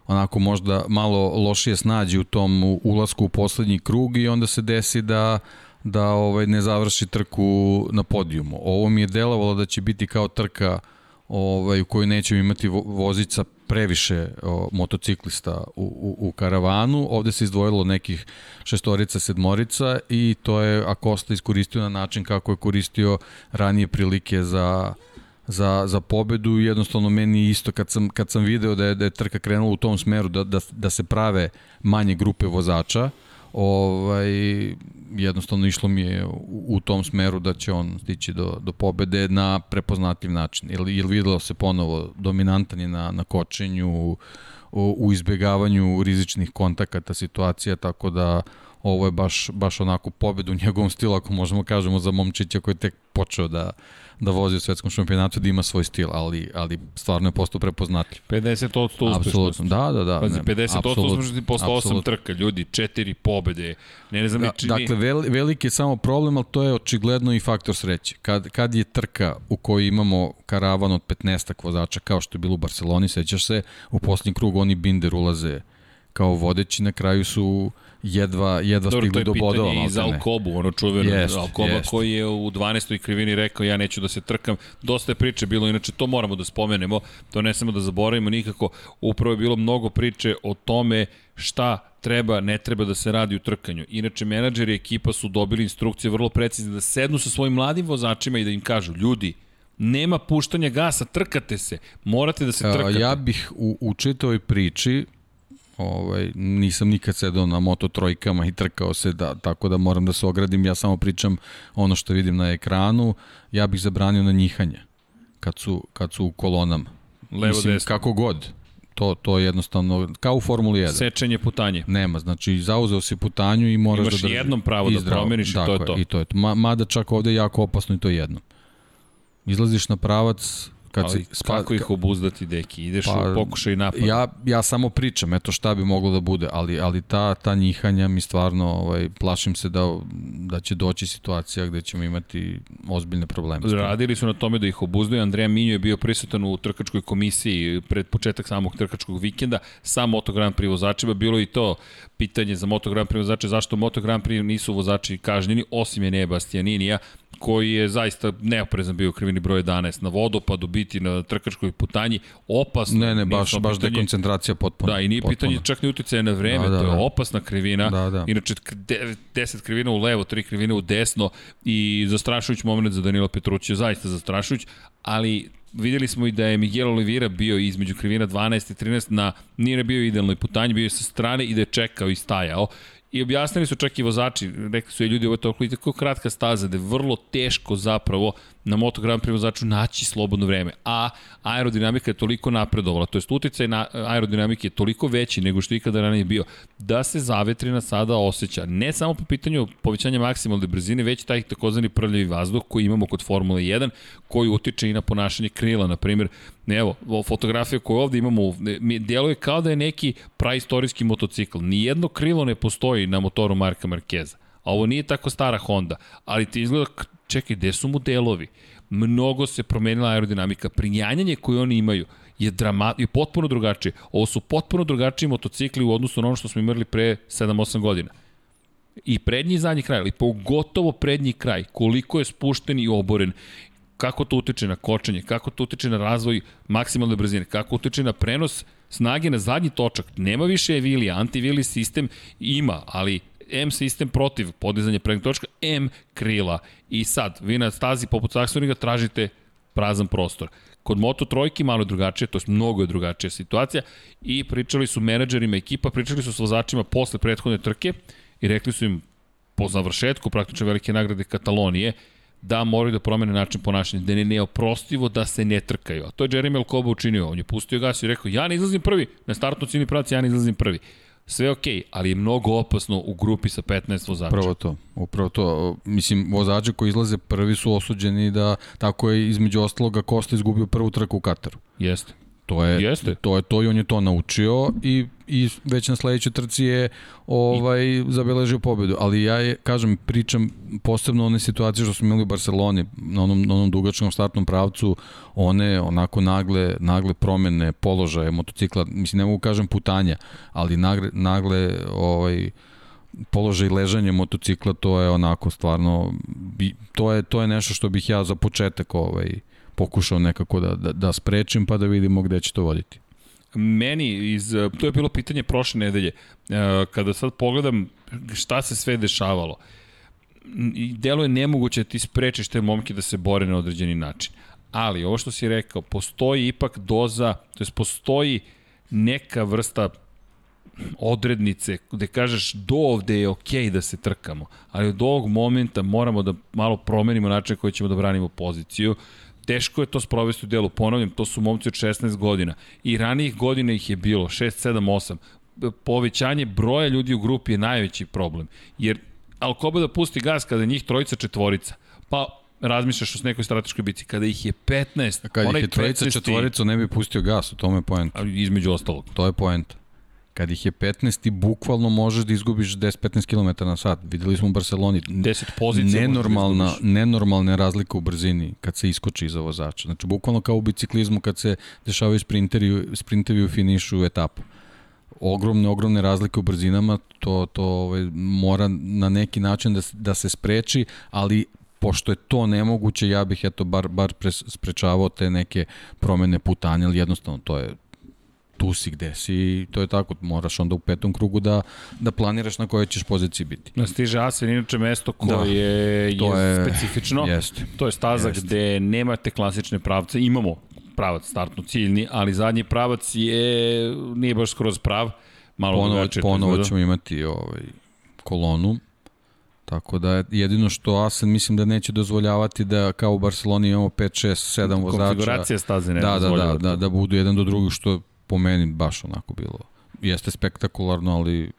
onako možda malo lošije snađi u tom ulasku u poslednji krug i onda se desi da da ovaj ne završi trku na podijumu. Ovo mi je delovalo da će biti kao trka ovaj, u kojoj nećemo imati vozica previše o, motociklista u, u, u karavanu. Ovde se izdvojilo nekih šestorica, sedmorica i to je Akosta iskoristio na način kako je koristio ranije prilike za za, za pobedu i jednostavno meni isto kad sam, kad sam video da je, da je trka krenula u tom smeru da, da, da se prave manje grupe vozača ovaj, jednostavno išlo mi je u, u tom smeru da će on stići do, do pobede na prepoznatljiv način. Ili, ili videlo se ponovo dominantan je na, na kočenju, u, u izbegavanju rizičnih kontakata, situacija, tako da ovo je baš, baš onako pobed u njegovom stilu, ako možemo kažemo za momčića koji je tek počeo da, da vozi u svetskom šampionatu, da ima svoj stil, ali, ali stvarno je postao prepoznatljiv. 50% uspešnosti. Apsolutno, da, da, da. Pazi, 50% uspešnosti posle 8 trka, ljudi, 4 pobede. Ne, ne znam da, čini... Dakle, vel, veliki je samo problem, ali to je očigledno i faktor sreće. Kad, kad je trka u kojoj imamo karavan od 15 vozača, kao što je bilo u Barceloni, sećaš se, u posljednji krug oni Binder ulaze kao vodeći, na kraju su jedva, jedva Dobro, stigli do bodova. Dobro, to je pitanje i za Alkobu, ono čuveno, jest, Alkoba jest. koji je u 12. krivini rekao ja neću da se trkam. Dosta je priče bilo, inače to moramo da spomenemo, to ne samo da zaboravimo nikako. Upravo je bilo mnogo priče o tome šta treba, ne treba da se radi u trkanju. Inače, menadžeri i ekipa su dobili instrukcije vrlo precizne da sednu sa svojim mladim vozačima i da im kažu, ljudi, nema puštanja gasa, trkate se, morate da se trkate. Ja bih u, u čitavoj priči Ovaj, nisam nikad sedao na moto trojkama i trkao se, da, tako da moram da se ogradim. Ja samo pričam ono što vidim na ekranu. Ja bih zabranio na njihanje kad su, kad su u kolonama. Levo Mislim, desno. Kako god. To, to je jednostavno, kao u Formuli 1. Sečenje putanje. Nema, znači zauzeo si putanju i moraš Imaš da drži. jednom pravo da promeniš i to je to. I to je to. Ma, mada čak ovde je jako opasno i to jednom. Izlaziš na pravac, Kad Ali si, kako ih obuzdati, deki? Ideš pa, u pokušaj napada? Ja, ja samo pričam, eto šta bi moglo da bude, ali, ali ta, ta njihanja mi stvarno, ovaj, plašim se da, da će doći situacija gde ćemo imati ozbiljne probleme. Radili su na tome da ih obuzdaju. Andreja Minjo je bio prisutan u trkačkoj komisiji pred početak samog trkačkog vikenda sa Moto Grand Prix vozačima. Bilo i to pitanje za Moto Grand Prix vozače, zašto Moto Grand Prix nisu vozači kažnjeni, osim je Bastianinija, koji je zaista neoprezan bio krivini broj 11 na vodopadu, biti na trkačkoj putanji, opasno. Ne, ne, baš, baš pitanje, dekoncentracija potpuno. Da, i nije potpuno. pitanje čak ni uticaja na vreme, da, da, da. to je opasna krivina. Da, da. Inače, 10 krivina u levo, 3 krivine u desno i zastrašujući moment za Danila Petruća, zaista zastrašujući, ali videli smo i da je Miguel Oliveira bio između krivina 12 i 13 na, nije bio idealnoj putanji, bio je sa strane i da je čekao i stajao I objasnili su čak i vozači, rekli su je ljudi, ovo je toliko i kratka staza da je vrlo teško zapravo na Moto Grand Prix vozaču naći slobodno vreme. A aerodinamika je toliko napredovala, to je uticaj na aerodinamike je toliko veći nego što ikada ranije bio, da se zavetrina sada osjeća. Ne samo po pitanju povećanja maksimalne brzine, već taj takozvani prljavi vazduh koji imamo kod Formule 1, koji utiče i na ponašanje krila. Na primjer, evo, fotografija koju ovde imamo, mi djeluje kao da je neki praistorijski motocikl. Nijedno krilo ne postoji na motoru Marka Markeza. A ovo nije tako stara Honda, ali ti izgleda, čekaj, gde su mu delovi? Mnogo se promenila aerodinamika. Prinjanjanje koje oni imaju je, drama, je potpuno drugačije. Ovo su potpuno drugačiji motocikli u odnosu na ono što smo imali pre 7-8 godina. I prednji i zadnji kraj, ali pogotovo prednji kraj, koliko je spušten i oboren kako to utiče na kočenje, kako to utiče na razvoj maksimalne brzine, kako utiče na prenos snage na zadnji točak. Nema više Evili, antivili sistem ima, ali M sistem protiv podizanja prednjeg točka, M krila. I sad, vi na stazi poput Saxoniga tražite prazan prostor. Kod Moto trojki malo je drugačije, to je mnogo je drugačija situacija i pričali su menadžerima ekipa, pričali su s vozačima posle prethodne trke i rekli su im po završetku praktično velike nagrade Katalonije, da moraju da promene način ponašanja, da je neoprostivo da se ne trkaju. A to je Jeremy Alcoba učinio. On je pustio gas i rekao, ja ne izlazim prvi, na startnu cijeni praci ja ne izlazim prvi. Sve ok, ali je mnogo opasno u grupi sa 15 vozača. Upravo to, upravo to. Mislim, vozači koji izlaze prvi su osuđeni da tako je između ostaloga Kosta izgubio prvu trku u Kataru. Jeste. To je, Jeste. to je to i on je to naučio i, i već na sledećoj trci je ovaj, zabeležio pobedu. Ali ja je, kažem, pričam posebno one situacije što smo imali u Barceloni, na onom, na onom dugačkom startnom pravcu, one onako nagle, nagle promene položaja motocikla, mislim ne mogu kažem putanja, ali nagle, nagle ovaj, položaj ležanja motocikla, to je onako stvarno, to je, to je nešto što bih ja za početak ovaj, pokušao nekako da, da, da sprečim pa da vidimo gde će to voditi. Meni, iz, to je bilo pitanje prošle nedelje, e, kada sad pogledam šta se sve dešavalo, delo je nemoguće da ti sprečiš te momke da se bore na određeni način. Ali, ovo što si rekao, postoji ipak doza, to je postoji neka vrsta odrednice gde kažeš do ovde je okej okay da se trkamo, ali od ovog momenta moramo da malo promenimo način koji ćemo da branimo poziciju, Teško je to sprovesti u delu, ponavljam, to su momci od 16 godina. I ranijih godina ih je bilo, 6, 7, 8. Povećanje broja ljudi u grupi je najveći problem. Jer Alkoba da pusti gas kada je njih trojica četvorica, pa razmišljaš o nekoj strateškoj bici. Kada ih je 15, A kada ih je trojica četvorica, ne bi pustio gas, u tome je poenta. Između ostalog. To je poenta. Kad ih je 15, ti bukvalno možeš da izgubiš 10-15 km na sat. Videli smo u Barceloni. 10 pozicija da nenormalna, da nenormalna razlika u brzini kad se iskoči iza vozača. Znači, bukvalno kao u biciklizmu kad se dešavaju sprinteri, sprintevi u finišu etapu ogromne, ogromne razlike u brzinama, to, to ovaj, mora na neki način da, da se spreči, ali pošto je to nemoguće, ja bih eto bar, bar sprečavao te neke promene putanja, ali jednostavno to je tu si gde si i to je tako, moraš onda u petom krugu da, da planiraš na kojoj ćeš poziciji biti. Na stiže Asen, inače mesto koje da, je, je specifično, jest, to je staza jest. gde nemate klasične pravce, imamo pravac startno ciljni, ali zadnji pravac je, nije baš skroz prav, malo ponovo, ponovo ćemo imati ovaj, kolonu, Tako da jedino što Asen mislim da neće dozvoljavati da kao u Barceloni imamo 5, 6, 7 vozača. Konfiguracija staze ne da, da, da, da, da budu jedan do drugog što po meni baš onako bilo. Jeste spektakularno, ali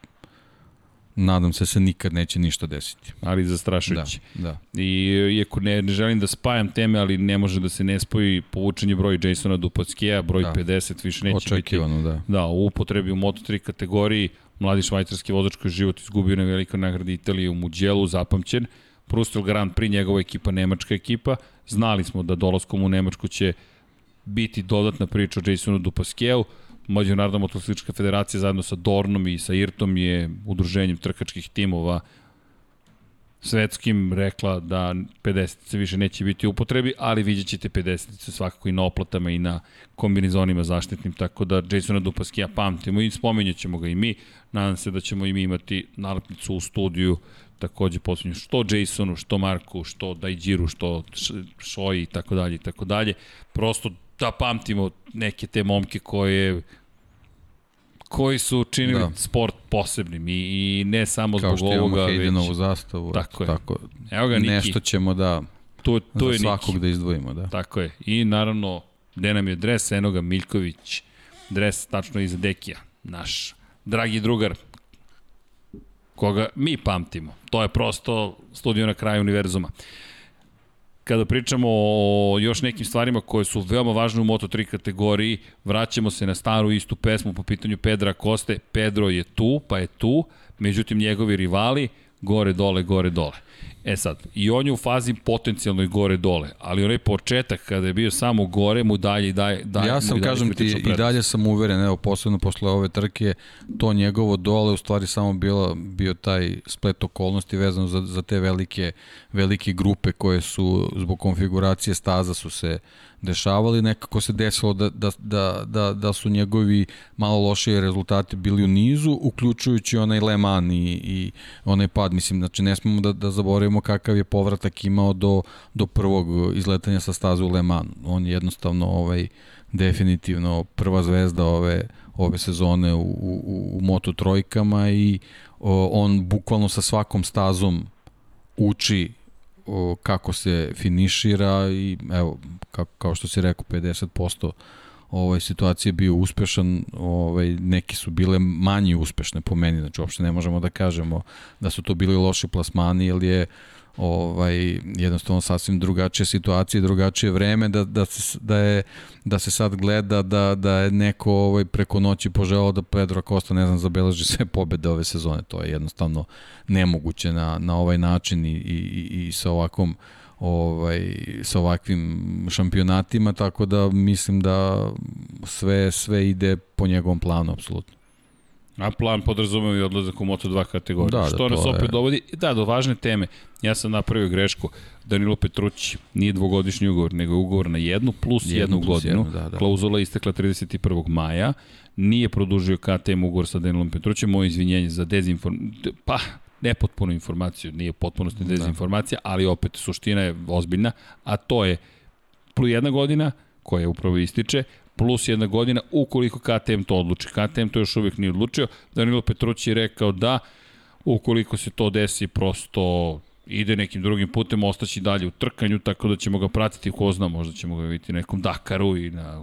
nadam se se nikad neće ništa desiti. Ali zastrašujući. Da, da. I iako ne, ne želim da spajam teme, ali ne može da se ne spoji povučenje broj Jasona Dupatskeja, broj da. 50 više neće Očekivano, biti. da. Da, u upotrebi u Moto3 kategoriji, mladi švajcarski vozač koji život izgubio na velikoj nagradi Italije u Muđelu, zapamćen. Prustil Grand Prix, njegova ekipa, nemačka ekipa. Znali smo da dolaskom u Nemačku će biti dodatna priča o Jasonu Dupaskeu. Međunarodna motociklička federacija zajedno sa Dornom i sa Irtom je udruženjem trkačkih timova svetskim rekla da 50 se više neće biti u upotrebi, ali vidjet ćete 50 se svakako i na oplatama i na kombinizonima zaštitnim, tako da Jasona Dupaskija pamtimo i spominjat ćemo ga i mi. Nadam se da ćemo i mi imati nalepnicu u studiju takođe posljednju što Jasonu, što Marku, što Dajđiru, što Šoji i tako dalje i tako dalje. Prosto da pamtimo neke te momke koje koji su učinili da. sport posebnim i, i ne samo Kao zbog ovoga. Kao što imamo zastavu. Tako je. Tako, Evo ga, Niki. Nešto ćemo da to, to za je svakog Niki. da izdvojimo. Da. Tako je. I naravno, gde nam je dres Enoga Miljković, dres tačno iza Dekija, naš dragi drugar, koga mi pamtimo. To je prosto studio na kraju univerzuma. Kada pričamo o još nekim stvarima koje su veoma važne u Moto3 kategoriji, vraćamo se na staru istu pesmu po pitanju Pedra Koste. Pedro je tu, pa je tu, međutim njegovi rivali gore, dole, gore, dole. E sad, i on je u fazi potencijalno i gore dole, ali onaj početak kada je bio samo gore mu dalje i dalje, dalje Ja sam, kažem ti, i dalje sam uveren, evo, posebno posle ove trke, to njegovo dole u stvari samo bilo, bio taj splet okolnosti vezano za, za te velike, velike grupe koje su zbog konfiguracije staza su se dešavali, nekako se desilo da, da, da, da, da su njegovi malo lošije rezultati bili u nizu, uključujući onaj Le Mans i, i onaj pad, mislim, znači ne smemo da, da zaboravimo kakav je povratak imao do, do prvog izletanja sa staze u Le Mans. On je jednostavno ovaj, definitivno prva zvezda ove, ove sezone u, u, u Moto trojkama i o, on bukvalno sa svakom stazom uči o, kako se finišira i evo, kao, kao što si rekao, 50% ovaj situacije bio uspešan, ovaj neki su bile manje uspešne po meni, znači uopšte ne možemo da kažemo da su to bili loši plasmani, jer je ovaj jednostavno sasvim drugačija situacija, drugačije vreme da da se da je da se sad gleda da da je neko ovaj preko noći poželeo da Pedro Costa ne znam zabeleži sve pobede ove sezone. To je jednostavno nemoguće na na ovaj način i i i sa ovakvom ovaj sa ovakvim šampionatima tako da mislim da sve sve ide po njegovom planu apsolutno. A plan podrazumeva i odlazak u Moto2 kategoriju. Da, da, što nas opet je- dovodi, da, do važne teme. Ja sam napravio grešku. Danilo Petrući nije dvogodišnji ugovor, nego je ugovor na jednu plus jednu, Jednu plus godinu. jednu, da, da. Klauzula je istekla 31. maja. Nije produžio KTM ugovor sa Danilom Petrućem. Moje izvinjenje za dezinformaciju. Pa, nepotpunu informaciju, nije potpunosti dezinformacija, ali opet suština je ozbiljna, a to je plus jedna godina, koja upravo ističe, plus jedna godina ukoliko KTM to odluči. KTM to još uvijek nije odlučio. Danilo Petrući je rekao da ukoliko se to desi prosto ide nekim drugim putem, ostaći dalje u trkanju, tako da ćemo ga pratiti, ko zna, možda ćemo ga vidjeti na nekom Dakaru i na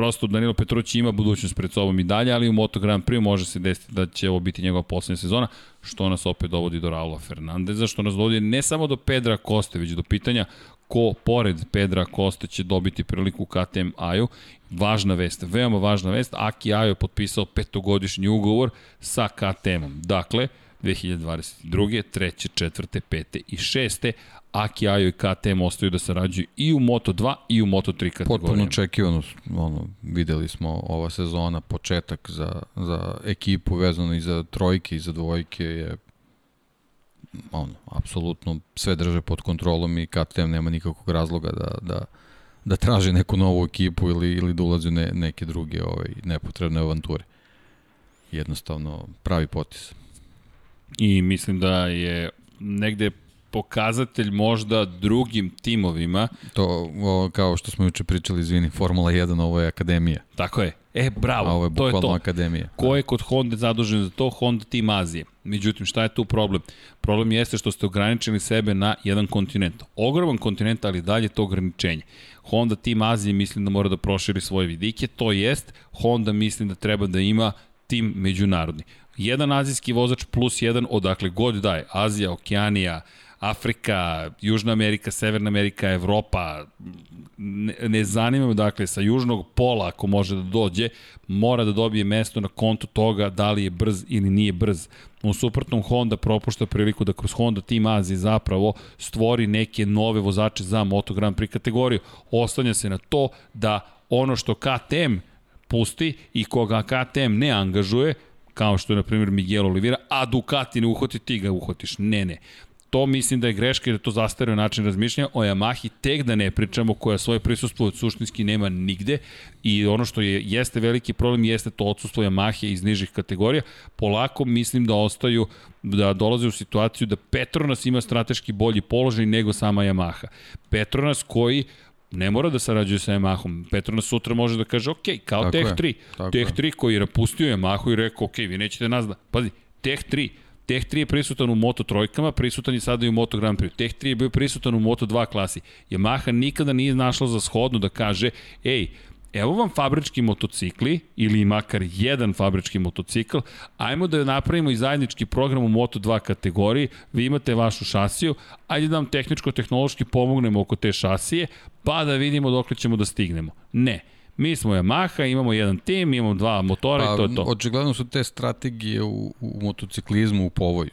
prosto Danilo Petrući ima budućnost pred sobom i dalje, ali u Moto Grand Prix može se desiti da će ovo biti njegova poslednja sezona, što nas opet dovodi do Raula Fernandeza, što nas dovodi ne samo do Pedra Koste, već do pitanja ko pored Pedra Koste će dobiti priliku KTM Aju. Važna vest, veoma važna vest, Aki Ajo je potpisao petogodišnji ugovor sa KTM-om. Dakle, 2022. 3. 4. 5. i 6. Aki Ajo i KTM ostaju da sarađuju i u Moto2 i u Moto3 kategorijama. Potpuno očekivano, ono, videli smo ova sezona, početak za, za ekipu vezano i za trojke i za dvojke je ono, apsolutno sve drže pod kontrolom i KTM nema nikakvog razloga da, da, da traži neku novu ekipu ili, ili da ulazi ne, neke druge ovaj, nepotrebne avanture. Jednostavno, pravi potis. I mislim da je negde pokazatelj možda drugim timovima. To, o, kao što smo juče pričali, izvini, Formula 1, ovo je akademija. Tako je. E, bravo, A ovo je to je to. akademija. Ko je kod Honda zadužen za to? Honda Team Azije. Međutim, šta je tu problem? Problem jeste što ste ograničili sebe na jedan kontinent. Ogroman kontinent, ali dalje to ograničenje. Honda Team Azije mislim da mora da proširi svoje vidike, to jest Honda mislim da treba da ima tim međunarodni. Jedan azijski vozač plus jedan odakle god daje. Azija, Okeanija, Afrika, Južna Amerika, Severna Amerika, Evropa, ne, ne zanima me, dakle, sa južnog pola, ako može da dođe, mora da dobije mesto na kontu toga da li je brz ili nije brz. U suprotnom, Honda propušta priliku da kroz Honda Team Azije zapravo stvori neke nove vozače za Moto Grand Prix kategoriju. Oslanja se na to da ono što KTM pusti i koga KTM ne angažuje, kao što je, na primjer, Miguel Oliveira, a Ducati ne uhvati, ti ga uhvatiš. Ne, ne. To mislim da je greška jer je to zastareo način razmišljanja. O Yamahi tek da ne pričamo koja svoje prisustvo suštinski nema nigde i ono što je jeste veliki problem jeste to odsustvo Yamahe iz nižih kategorija. Polako mislim da ostaju da dolaze u situaciju da Petronas ima strateški bolji položaj nego sama Yamaha. Petronas koji ne mora da sarađuje sa Yamahom. Petronas sutra može da kaže, ok, kao Tako Tech je, 3. tako Tech je. 3 koji je napustio Yamahu i rekao, ok, vi nećete nas da... Pazi, Tech 3, Tech 3 je prisutan u Moto trojkama, prisutan je sada i u Moto Grand Prix. Tech 3 je bio prisutan u Moto 2 klasi. Yamaha nikada nije našla za shodno da kaže, ej, evo vam fabrički motocikli ili makar jedan fabrički motocikl, ajmo da napravimo i zajednički program u Moto2 kategoriji, vi imate vašu šasiju, ajde da vam tehničko-tehnološki pomognemo oko te šasije, pa da vidimo dok ćemo da stignemo. Ne, mi smo Yamaha, imamo jedan tim, imamo dva motora pa, i to je to. Očigledno su te strategije u, u motociklizmu u povoju,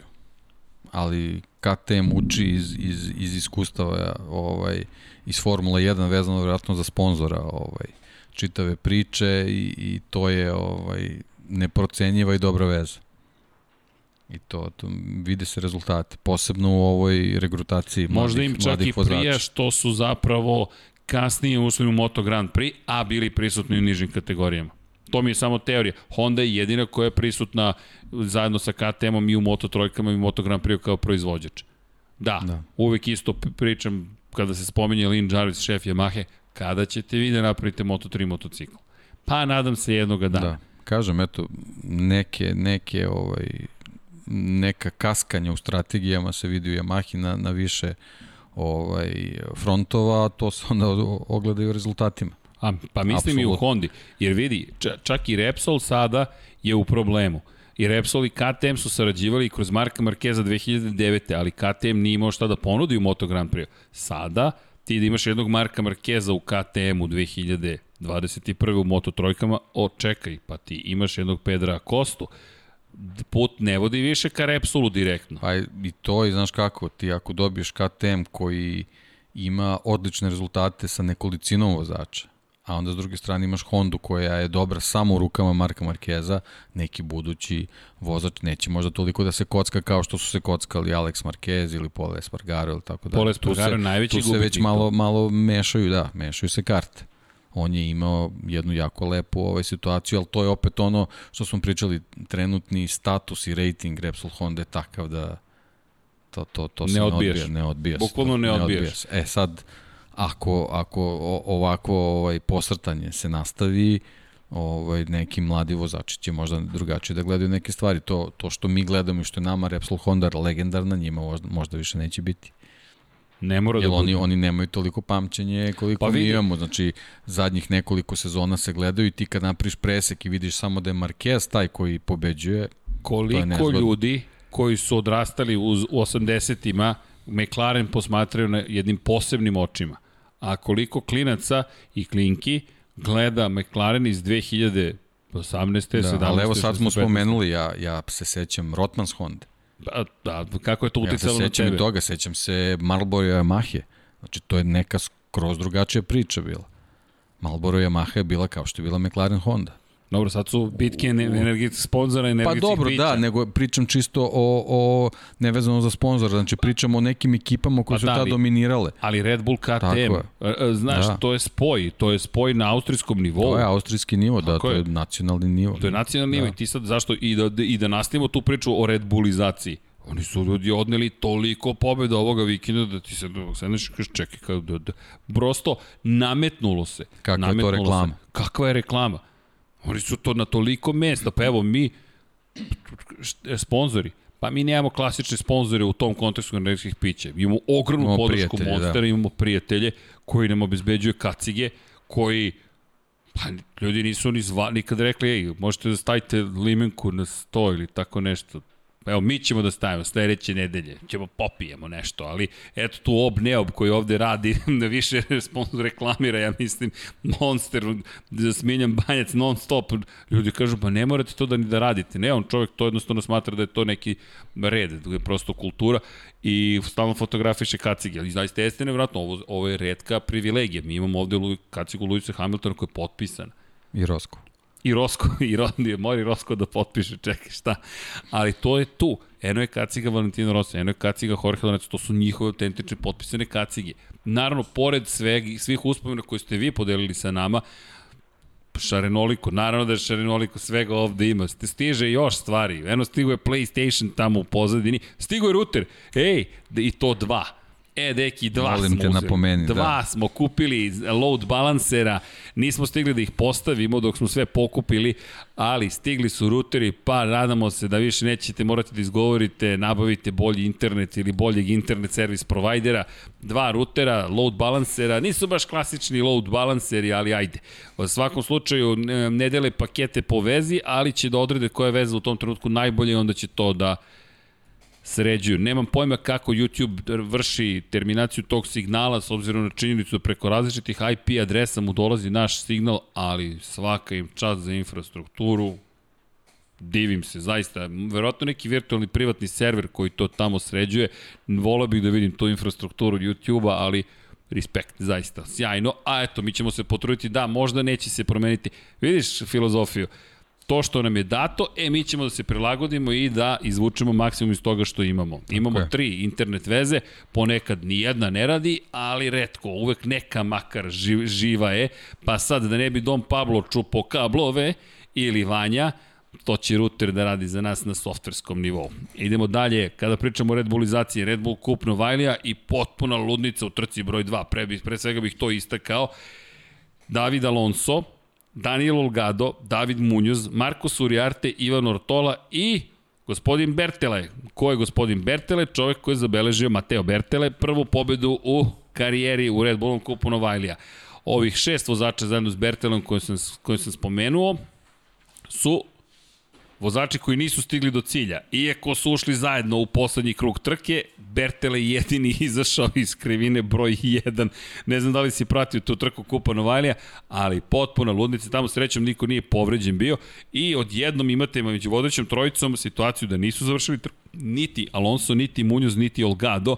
ali KTM uči iz, iz, iz iskustava ovaj, iz Formula 1 vezano vjerojatno za sponzora ovaj, čitave priče i, i to je ovaj, neprocenjiva i dobra veza. I to, to vide se rezultate, posebno u ovoj regrutaciji mladih, Možda im čak i prije što su zapravo kasnije ušli u Moto Grand Prix, a bili prisutni u nižim kategorijama. To mi je samo teorija. Honda je jedina koja je prisutna zajedno sa KTM-om i u Moto Trojkama i u Moto Grand Prix kao proizvođač. Da, da, uvek isto pričam kada se spominje Lin Jarvis, šef Yamahe, kada ćete vi da napravite Moto3 motocikl? Pa nadam se jednoga dana. Da, kažem, eto, neke, neke, ovaj, neka kaskanja u strategijama se vidi u Yamahi na, na više ovaj, frontova, to se onda ogledaju rezultatima. A, pa mislim Absolut. i u Hondi, jer vidi, čak i Repsol sada je u problemu. I Repsol i KTM su sarađivali kroz Marka Markeza 2009. ali KTM nije imao šta da ponudi u Moto Grand Prix. Sada ti da imaš jednog Marka Markeza u KTM-u 2021. u Moto Trojkama, o čekaj, pa ti imaš jednog Pedra Kostu, put ne vodi više ka Repsolu direktno. Pa i to i znaš kako, ti ako dobiješ KTM koji ima odlične rezultate sa nekolicinom vozača, a onda s druge strane imaš Hondu koja je dobra samo u rukama Marka Markeza, neki budući vozač neće možda toliko da se kocka kao što su se kockali Alex Marquez ili Paul Espargaro ili tako da. Paul Espargaro najveći Tu se već malo, malo mešaju, da, mešaju se karte. On je imao jednu jako lepu ovaj situaciju, ali to je opet ono što smo pričali, trenutni status i rating Repsol Honda je takav da to, to, to se ne odbija. Ne odbija Bukvalno ne odbijaš. Ne odbijaš. E sad, ako, ako ovako ovaj, posrtanje se nastavi, ovaj, neki mladi vozači će možda drugačije da gledaju neke stvari. To, to što mi gledamo i što je nama Repsol Honda legendarna, njima možda više neće biti. Ne mora Jer da oni, oni nemaju toliko pamćenje koliko pa mi imamo. Znači, zadnjih nekoliko sezona se gledaju i ti kad napriš presek i vidiš samo da je Marquez taj koji pobeđuje, Koliko ljudi koji su odrastali uz, u 80-ima McLaren posmatraju na jednim posebnim očima a koliko klinaca i klinki gleda McLaren iz 2018. Da, 17. Ali evo sad smo spomenuli, ja, ja se sećam Rotmans Honda. Pa, da, kako je to uticalo ja se sećam i toga, sećam se Marlboro Yamaha. Znači, to je neka skroz drugačija priča bila. Marlboro Yamaha je bila kao što je bila McLaren Honda. Dobro, sad su bitke energetskih sponzora, energetskih Pa dobro, pića. da, nego pričam čisto o, o nevezano za sponzora, znači pričam o nekim ekipama koje pa su da, tada dominirale. Ali Red Bull KTM, e, e, znaš, da. to je spoj, to je spoj na austrijskom nivou. To je austrijski nivo, da, to je, je nacionalni nivo. To je nacionalni da. nivo i ti sad zašto, i da, i da nastavimo tu priču o Red Bullizaciji. Oni su ljudi odneli toliko pobjeda ovoga vikenda da ti se sedneš i kažeš čekaj, kao da, da, prosto nametnulo se. Kakva nametnulo je to reklama? Se. Kakva je reklama? Oni su to na toliko mesta, pa evo mi, sponzori, pa mi nemamo klasične sponzore u tom kontekstu energetskih pića. Imamo ogromnu imamo podršku da. Monstera, da. imamo prijatelje koji nam obezbeđuju kacige, koji Pa ljudi nisu ni zva, nikad rekli, ej, možete da stavite limenku na sto ili tako nešto. Evo, mi ćemo da stavimo sledeće nedelje, ćemo popijemo nešto, ali eto tu Ob Neob koji ovde radi, da više sponsor reklamira, ja mislim, Monster, da smijenjam banjac non stop, ljudi kažu, pa ne morate to da ni da radite. Ne, on čovjek to jednostavno smatra da je to neki red, da je prosto kultura i stalno fotografiše kacige, ali zaista jeste nevratno, ovo, ovo je redka privilegija. Mi imamo ovde kacigu Luisa Hamiltona koja je potpisana. I Rosko i Rosko, i Rondi, mori Rosko da potpiše, čekaj šta. Ali to je tu. Eno je kaciga Valentino Rossi, eno je kaciga Jorge Lorenzo, to su njihove autentične potpisane kacige. Naravno, pored sveg, svih uspomena koje ste vi podelili sa nama, šarenoliko, naravno da je šarenoliko svega ovde ima, stiže još stvari, eno stigo je PlayStation tamo u pozadini, stigo je router, ej, i to dva, E, deki, dva Molim smo te uzeli. napomeni, Dva da. smo kupili load balansera, nismo stigli da ih postavimo dok smo sve pokupili, ali stigli su ruteri, pa nadamo se da više nećete morati da izgovorite, nabavite bolji internet ili boljeg internet servis provajdera, dva rutera, load balansera, nisu baš klasični load balanseri, ali ajde. U svakom slučaju ne dele pakete po vezi, ali će da odrede koja je veza u tom trenutku najbolje i onda će to da sređuju. Nemam pojma kako YouTube vrši terminaciju tog signala s obzirom na činjenicu da preko različitih IP adresa mu dolazi naš signal, ali svaka im čast za infrastrukturu, divim se, zaista. Verovatno neki virtualni privatni server koji to tamo sređuje. Volao bih da vidim tu infrastrukturu YouTube-a, ali respekt, zaista, sjajno. A eto, mi ćemo se potruditi, da, možda neće se promeniti. Vidiš filozofiju? To što nam je dato, e, mi ćemo da se prilagodimo i da izvučemo maksimum iz toga što imamo. Imamo je. tri internet veze, ponekad ni jedna ne radi, ali redko, uvek neka makar živ, živa je, pa sad da ne bi Dom Pablo čupo kablove ili Vanja, to će router da radi za nas na softverskom nivou. Idemo dalje, kada pričamo o Red Bullizaciji, Red Bull Cup Novajlija i potpuna ludnica u trci broj 2, pre, pre svega bih to istakao, David Alonso, Daniel Olgado, David Munoz, Marko Uriarte, Ivan Ortola i gospodin Bertele. Ko je gospodin Bertele? Čovek koji je zabeležio Mateo Bertele prvu pobedu u karijeri u Red Bullom kupu Novajlija. Ovih šest vozača zajedno s Bertelom koje sam, koje sam spomenuo su vozači koji nisu stigli do cilja. Iako su ušli zajedno u poslednji krug trke, Bertele je jedini izašao iz krivine broj 1. Ne znam da li si pratio tu trku Kupa Novajlija, ali potpuna ludnica. Tamo srećom niko nije povređen bio. I odjednom imate među vodećom trojicom situaciju da nisu završili trku niti Alonso, niti Munoz, niti Olgado.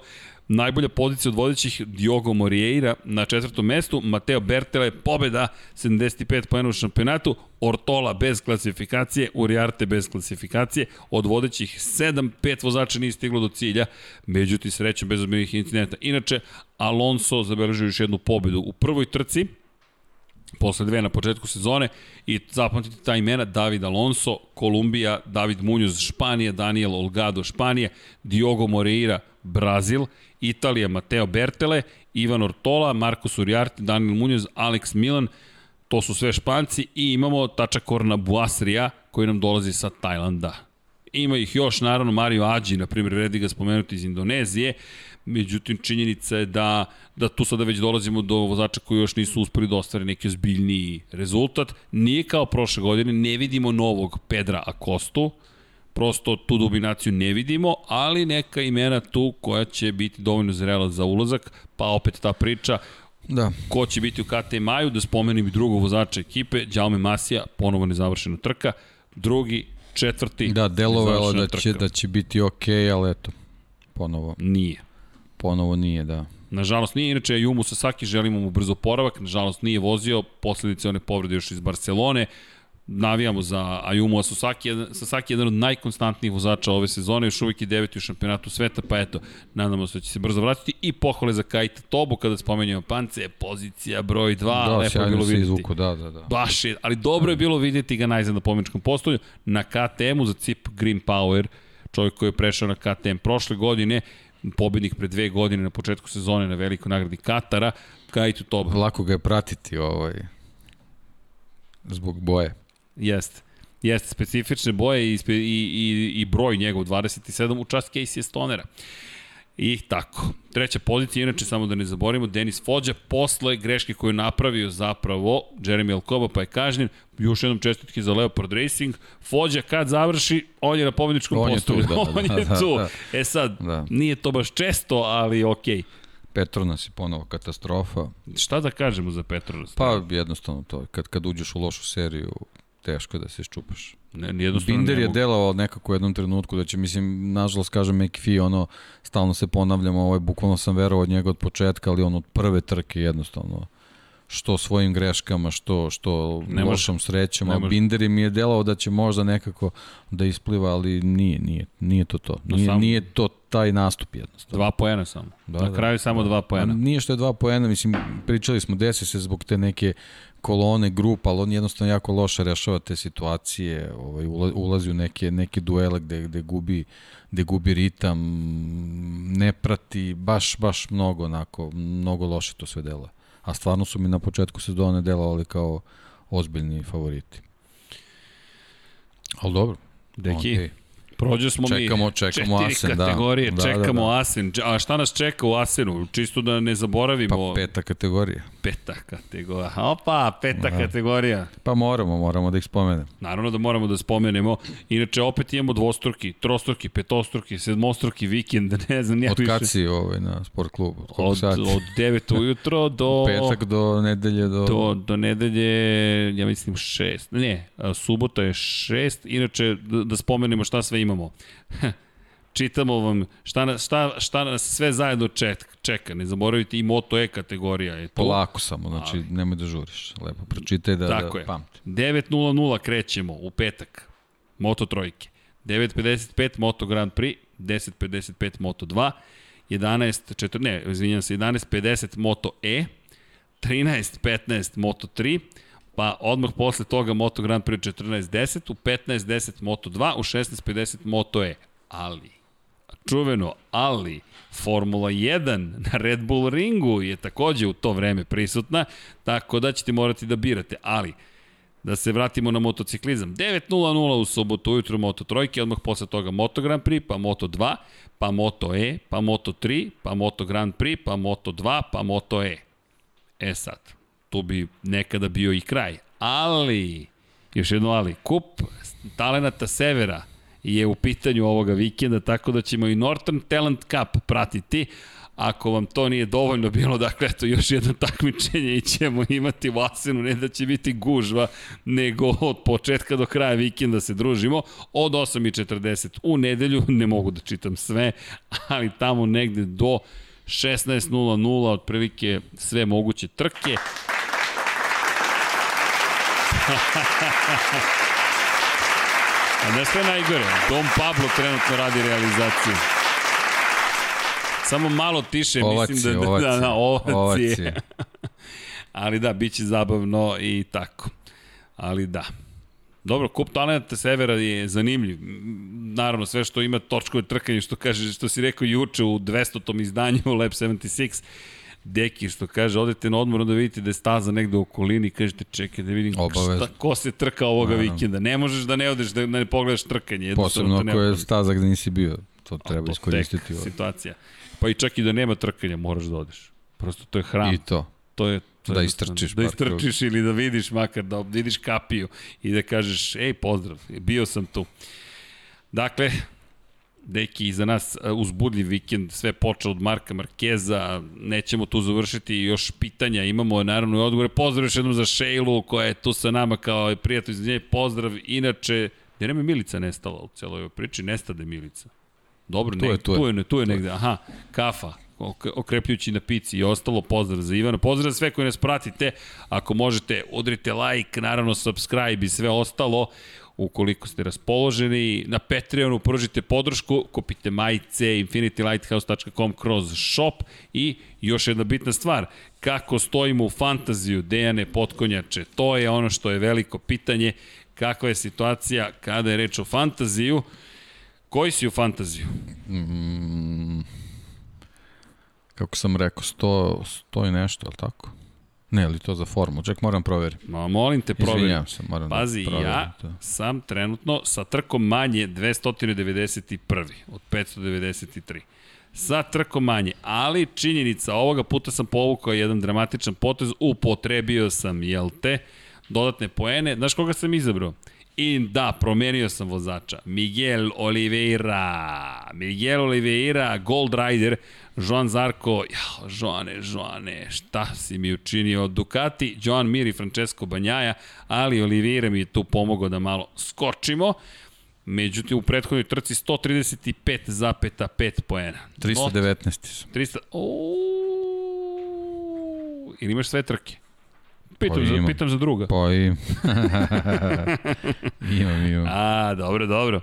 Najbolja pozicija od vodećih Diogo Morieira na četvrtom mestu, Mateo Bertele pobeda 75 pojena u šampionatu, Ortola bez klasifikacije, Uriarte bez klasifikacije, od vodećih 7, 5 vozača nije stiglo do cilja, međutim srećom bez ozbiljnih incidenta. Inače, Alonso zabeležio još jednu pobedu u prvoj trci, posle dve na početku sezone. I zapamtite ta imena David Alonso, Kolumbija, David Munoz, Španija, Daniel Olgado, Španija, Diogo Moreira, Brazil, Italija, Mateo Bertele, Ivan Ortola, Marcos Uriarte, Daniel Munoz, Alex Milan, to su sve Španci i imamo Tača Korna Buasrija koji nam dolazi sa Tajlanda. Ima ih još, naravno, Mario Ađi, na primjer, redi ga spomenuti iz Indonezije, međutim, činjenica je da, da tu sada već dolazimo do vozača koji još nisu uspeli da ostvare neki ozbiljniji rezultat. Nije kao prošle godine, ne vidimo novog Pedra Akostu, prosto tu dominaciju ne vidimo, ali neka imena tu koja će biti dovoljno zrela za ulazak, pa opet ta priča, Da. ko će biti u KTM-aju, da spomenem i drugog vozača ekipe, Đaume Masija, ponovo nezavršena trka, drugi, četvrti, Da, delovalo da će, trka. da će biti okej, ali eto, ponovo, Nije. ponovo nije, da. Nažalost nije, inače Jumu Sasaki želimo mu brzo oporavak, nažalost nije vozio, posledice one povrede još iz Barcelone, navijamo za Ayumu Sasaki, jedan- Sasaki je jedan od najkonstantnijih vozača ove sezone, još uvijek je deveti u šampionatu sveta, pa eto, nadamo se da će se brzo vratiti i pohvale za Kajta Tobu kada spomenjamo pance, pozicija broj 2, da, lepo je bilo vidjeti. izvuku, da, da, da. Baš je, ali dobro je bilo vidjeti ga najzad na pomeničkom postolju, na KTM-u za CIP Green Power, čovjek koji je prešao na KTM prošle godine, pobednik pre dve godine na početku sezone na velikoj nagradi Katara, Kajtu Toba. Lako ga je pratiti ovaj, zbog boje. Jeste. Jeste, specifične boje i, i, i, i broj njegov, 27, u čast Casey Stonera. I tako. Treća pozicija, inače samo da ne zaboravimo, Denis Fođa, posle greške koju je napravio zapravo Jeremy Alcoba, pa je kažnjen, još jednom čestitke za Leopard Racing. Fođa kad završi, on je na pobedničkom On je tu, da, da, on da, je da, tu. da. E sad, Da. nije to baš često, ali okej. Petronas je ponovo katastrofa. Šta da kažemo za Petronas? Pa jednostavno to, kad, kad uđeš u lošu seriju, teško da se iščupaš. ne, ni jednostavno Binder ne je mogu. delovao nekako u jednom trenutku da će, mislim, nažalost kažem McPhee, ono, stalno se ponavljamo, ovo je bukvalno sam verovao od njega od početka, ali on od prve trke jednostavno što svojim greškama, što, što Ne može. lošom srećom, a može. Binder mi je delao da će možda nekako da ispliva, ali nije, nije, nije to to. No Nije, samo- nije to taj nastup jednostavno. Dva poena samo. Da, na da. kraju samo dva A poena. nije što je dva poena, mislim, pričali smo, desi se zbog te neke kolone, grupa, ali on jednostavno jako loše rešava te situacije, ovaj, ulazi u neke, neke duele gde, gde, gubi, gde gubi ritam, ne prati, baš, baš mnogo, onako, mnogo loše to sve dela. A stvarno su mi na početku sezone delovali kao ozbiljni favoriti. Ali dobro. Deki, okay. Prođe smo čekamo, mi čekamo četiri Asen, da. kategorije, da. čekamo da, da, da. Asen. A šta nas čeka u Asenu? Čisto da ne zaboravimo. Pa peta kategorija. Peta kategorija. Opa, peta da. kategorija. Pa moramo, moramo da ih spomenemo. Naravno da moramo da spomenemo. Inače, opet imamo dvostruki, trostruki, petostruki, sedmostruki vikend, ne znam, nije Od kad si ovaj na sport klubu? Od, od, od 9 ujutro do... Petak do nedelje do... Do, do nedelje, ja mislim, 6. Ne, subota je 6. Inače, da, da spomenemo šta sve imamo. Čitamo vam šta, šta, šta nas sve zajedno čeka. Ne zaboravite i Moto E kategorija je. Polako samo, znači Ali. nemoj da žuriš. Lepo pročitaj da, Tako da pamti. 9.00 krećemo u petak. Moto trojke. 9.55 Moto Grand Prix, 10.55 Moto 2, 11, 4, ne, izvinjam se, 11.50 Moto E, 13.15 Moto 3, pa odmah posle toga Moto Grand Prix 14.10, u 15.10 Moto 2, u 16.50 Moto E. Ali, čuveno, ali, Formula 1 na Red Bull ringu je takođe u to vreme prisutna, tako da ćete morati da birate. Ali, da se vratimo na motociklizam. 9.00 u subotu ujutru Moto trojke, odmah posle toga Moto Grand Prix, pa Moto 2, pa Moto E, pa Moto 3, pa Moto Grand Prix, pa Moto 2, pa Moto E. E sad, tu bi nekada bio i kraj. Ali, još jedno ali, kup talenata severa je u pitanju ovoga vikenda, tako da ćemo i Northern Talent Cup pratiti. Ako vam to nije dovoljno bilo, dakle, eto, još jedno takmičenje i ćemo imati u Asenu, ne da će biti gužva, nego od početka do kraja vikenda se družimo, od 8.40 u nedelju, ne mogu da čitam sve, ali tamo negde do 16.00, otprilike sve moguće trke. A ne sve najgore. Dom Pablo trenutno radi realizaciju. Samo malo tiše, ovaci, mislim da... Ovaci, da, da, ovaci. ovaci. Ali da, bit će zabavno i tako. Ali da. Dobro, kup talenta Severa je zanimljiv. Naravno, sve što ima točkove trkanje, što kaže, što si rekao juče u 200. izdanju Lab 76, Deki što kaže, odete na odmor da vidite da je staza negde u okolini, kažete čekaj da vidim šta, ko se trka ovoga Naravno. vikenda. Ne možeš da ne odeš da ne pogledaš trkanje. Posebno ako je staza gde nisi bio, to treba to iskoristiti. Tek, situacija. Pa i čak i da nema trkanja, moraš da odeš. Prosto to je hram. I to. To je to da istrčiš. Da istrčiš ili da vidiš makar, da vidiš kapiju i da kažeš, ej, pozdrav, bio sam tu. Dakle, Deki, iza nas e, uzbudljiv vikend, sve počeo od Marka Markeza, nećemo tu završiti još pitanja, imamo naravno i odgovore. Pozdrav još jednom za Šejlu koja je tu sa nama kao prijatelj iz nje, pozdrav. Inače, gde nam je Milica nestala u celoj ovoj priči? Nestade Milica. Dobro, tu, je, tu, je, tu je, tu je negde, aha, kafa, okrepljujući na pici i ostalo, pozdrav za Ivana, pozdrav za sve koji nas pratite, ako možete, udrite like, naravno subscribe i sve ostalo, ukoliko ste raspoloženi. Na Patreonu pružite podršku, kupite majice infinitylighthouse.com kroz shop i još jedna bitna stvar, kako stojimo u fantaziju Dejane Potkonjače, to je ono što je veliko pitanje, kakva je situacija kada je reč o fantaziju. Koji si u fantaziju? Mm, kako sam rekao, sto, sto i nešto, ali tako? Ne, ali to za formu? Ček, moram proveriti. Ma, molim te, proveri. Izvinjam se, moram da Pazi, da proverim. ja to. sam trenutno sa trkom manje 291. od 593 sa trkom manje, ali činjenica, ovoga puta sam povukao jedan dramatičan potez, upotrebio sam, jel te, dodatne poene. Znaš koga sam izabrao? I da, promenio sam vozača. Miguel Oliveira. Miguel Oliveira, Gold Rider, Joan Zarko, ja, Joane, Joane, šta si mi učinio od Ducati, Joan Mir i Francesco Banjaja, ali Oliveira mi je tu pomogao da malo skočimo. Međutim, u prethodnoj trci 135,5 poena. 319 300... O, ili imaš sve trke? Pitam, pa za, pitam za druga. Pa imam. imam, imam. A, dobro, dobro.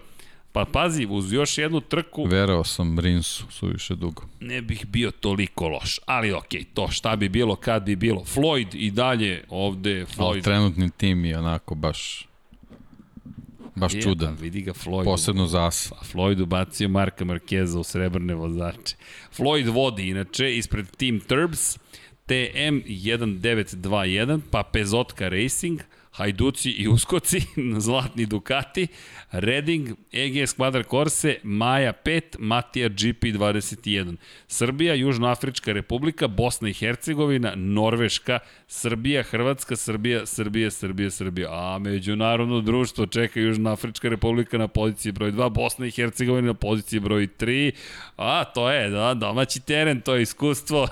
Pa pazi, uz još jednu trku Verao sam Rinsu suviše dugo. ne bih bio toliko loš. Ali okej, to šta bi bilo, kad bi bilo. Floyd i dalje ovde, Ali Floyd. trenutni tim je onako baš baš Je, čudan. pa Vidi ga Floyd. Posebno za Asa. Pa Floyd ubacio Marka Markeza u srebrne vozače. Floyd vodi, inače, ispred Team Turbs, TM 1921, pa Pezotka Racing, Hajduci i Uskoci, Zlatni Ducati, Redding, EGS Quadra Corse, Maja 5, Matija GP 21. Srbija, Južnoafrička republika, Bosna i Hercegovina, Norveška, Srbija, Hrvatska, Srbija, Srbija, Srbija, Srbija. A međunarodno društvo čeka Južnoafrička republika na poziciji broj 2, Bosna i Hercegovina na poziciji broj 3. A, to je, da, domaći teren, to je iskustvo.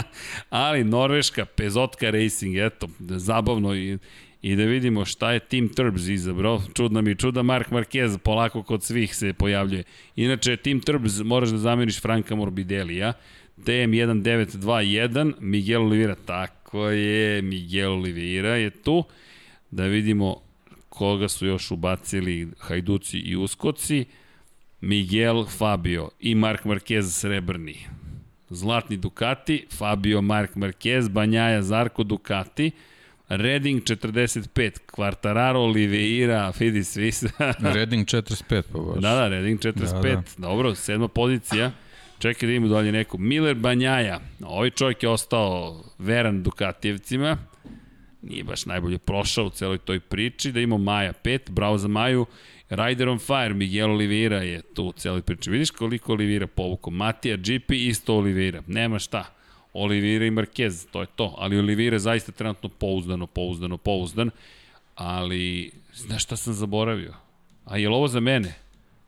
Ali Norveška, Pezotka Racing, eto, zabavno i I da vidimo šta je Team Turbs izabrao. Čudna mi čuda Mark Marquez polako kod svih se pojavljuje. Inače, Team Turbs moraš da zameniš Franka Morbidelija. TM1921, Miguel Oliveira, tako je, Miguel Oliveira je tu. Da vidimo koga su još ubacili Hajduci i Uskoci. Miguel Fabio i Mark Marquez srebrni. Zlatni Ducati, Fabio Mark Marquez, Banjaja Zarko Ducati, Redding 45, Quartararo, Oliveira, vidi svi se. Redding 45 pa baš. da, da, Redding 45, da, da. dobro, sedma pozicija. Čekaj da imamo dalje neko. Miller Banjaja, ovaj čovjek je ostao veran Dukatijevcima, nije baš najbolje prošao u celoj toj priči, da imamo Maja 5, bravo za Maju, Rider on Fire, Miguel Oliveira je tu u celoj priči. Vidiš koliko Oliveira povuko? Matija GP, isto Oliveira. Nema šta. Oliveira i Marquez, to je to. Ali Oliveira je zaista trenutno pouzdano, pouzdano, pouzdan. Ali, znaš šta sam zaboravio? A je ovo za mene?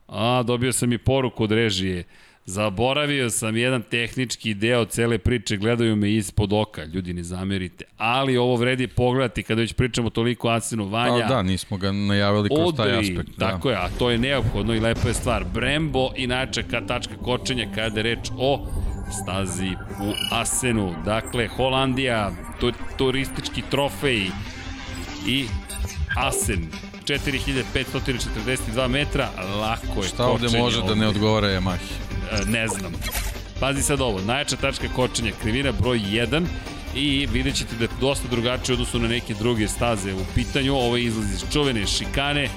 A, dobio sam i poruku od režije. Zaboravio sam jedan tehnički deo cele priče, gledaju me ispod oka, ljudi ne zamerite. Ali ovo vredi pogledati kada već pričamo toliko Asinu Vanja. Pa da, nismo ga najavili kroz Odri, taj aspekt. Da. Tako je, a to je neophodno i lepa je stvar. Brembo, inače, ka tačka kočenja kada je reč o stazi u Asenu. Dakle, Holandija, tu, turistički trofej i Asen. 4542 metra, lako je Šta ovde može da ne odgovara Yamahi? E, ne znam. Pazi sad ovo, najjača tačka kočenja, krivina broj 1 i vidjet ćete da je dosta drugačije odnosu na neke druge staze u pitanju. Ovo je izlaz iz čuvene šikane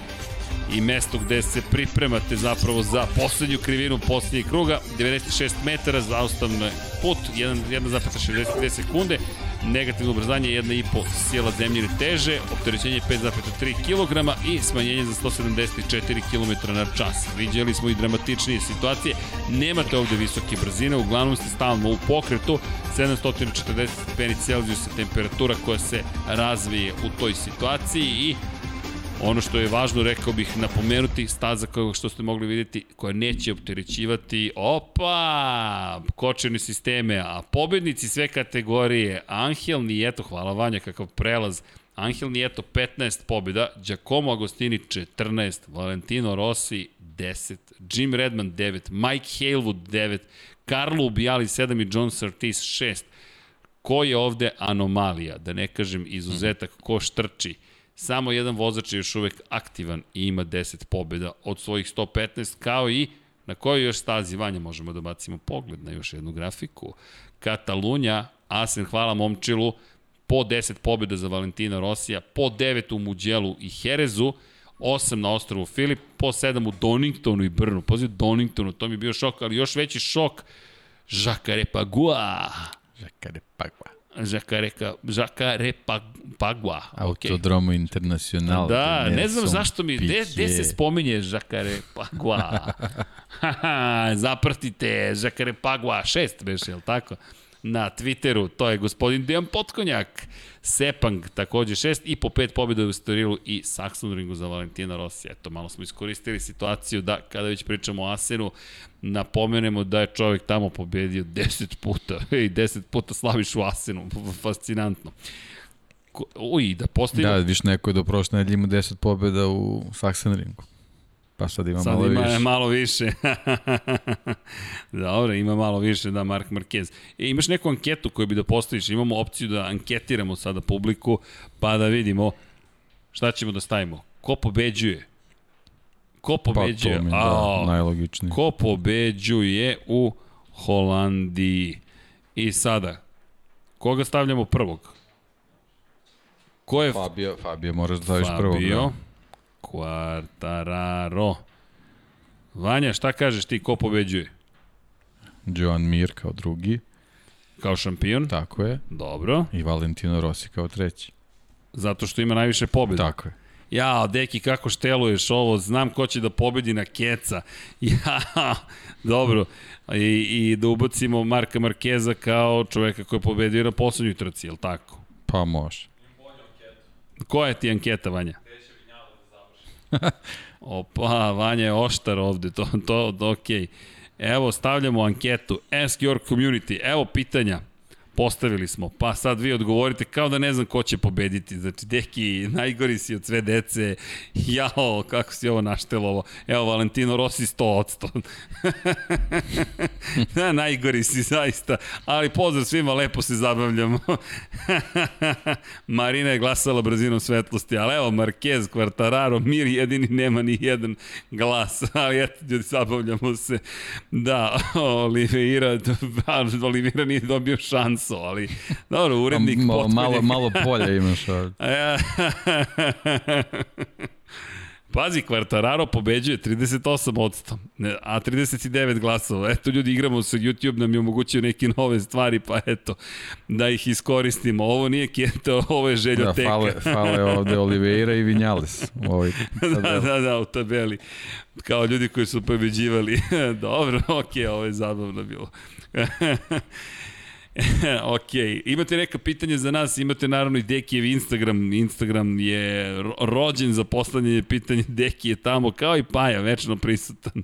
i mesto gde se pripremate zapravo za poslednju krivinu poslednjeg kruga, 96 metara za ostavno put, 1,62 sekunde, negativno ubrzanje 1,5 sjela zemljine teže, opterećenje 5,3 kg i smanjenje za 174 km na čas. Viđali smo i dramatičnije situacije, nemate ovde visoke brzine, uglavnom ste stalno u pokretu, 740 stepeni temperatura koja se razvije u toj situaciji i Ono što je važno, rekao bih, napomenuti, staza kao što ste mogli vidjeti, koja neće opterećivati, opa, kočene sisteme, a pobednici sve kategorije, Angel Nieto, hvala Vanja, kakav prelaz, Angel Nieto 15 pobjeda, Giacomo Agostini 14, Valentino Rossi 10, Jim Redman 9, Mike Halewood 9, Carlo Ubijali 7 i John Surtees 6. Ko je ovde anomalija, da ne kažem izuzetak, ko štrči? Samo jedan vozač je još uvek aktivan i ima 10 pobjeda od svojih 115, kao i na kojoj još stazi Vanja možemo da bacimo pogled na još jednu grafiku. Katalunja, Asen, hvala momčilu, po 10 pobjeda za Valentina Rosija, po 9 u Muđelu i Herezu, 8 na ostrovu Filip, po 7 u Doningtonu i Brnu. Poziv Doningtonu, to mi je bio šok, ali još veći šok, Jacare Pagua. Žakareka, Žakare Pagua. Autodromo okay. Internacional. Da, ne znam zašto mi, gde, gde se spominje Žakare Pagua? Zaprtite Žakare Pagua, šest beš, je li tako? Na Twitteru, to je gospodin Dejan Potkonjak. Sepang takođe šest i po pet pobjeda u Storilu i Saxon Ringu za Valentina Rossi. Eto, malo smo iskoristili situaciju da kada već pričamo o Asenu, napomenemo da je čovjek tamo pobedio 10 puta i 10 puta slaviš u Asenu. Fascinantno. Uj, da postavimo... Da, viš neko je do prošle nedelje ima 10 pobjeda u Saxon Ringu. Pa sad ima sad malo ima više. malo više. Dobro, ima malo više, da, Mark Marquez. E, imaš neku anketu koju bi da postaviš, imamo opciju da anketiramo sada publiku, pa da vidimo šta ćemo da stavimo. Ko pobeđuje? Ko Pa pobeđuje? to mi je, da, najlogičnije. Ko pobeđuje u Holandiji? I sada, koga stavljamo prvog? Ko je Fabio, Fabio moraš da staviš prvog. Fabio? Da. Quartararo. Vanja, šta kažeš ti ko pobeđuje? Joan Mir kao drugi, Kao šampion? tako je. Dobro. I Valentino Rossi kao treći. Zato što ima najviše pobjeda. Tako je. Ja, deki, kako šteluješ ovo, znam ko će da pobedi na keca. Ja, dobro. I, I da ubacimo Marka Markeza kao čoveka koji je pobedio na poslednjoj trci, je li tako? Pa može. Koja je ti anketa, Vanja? Opa, Vanja je oštar ovde, to, to, okej. Okay. Evo, stavljamo anketu. Ask your community. Evo pitanja. Postavili smo. Pa sad vi odgovorite kao da ne znam ko će pobediti. Znači, deki, najgori si od sve dece. Jao, kako si ovo naštelovo. Evo, Valentino Rossi 100%. da, najgori si zaista. Ali pozdrav svima, lepo se zabavljamo. Marina je glasala brzinom svetlosti, ali evo, Marquez, Quartararo, Mir jedini nema ni jedan glas. Ali eto, ljudi, zabavljamo se. Da, Oliveira, Oliveira nije dobio šansu, ali dobro, urednik Ma, potkonjaka. malo, malo polja imaš ovdje. Pazi, Quartararo pobeđuje 38%, ne, a 39 glasova. Eto, ljudi, igramo se, YouTube nam je omogućio neke nove stvari, pa eto, da ih iskoristimo. Ovo nije kjeta, ovo je Da, željoteka. fale, fale ovde Oliveira i Vinjales. U ovoj da, da, da, u tabeli. Kao ljudi koji su pobeđivali. Dobro, okej, okay, ovo je zabavno bilo. ok, imate neka pitanja za nas, imate naravno i Dekijev Instagram, Instagram je ro rođen za poslednje pitanje, Deki je tamo kao i Paja, večno prisutan.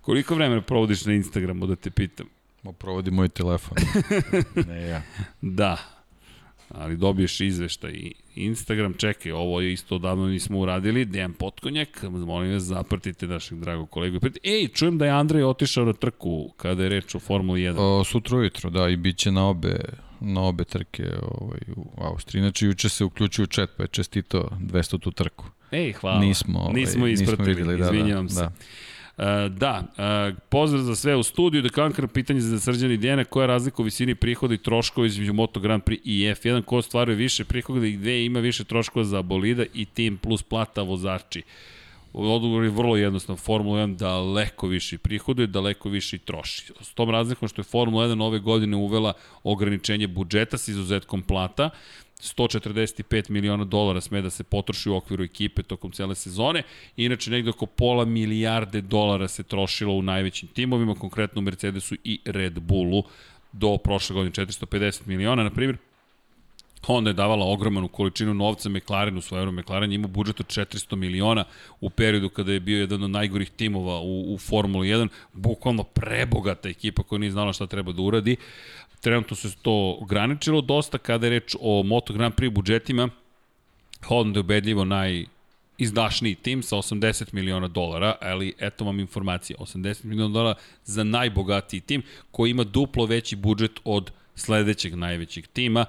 Koliko vremena provodiš na Instagramu, da te pitam? Ma provodi moj telefon. ne ja. Da, ali dobiješ izveštaj i Instagram, čekaj, ovo je isto odavno nismo uradili, Dejan Potkonjak, molim vas, zapratite našeg dragog kolegu. Ej, čujem da je Andrej otišao na trku kada je reč o Formuli 1. O, sutra ujutro, da, i bit će na obe, na obe trke ovaj, u Austriji. Znači, juče se uključio u chat, pa je čestito 200 tu trku. Ej, hvala. Nismo, ovaj, nismo ispratili, nismo videli, da, izvinjavam da, se. Da. Uh, da, uh, pozdrav za sve u studiju, da kankar pitanje za Srđana i koja je razlika u visini prihoda i troškova između Moto Grand Prix i F1, ko stvaruje više prihoda i gde ima više troškova za bolida i tim plus plata vozači. Odgovor je vrlo jednostavno, Formula 1 daleko više prihoduje, daleko više i troši. S tom razlikom što je Formula 1 ove godine uvela ograničenje budžeta s izuzetkom plata, 145 miliona dolara sme da se potroši u okviru ekipe tokom cele sezone. Inače, negde oko pola milijarde dolara se trošilo u najvećim timovima, konkretno u Mercedesu i Red Bullu do prošle godine 450 miliona, na primjer. Honda je davala ogromanu količinu novca McLarenu, svojero McLaren je imao budžet od 400 miliona u periodu kada je bio jedan od najgorih timova u, u Formuli 1, bukvalno prebogata ekipa koja nije znala šta treba da uradi. Trenutno se to ograničilo dosta kada je reč o Moto Grand Prix budžetima. Honda je ubedljivo naj izdašniji tim sa 80 miliona dolara, ali eto vam informacija, 80 miliona dolara za najbogatiji tim koji ima duplo veći budžet od sledećeg najvećeg tima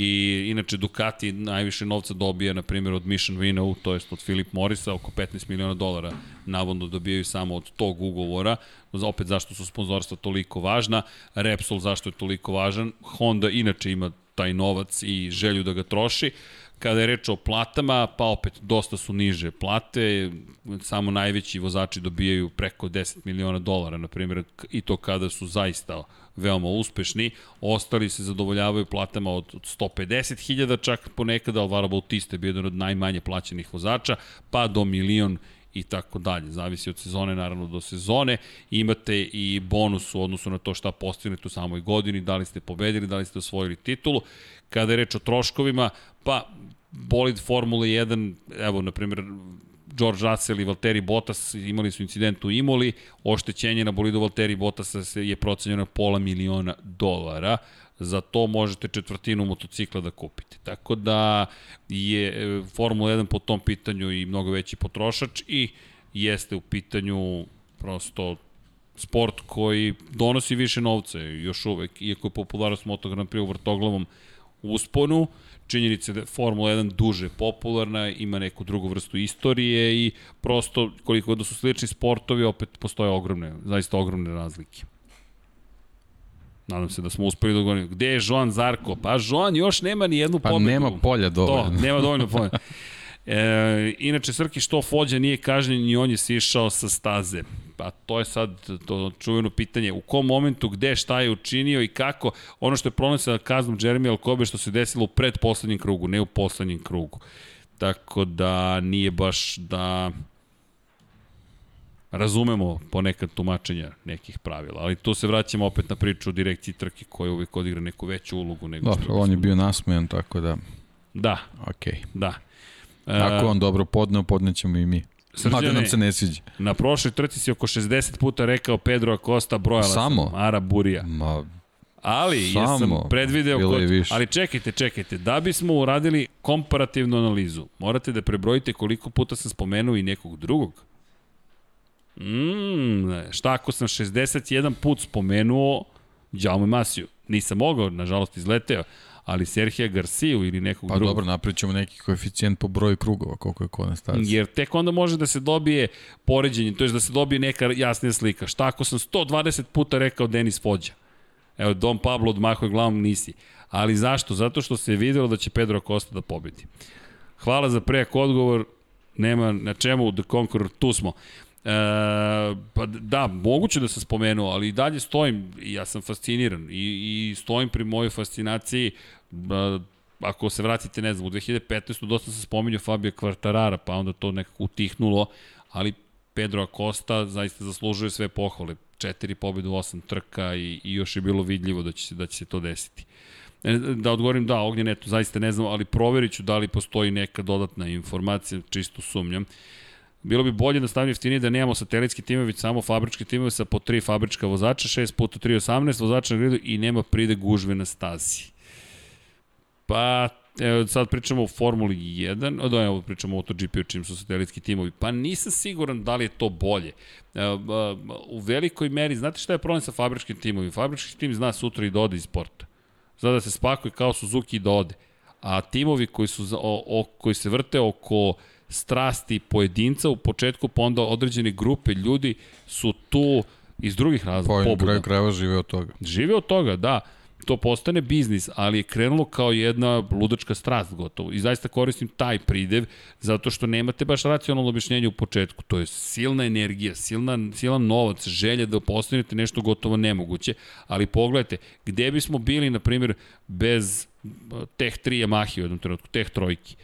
i inače Ducati najviše novca dobija na primjer od Mission Winnow, to jest od Philip Morrisa, oko 15 miliona dolara navodno dobijaju samo od tog ugovora, opet zašto su sponzorstva toliko važna, Repsol zašto je toliko važan, Honda inače ima taj novac i želju da ga troši, Kada je reč o platama, pa opet dosta su niže plate, samo najveći vozači dobijaju preko 10 miliona dolara, na primjer, i to kada su zaista veoma uspešni. Ostali se zadovoljavaju platama od 150.000 čak ponekad, Alvaro Bautista je bio jedan od najmanje plaćenih vozača, pa do milion i tako dalje. Zavisi od sezone naravno do sezone. Imate i bonus u odnosu na to šta postignete u samoj godini, da li ste pobedili, da li ste osvojili titulu. Kada je reč o troškovima, pa bolid Formule 1, evo, na primjer, George Russell i Valtteri Bottas imali su incident u Imoli, oštećenje na bolidu Valtteri Bottasa je procenjeno na pola miliona dolara, za to možete četvrtinu motocikla da kupite. Tako da je Formula 1 po tom pitanju i mnogo veći potrošač i jeste u pitanju prosto sport koji donosi više novca još uvek, iako je popularnost Moto Grand Prix u vrtoglavom usponu, činjenice da je Formula 1 duže popularna, ima neku drugu vrstu istorije i prosto koliko da su slični sportovi, opet postoje ogromne, zaista ogromne razlike. Nadam se da smo uspeli da govorimo. Gde je Joan Zarko? Pa Joan još nema ni jednu Pa pobedu. nema polja dovoljno. To, nema dovoljno polja. E, inače, Srki što Fođa nije kažnjen i on je sišao sa staze. Pa to je sad to čuveno pitanje. U kom momentu, gde, šta je učinio i kako. Ono što je problem sa kaznom Jeremy Alcobe što se desilo u predposlednjem krugu, ne u poslednjem krugu. Tako da nije baš da razumemo ponekad tumačenja nekih pravila, ali tu se vraćamo opet na priču o direkciji trke koja uvijek odigra neku veću ulogu nego Dobro, što on je bio nasmejan, tako da, Da, okej. da. E, Ako on dobro podneo, podnećemo i mi. Mada Srđane, nam se ne sviđa. Na prošloj trci si oko 60 puta rekao Pedro Acosta brojala Samo? sam Ara Burija. Ma, Ali Samo. jesam predvideo kod... više. Ali čekajte, čekajte. Da bismo uradili komparativnu analizu, morate da prebrojite koliko puta sam spomenuo i nekog drugog. Mm, šta ako sam 61 put spomenuo Jaume Masiju? Nisam mogao, nažalost izleteo, ali Serhija Garciju ili nekog pa drugog. dobro, napričamo neki koeficijent po broju krugova, koliko je ko na stazi. Jer tek onda može da se dobije poređenje, to je da se dobije neka jasnija slika. Šta ako sam 120 puta rekao Denis Fođa? Evo, Don Pablo odmahuje glavom nisi. Ali zašto? Zato što se je videlo da će Pedro Costa da pobedi. Hvala za prejak odgovor, nema na čemu, The Conqueror, tu smo. E, pa da, moguće da sam spomenuo, ali i dalje stojim, ja sam fasciniran i, i stojim pri mojoj fascinaciji, ako se vratite, ne znam, u 2015. dosta se spominjao Fabio Quartarara, pa onda to nekako utihnulo, ali Pedro Acosta zaista zaslužuje sve pohvale. Četiri pobjede u osam trka i, i još je bilo vidljivo da će, se, da će se to desiti. E, Da odgovorim, da, ognjen, eto, zaista ne znam, ali proverit ću da li postoji neka dodatna informacija, čisto sumnjam. Bilo bi bolje da stavim jeftinije da nemamo satelitski timove, već samo fabrički timove sa po tri fabrička vozača, 6 puta 3, 18 vozača na gridu i nema pride gužve na stazi. Pa, evo, sad pričamo o Formuli 1, o, da, evo, pričamo o MotoGP-u čim su satelitski timovi. Pa nisam siguran da li je to bolje. E, ba, u velikoj meri, znate šta je problem sa fabričkim timovima? Fabrički tim zna sutra i da ode iz sporta. Zna da se spakuje kao Suzuki i da ode. A timovi koji, su, o, o, koji se vrte oko strasti pojedinca u početku, pa onda određene grupe ljudi su tu iz drugih razloga, na pobuda. kraju krajeva žive od toga. Žive od toga, da. To postane biznis, ali je krenulo kao jedna ludačka strast gotovo. I zaista koristim taj pridev, zato što nemate baš racionalno objašnjenje u početku. To je silna energija, silna, silan novac, želja da postanete nešto gotovo nemoguće. Ali pogledajte, gde bismo bili, na primjer, bez eh, teh 3 Yamahi u jednom trenutku, teh trojki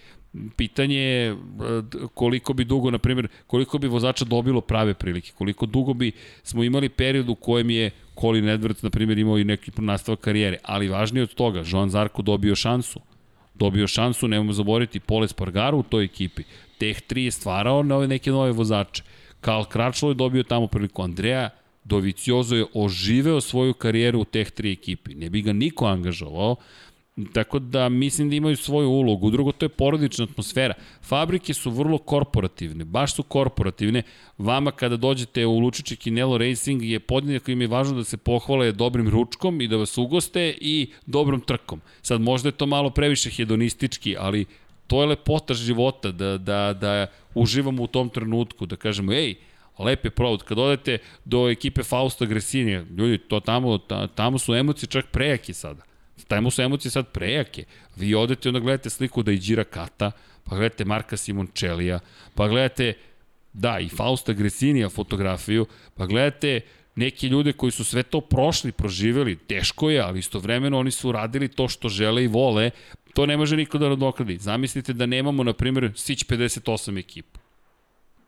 pitanje je e, koliko bi dugo, na primjer, koliko bi vozača dobilo prave prilike, koliko dugo bi smo imali period u kojem je Colin Edwards, na primjer, imao i neki nastavak karijere, ali važnije od toga, Joan Zarko dobio šansu, dobio šansu, nemojmo zaboraviti, Pole Spargaro u toj ekipi, Teh 3 je stvarao nove, neke nove vozače, Karl Kračlo je dobio tamo priliku, Andreja Doviciozo je oživeo svoju karijeru u Teh 3 ekipi, ne bi ga niko angažovao, Tako da mislim da imaju svoju ulogu. Drugo, to je porodična atmosfera. Fabrike su vrlo korporativne, baš su korporativne. Vama kada dođete u Lučiće Kinelo Racing je podjednako im je važno da se pohvale dobrim ručkom i da vas ugoste i dobrom trkom. Sad možda je to malo previše hedonistički, ali to je lepota života, da, da, da uživamo u tom trenutku, da kažemo, ej, lep je provod. Kad odete do ekipe Fausta Gresinija, ljudi, to tamo, ta, tamo su emocije čak prejake sada. Tamo su emocije sad prejake. Vi odete i onda gledate sliku da Iđira Kata, pa gledate Marka Simončelija, pa gledate, da, i Fausta Gresinija fotografiju, pa gledate neki ljude koji su sve to prošli, proživeli, teško je, ali istovremeno oni su radili to što žele i vole, to ne može niko da nadoknadi. Zamislite da nemamo, na primjer, Sić 58 ekipu.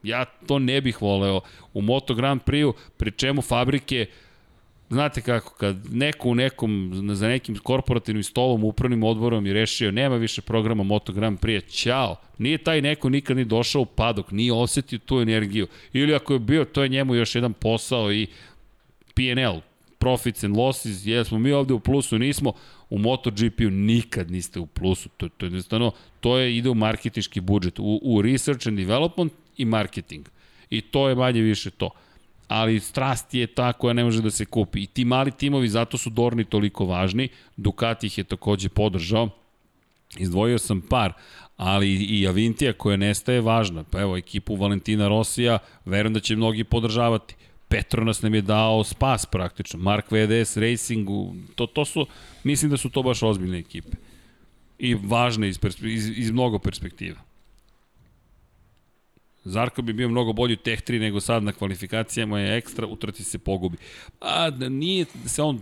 Ja to ne bih voleo u Moto Grand Prix-u, pri čemu fabrike Znate kako, kad neko u nekom, za nekim korporativnim stolom, upravnim odborom je rešio, nema više programa Moto Grand Prix. Nije taj neko nikad ni došao u padok, nije osetio tu energiju. Ili ako je bio, to je njemu još jedan posao i P&L, profits and losses, jesmo mi ovde u plusu, nismo, u MotoGP-u nikad niste u plusu, to, to je to je, ide u marketički budžet, u, u research and development i marketing. I to je manje više to ali strast je ta koja ne može da se kupi. I ti mali timovi zato su Dorni toliko važni, Ducati ih je takođe podržao, Izdvojio sam par, ali i Avintija koja nestaje važna. Pa evo, ekipu Valentina Rosija, verujem da će mnogi podržavati. Petronas nam je dao spas praktično. Mark VDS Racingu, to, to su, mislim da su to baš ozbiljne ekipe. I važne iz, iz, iz mnogo perspektiva. Zarko bi bio mnogo bolji u Teh 3 nego sad na kvalifikacijama je ekstra, utrati se pogubi. A nije se on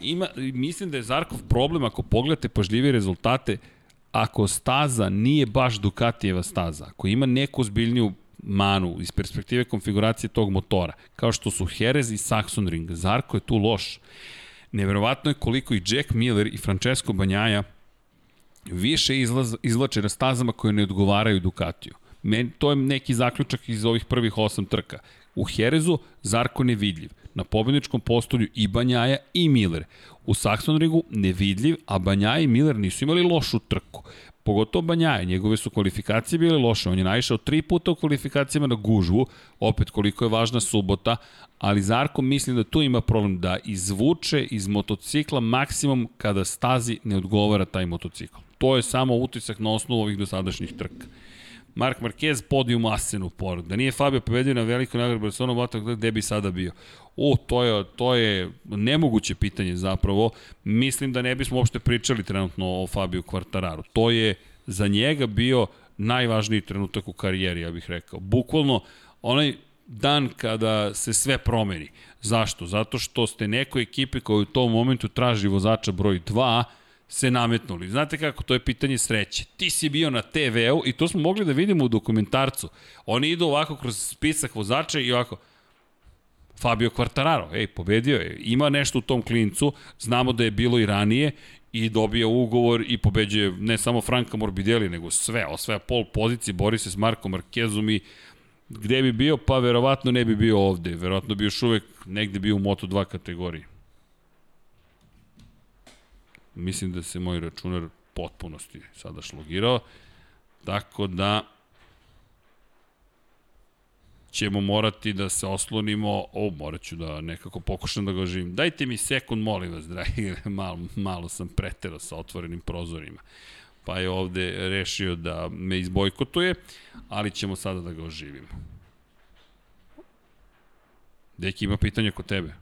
ima, mislim da je Zarkov problem ako pogledate pažljive rezultate, ako staza nije baš Ducatijeva staza, ako ima neku zbiljniju manu iz perspektive konfiguracije tog motora, kao što su Jerez i Saxon Ring, Zarko je tu loš. Neverovatno je koliko i Jack Miller i Francesco Banjaja više izlaz, izlače na stazama koje ne odgovaraju Ducatiju. Men, to je neki zaključak iz ovih prvih osam trka. U Herezu Zarko nevidljiv. Na pobedničkom postolju i Banjaja i Miller. U Saxon Ringu nevidljiv, a Banjaja i Miller nisu imali lošu trku. Pogotovo Banjaja, njegove su kvalifikacije bile loše. On je naišao tri puta u kvalifikacijama na gužvu, opet koliko je važna subota, ali Zarko mislim da tu ima problem da izvuče iz motocikla maksimum kada stazi ne odgovara taj motocikl. To je samo utisak na osnovu ovih dosadašnjih trka. Mark Marquez podijum Asenu pored. Da nije Fabio pobedio na veliko nagradu Barcelona Motor, gde bi sada bio? O, to je, to je nemoguće pitanje zapravo. Mislim da ne bismo uopšte pričali trenutno o Fabio Quartararu. To je za njega bio najvažniji trenutak u karijeri, ja bih rekao. Bukvalno, onaj dan kada se sve promeni. Zašto? Zato što ste nekoj ekipi koja u tom momentu traži vozača broj 2, se nametnuli. Znate kako, to je pitanje sreće. Ti si bio na TV-u i to smo mogli da vidimo u dokumentarcu. Oni idu ovako kroz spisak vozača i ovako, Fabio Quartararo, ej, pobedio je. Ima nešto u tom klincu, znamo da je bilo i ranije i dobija ugovor i pobeđuje ne samo Franka Morbidelli, nego sve, osvaja pol pozicije, bori se s Markom Markezom i gde bi bio, pa verovatno ne bi bio ovde, verovatno bi još uvek negde bio u Moto2 kategoriji. Mislim da se moj računar potpunosti sada šlogirao. Tako da ćemo morati da se oslonimo, o, morat ću da nekako pokušam da ga oživim. Dajte mi sekund, molim vas, dragi, malo, malo sam preterao sa otvorenim prozorima. Pa je ovde rešio da me izbojkotuje, ali ćemo sada da ga oživimo. Deki, ima pitanje kod tebe.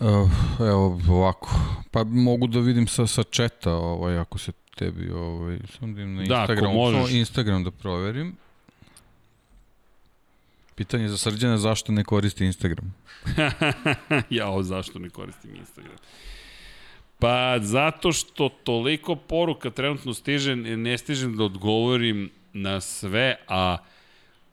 Uh, evo ovako, pa mogu da vidim sa, sa četa, ovaj, ako se tebi, ovaj, sam da im na Instagram, da, možeš. Instagram da proverim. Pitanje za srđana zašto ne koristi Instagram? Jao, zašto ne koristim Instagram? Pa zato što toliko poruka trenutno stiže, ne stižem da odgovorim na sve, a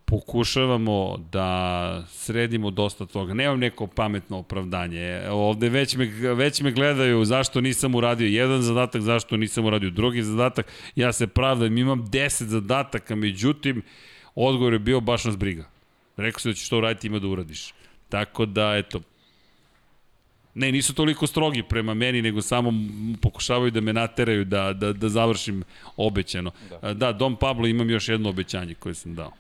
pokušavamo da sredimo dosta toga. Nemam neko pametno opravdanje. Ovde već me, već me gledaju zašto nisam uradio jedan zadatak, zašto nisam uradio drugi zadatak. Ja se pravdam, imam 10 zadataka, međutim, odgovor je bio baš nas briga. Rekao si da ćeš to uraditi, ima da uradiš. Tako da, eto, Ne, nisu toliko strogi prema meni, nego samo pokušavaju da me nateraju da, da, da završim obećano. Da. da, Dom Pablo imam još jedno obećanje koje sam dao.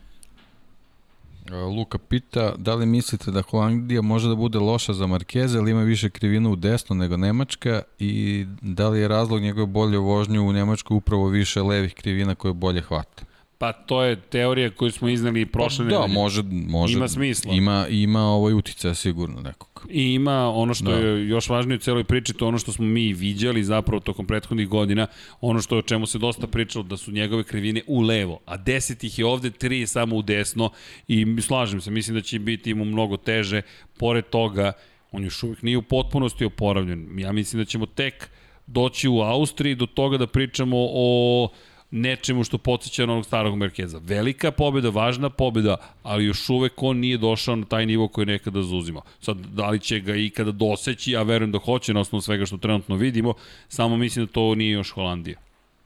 Luka pita, da li mislite da Holandija može da bude loša za Markeze, ali ima više krivina u desno nego Nemačka i da li je razlog njegove bolje vožnje u Nemačkoj upravo više levih krivina koje bolje hvata? Pa to je teorija koju smo iznali i prošle pa, Da, može, može. Ima smisla. Ima, ima ovaj uticaja sigurno nekog. I ima ono što da. je još važnije u celoj priči, to ono što smo mi viđali zapravo tokom prethodnih godina, ono što o čemu se dosta pričalo, da su njegove krivine u levo, a deset ih je ovde, tri je samo u desno i slažem se, mislim da će biti mu mnogo teže. Pored toga, on još uvijek nije u potpunosti oporavljen. Ja mislim da ćemo tek doći u Austriji do toga da pričamo o nečemu što podsjeća na onog starog Merkeza. Velika pobjeda, važna pobjeda, ali još uvek on nije došao na taj nivo koji nekada zauzimao. Sad, da li će ga ikada doseći, ja verujem da hoće na osnovu svega što trenutno vidimo, samo mislim da to nije još Holandija.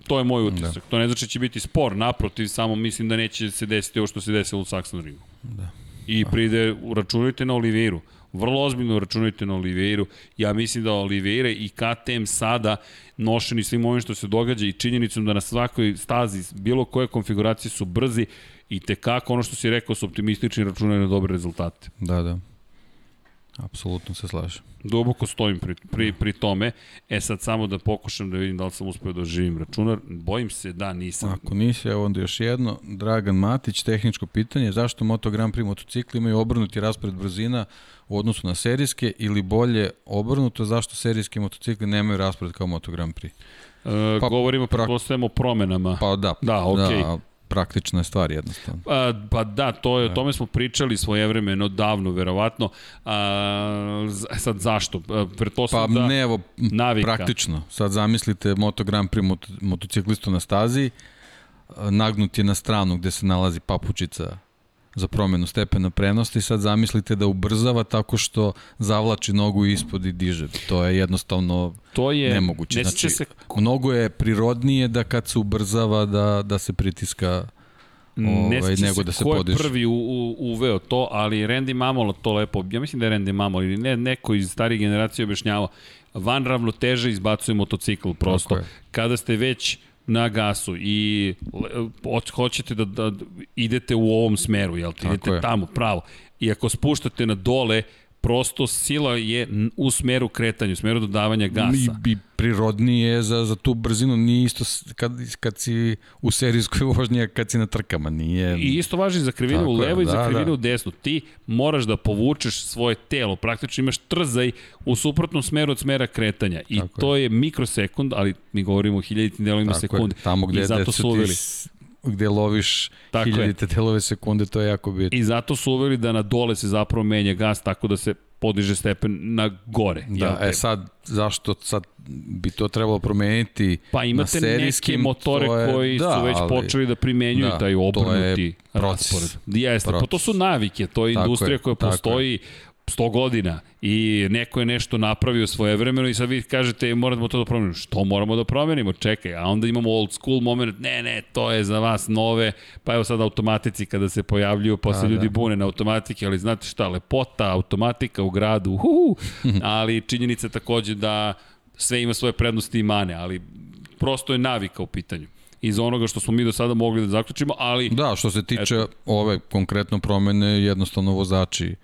To je moj utisak. Da. To ne znači da će biti spor, naprotiv, samo mislim da neće se desiti ovo što se desilo u Saxon Ringu. Da. I pride, uračunajte na Oliveiru. Vrlo ozbiljno računajte na Oliveiru. Ja mislim da Oliveira i KTM sada nošeni svim ovim što se događa i činjenicom da na svakoj stazi bilo koje konfiguracije su brzi i te kako ono što si rekao su optimistični računaju na dobre rezultate. Da, da. Apsolutno se slažem. Duboko stojim pri, pri, pri tome. E sad samo da pokušam da vidim da li sam uspeo da oživim računar. Bojim se da nisam. Ako nisi, evo onda još jedno. Dragan Matić, tehničko pitanje, zašto Moto Grand Prix motocikli imaju obrnuti raspored brzina u odnosu na serijske ili bolje obrnuto, zašto serijski motocikli nemaju raspored kao Moto Grand Prix? E, Pa, govorimo, pretpostavljamo o promenama. Pa da, Da, okej. da praktična je stvar jednostavno. Pa, pa da, to je, o tome smo pričali svojevremeno, davno, verovatno. A, sad zašto? Pa da... ne, evo, navika. praktično. Sad zamislite Moto Grand Prix mot motociklistu na stazi, nagnut je na stranu gde se nalazi papučica za promenu stepena prenosti, sad zamislite da ubrzava tako što zavlači nogu ispod i diže. To je jednostavno To je nemoguće. Ne Znači, se mnogo je prirodnije da kad se ubrzava da, da se pritiska ne ovaj, sećam nego da se ko je prvi u, u, uveo to, ali Randy Mamolo to lepo, ja mislim da je Randy Mamolo ili ne, neko iz starih generacija objašnjavao, van ravnoteže izbacuje motocikl prosto. Kada ste već na gasu i hoćete da, da idete u ovom smeru, jel ti? Idete je. tamo, pravo. I ako spuštate na dole, prosto sila je u smeru kretanja, u smeru dodavanja gasa. I, i prirodnije je za, za tu brzinu, nije isto kad, kad si u serijskoj vožnji, kad si na trkama, nije... I isto važi za krivinu Tako u je, levo i za da, krivinu da. u desnu. Ti moraš da povučeš svoje telo, praktično imaš trzaj u suprotnom smeru od smera kretanja. I Tako to je mikrosekund, ali mi govorimo o hiljaditim delovima sekunde. Je, tamo gde, I zato su uveli. Gde loviš Tako je. hiljadite delove sekunde, to je jako bitno. I zato su uveli da na dole se zapravo menja gas tako da se podiže stepen na gore. Da, jel e sad, zašto sad bi to trebalo promeniti Pa imate na neke motore to je- koji da, su već ali- počeli da primenjuju da, taj to je obrnuti proces. raspored. Jeste, pa to Proces. su navike, to je Tako industrija je, koja tako je. Postoji 100 godina i neko je nešto napravio svoje vremeno i sad vi kažete moramo to da promenimo. Što moramo da promenimo? Čekaj, a onda imamo old school moment, ne, ne, to je za vas nove, pa evo sad automatici kada se pojavljuju, pa se A, ljudi da. bune na automatike, ali znate šta, lepota, automatika u gradu, uhu, ali činjenica je takođe da sve ima svoje prednosti i mane, ali prosto je navika u pitanju iz onoga što smo mi do sada mogli da zaključimo, ali Da, što se tiče ove konkretno promene, jednostavno vozači,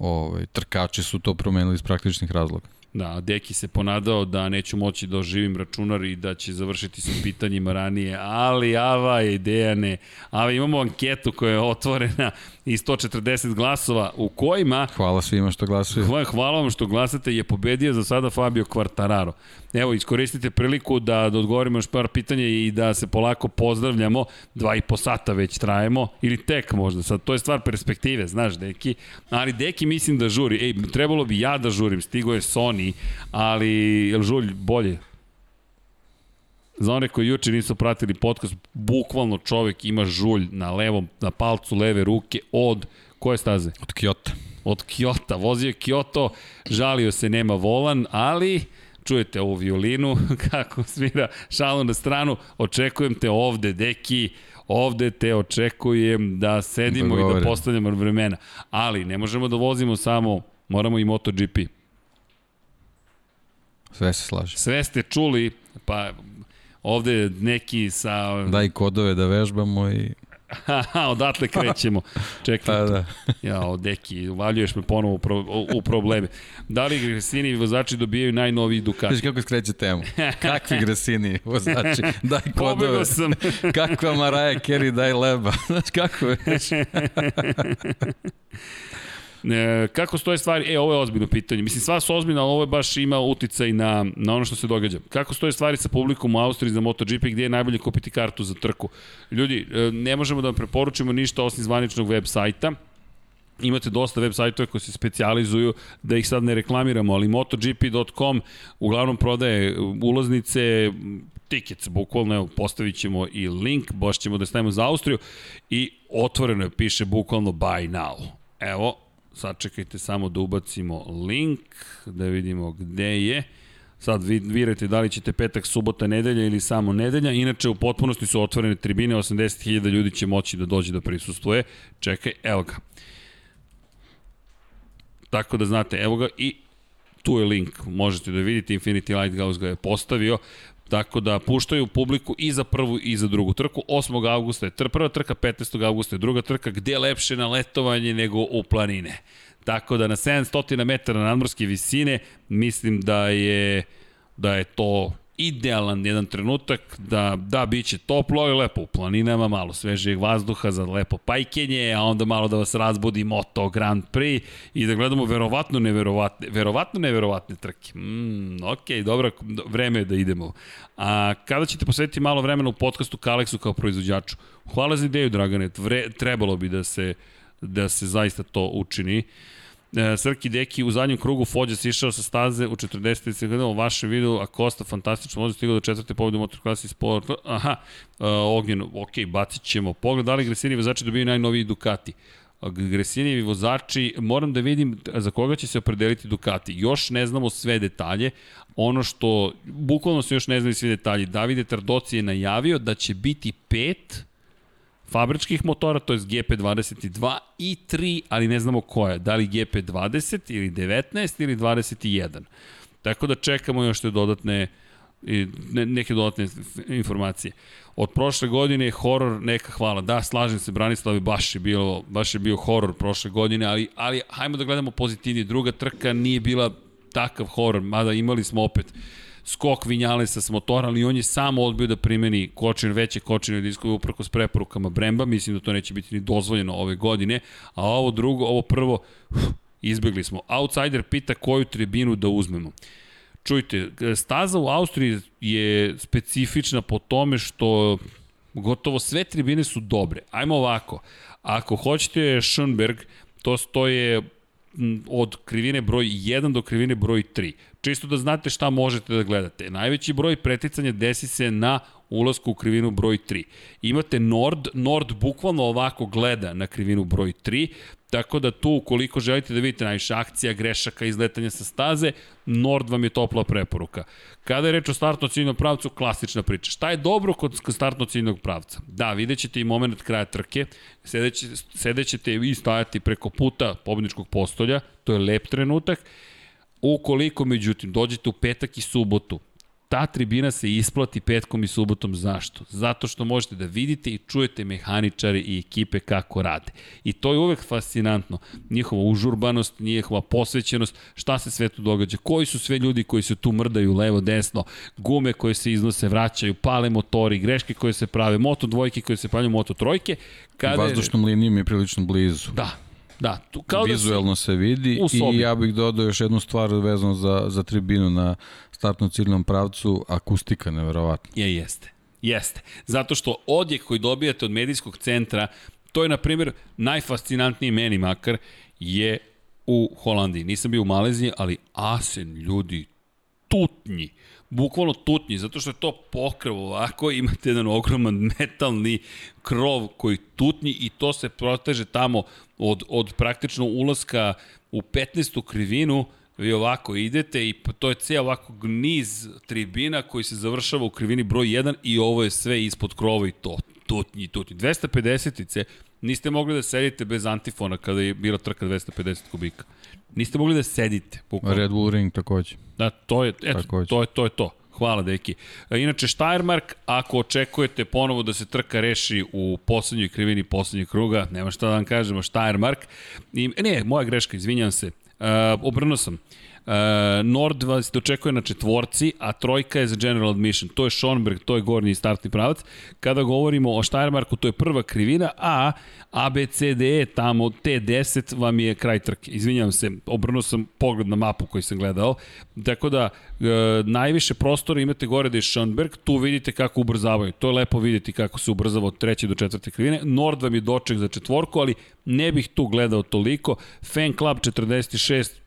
ovaj, trkači su to promenili iz praktičnih razloga. Da, Deki se ponadao da neću moći da oživim računar i da će završiti sa pitanjima ranije, ali ava je Dejane, ava imamo anketu koja je otvorena i 140 glasova u kojima Hvala svima što glasuju. Hvala, hvala vam što glasate, je pobedio za sada Fabio Quartararo. Evo, iskoristite priliku da, da odgovorimo još par pitanja i da se polako pozdravljamo. Dva i po sata već trajemo, ili tek možda, sad to je stvar perspektive, znaš, Deki. Ali Deki mislim da žuri. Ej, trebalo bi ja da žurim, stigo je Sony, ali je li žulj bolje? Za one koji juče nisu pratili podcast, bukvalno čovek ima žulj na levom, na palcu leve ruke od koje staze? Od Kyoto. od Kyoto. Vozio je Kyoto, žalio se nema volan, ali čujete ovu violinu kako svira šalu na stranu. Očekujem te ovde, deki, ovde te očekujem da sedimo i da postavljamo vremena. Ali ne možemo da vozimo samo, moramo i MotoGP. Sve se slaže. Sve ste čuli, pa ovde neki sa... Daj kodove da vežbamo i... Odatle krećemo. Čekaj, Pa da. Ja, deki, uvaljuješ me ponovo u, pro, u, probleme. Da li agresivni vozači dobijaju najnoviji Ducati? Viš kako skreće temu. Kakvi gresini vozači. Daj kodove. Pobegao sam. Kakva Maraja Kerry, daj leba. Znaš kako je? E, kako stoje stvari? E, ovo je ozbiljno pitanje. Mislim, sva su ozbiljna, ali ovo je baš ima uticaj na, na ono što se događa. Kako stoje stvari sa publikom u Austriji za MotoGP, gdje je najbolje kupiti kartu za trku? Ljudi, e, ne možemo da vam preporučimo ništa osim zvaničnog web sajta. Imate dosta web sajtova koji se specijalizuju, da ih sad ne reklamiramo, ali MotoGP.com uglavnom prodaje ulaznice, tickets, bukvalno, evo, postavit ćemo i link, baš ćemo da stavimo za Austriju i otvoreno je, piše bukvalno buy now. Evo, sačekajte samo da ubacimo link, da vidimo gde je. Sad vi virajte da li ćete petak, subota, nedelja ili samo nedelja. Inače, u potpunosti su otvorene tribine, 80.000 ljudi će moći da dođe da prisustuje. Čekaj, evo ga. Tako da znate, evo ga i tu je link, možete da vidite, Infinity Lighthouse ga je postavio, tako da puštaju publiku i za prvu i za drugu trku. 8. augusta je tr prva trka, 15. augusta je druga trka, gde lepše na letovanje nego u planine. Tako da na 700 metara nadmorske visine mislim da je da je to idealan jedan trenutak da, da bit će toplo i lepo u planinama, malo svežijeg vazduha za lepo pajkenje, a onda malo da vas razbudi Moto Grand Prix i da gledamo verovatno neverovatne, verovatno neverovatne trke. Mm, ok, dobro, vreme je da idemo. A kada ćete posvetiti malo vremena u podcastu Kalexu kao proizvođaču? Hvala za ideju, Dragane, Vre, trebalo bi da se da se zaista to učini. Uh, Srki Deki u zadnjem krugu Fođa se išao sa staze u 40. se gledamo vaše video, a Kosta fantastično može stigao do četvrte pobjede u motoklasi sport. Aha, uh, Ognjen, ok, bacit ćemo. Pogled, da li Gresini vozači dobiju najnoviji Ducati? Gresinijevi vozači, moram da vidim za koga će se opredeliti Ducati. Još ne znamo sve detalje. Ono što, bukvalno se još ne znaju svi detalji. Davide Tardoci je najavio da će biti pet fabričkih motora, to je GP22 i 3, ali ne znamo koja. Da li GP20 ili 19 ili 21. Tako da čekamo još te dodatne i ne, neke dodatne informacije. Od prošle godine je horor neka hvala. Da, slažem se, Branislav, baš je, bilo, baš je bio horor prošle godine, ali, ali hajmo da gledamo pozitivnije. Druga trka nije bila takav horor, mada imali smo opet skok Vinjalesa s motora, ali on je samo odbio da primeni kočine, veće kočine diskove uprko s preporukama Bremba, mislim da to neće biti ni dozvoljeno ove godine, a ovo drugo, ovo prvo, uf, izbjegli smo. Outsider pita koju tribinu da uzmemo. Čujte, staza u Austriji je specifična po tome što gotovo sve tribine su dobre. Ajmo ovako, ako hoćete Schoenberg, to stoje od krivine broj 1 do krivine broj 3. Čisto da znate šta možete da gledate. Najveći broj preticanja desi se na ulasku u krivinu broj 3. Imate Nord, Nord bukvalno ovako gleda na krivinu broj 3, tako da tu ukoliko želite da vidite najviše akcija, grešaka, izletanja sa staze, Nord vam je topla preporuka. Kada je reč o startno ciljnom pravcu, klasična priča. Šta je dobro kod startno ciljnog pravca? Da, vidjet ćete i moment kraja trke, sedeće, sedećete i stajati preko puta pobedničkog postolja, to je lep trenutak, Ukoliko, međutim, dođete u petak i subotu, ta tribina se isplati petkom i subotom. Zašto? Zato što možete da vidite i čujete mehaničari i ekipe kako rade. I to je uvek fascinantno. Njihova užurbanost, njihova posvećenost, šta se sve tu događa, koji su sve ljudi koji se tu mrdaju levo, desno, gume koje se iznose, vraćaju, pale motori, greške koje se prave, moto dvojke koje se pravljaju, moto trojke. Kada... Vazdušnom linijom je prilično blizu. Da, Da, tu, kao Vizuelno da se vidi i ja bih dodao još jednu stvar vezano za, za tribinu na startnom ciljnom pravcu, akustika neverovatna. Je, jeste. Jeste. Zato što odjek koji dobijate od medijskog centra, to je, na primjer, najfascinantniji meni makar, je u Holandiji. Nisam bio u Maleziji, ali Asen, ljudi, tutnji bukvalno tutnji, zato što je to pokrov ovako, imate jedan ogroman metalni krov koji tutnji i to se proteže tamo od, od praktično ulaska u 15. krivinu, vi ovako idete i to je cijel ovako gniz tribina koji se završava u krivini broj 1 i ovo je sve ispod krova i to tutnji, tutnji. 250-ice, niste mogli da sedite bez antifona kada je bila trka 250 kubika. Niste mogli da sedite. Bukvalno. Red Bull Ring takođe. Da, to je, eto, takođe. to je, to je to. Hvala, deki. E, inače, Steiermark, ako očekujete ponovo da se trka reši u poslednjoj krivini poslednjeg kruga, nema šta da vam kažemo, Steiermark, i, ne, moja greška, izvinjam se, uh, obrnuo sam. Uh, Nord vas dočekuje na četvorci, a trojka je za general admission. To je Schoenberg, to je gornji startni pravac. Kada govorimo o Steiermarku, to je prva krivina, a ABCDE tamo T10 vam je kraj trke. Izvinjavam se, obrnuo sam pogled na mapu koju sam gledao. Tako da, e, najviše prostora imate gore da je Schoenberg, tu vidite kako ubrzavaju. To je lepo vidjeti kako se ubrzava od treće do četvrte krivine. Nord vam je doček za četvorku, ali ne bih tu gledao toliko. Fan Club 46,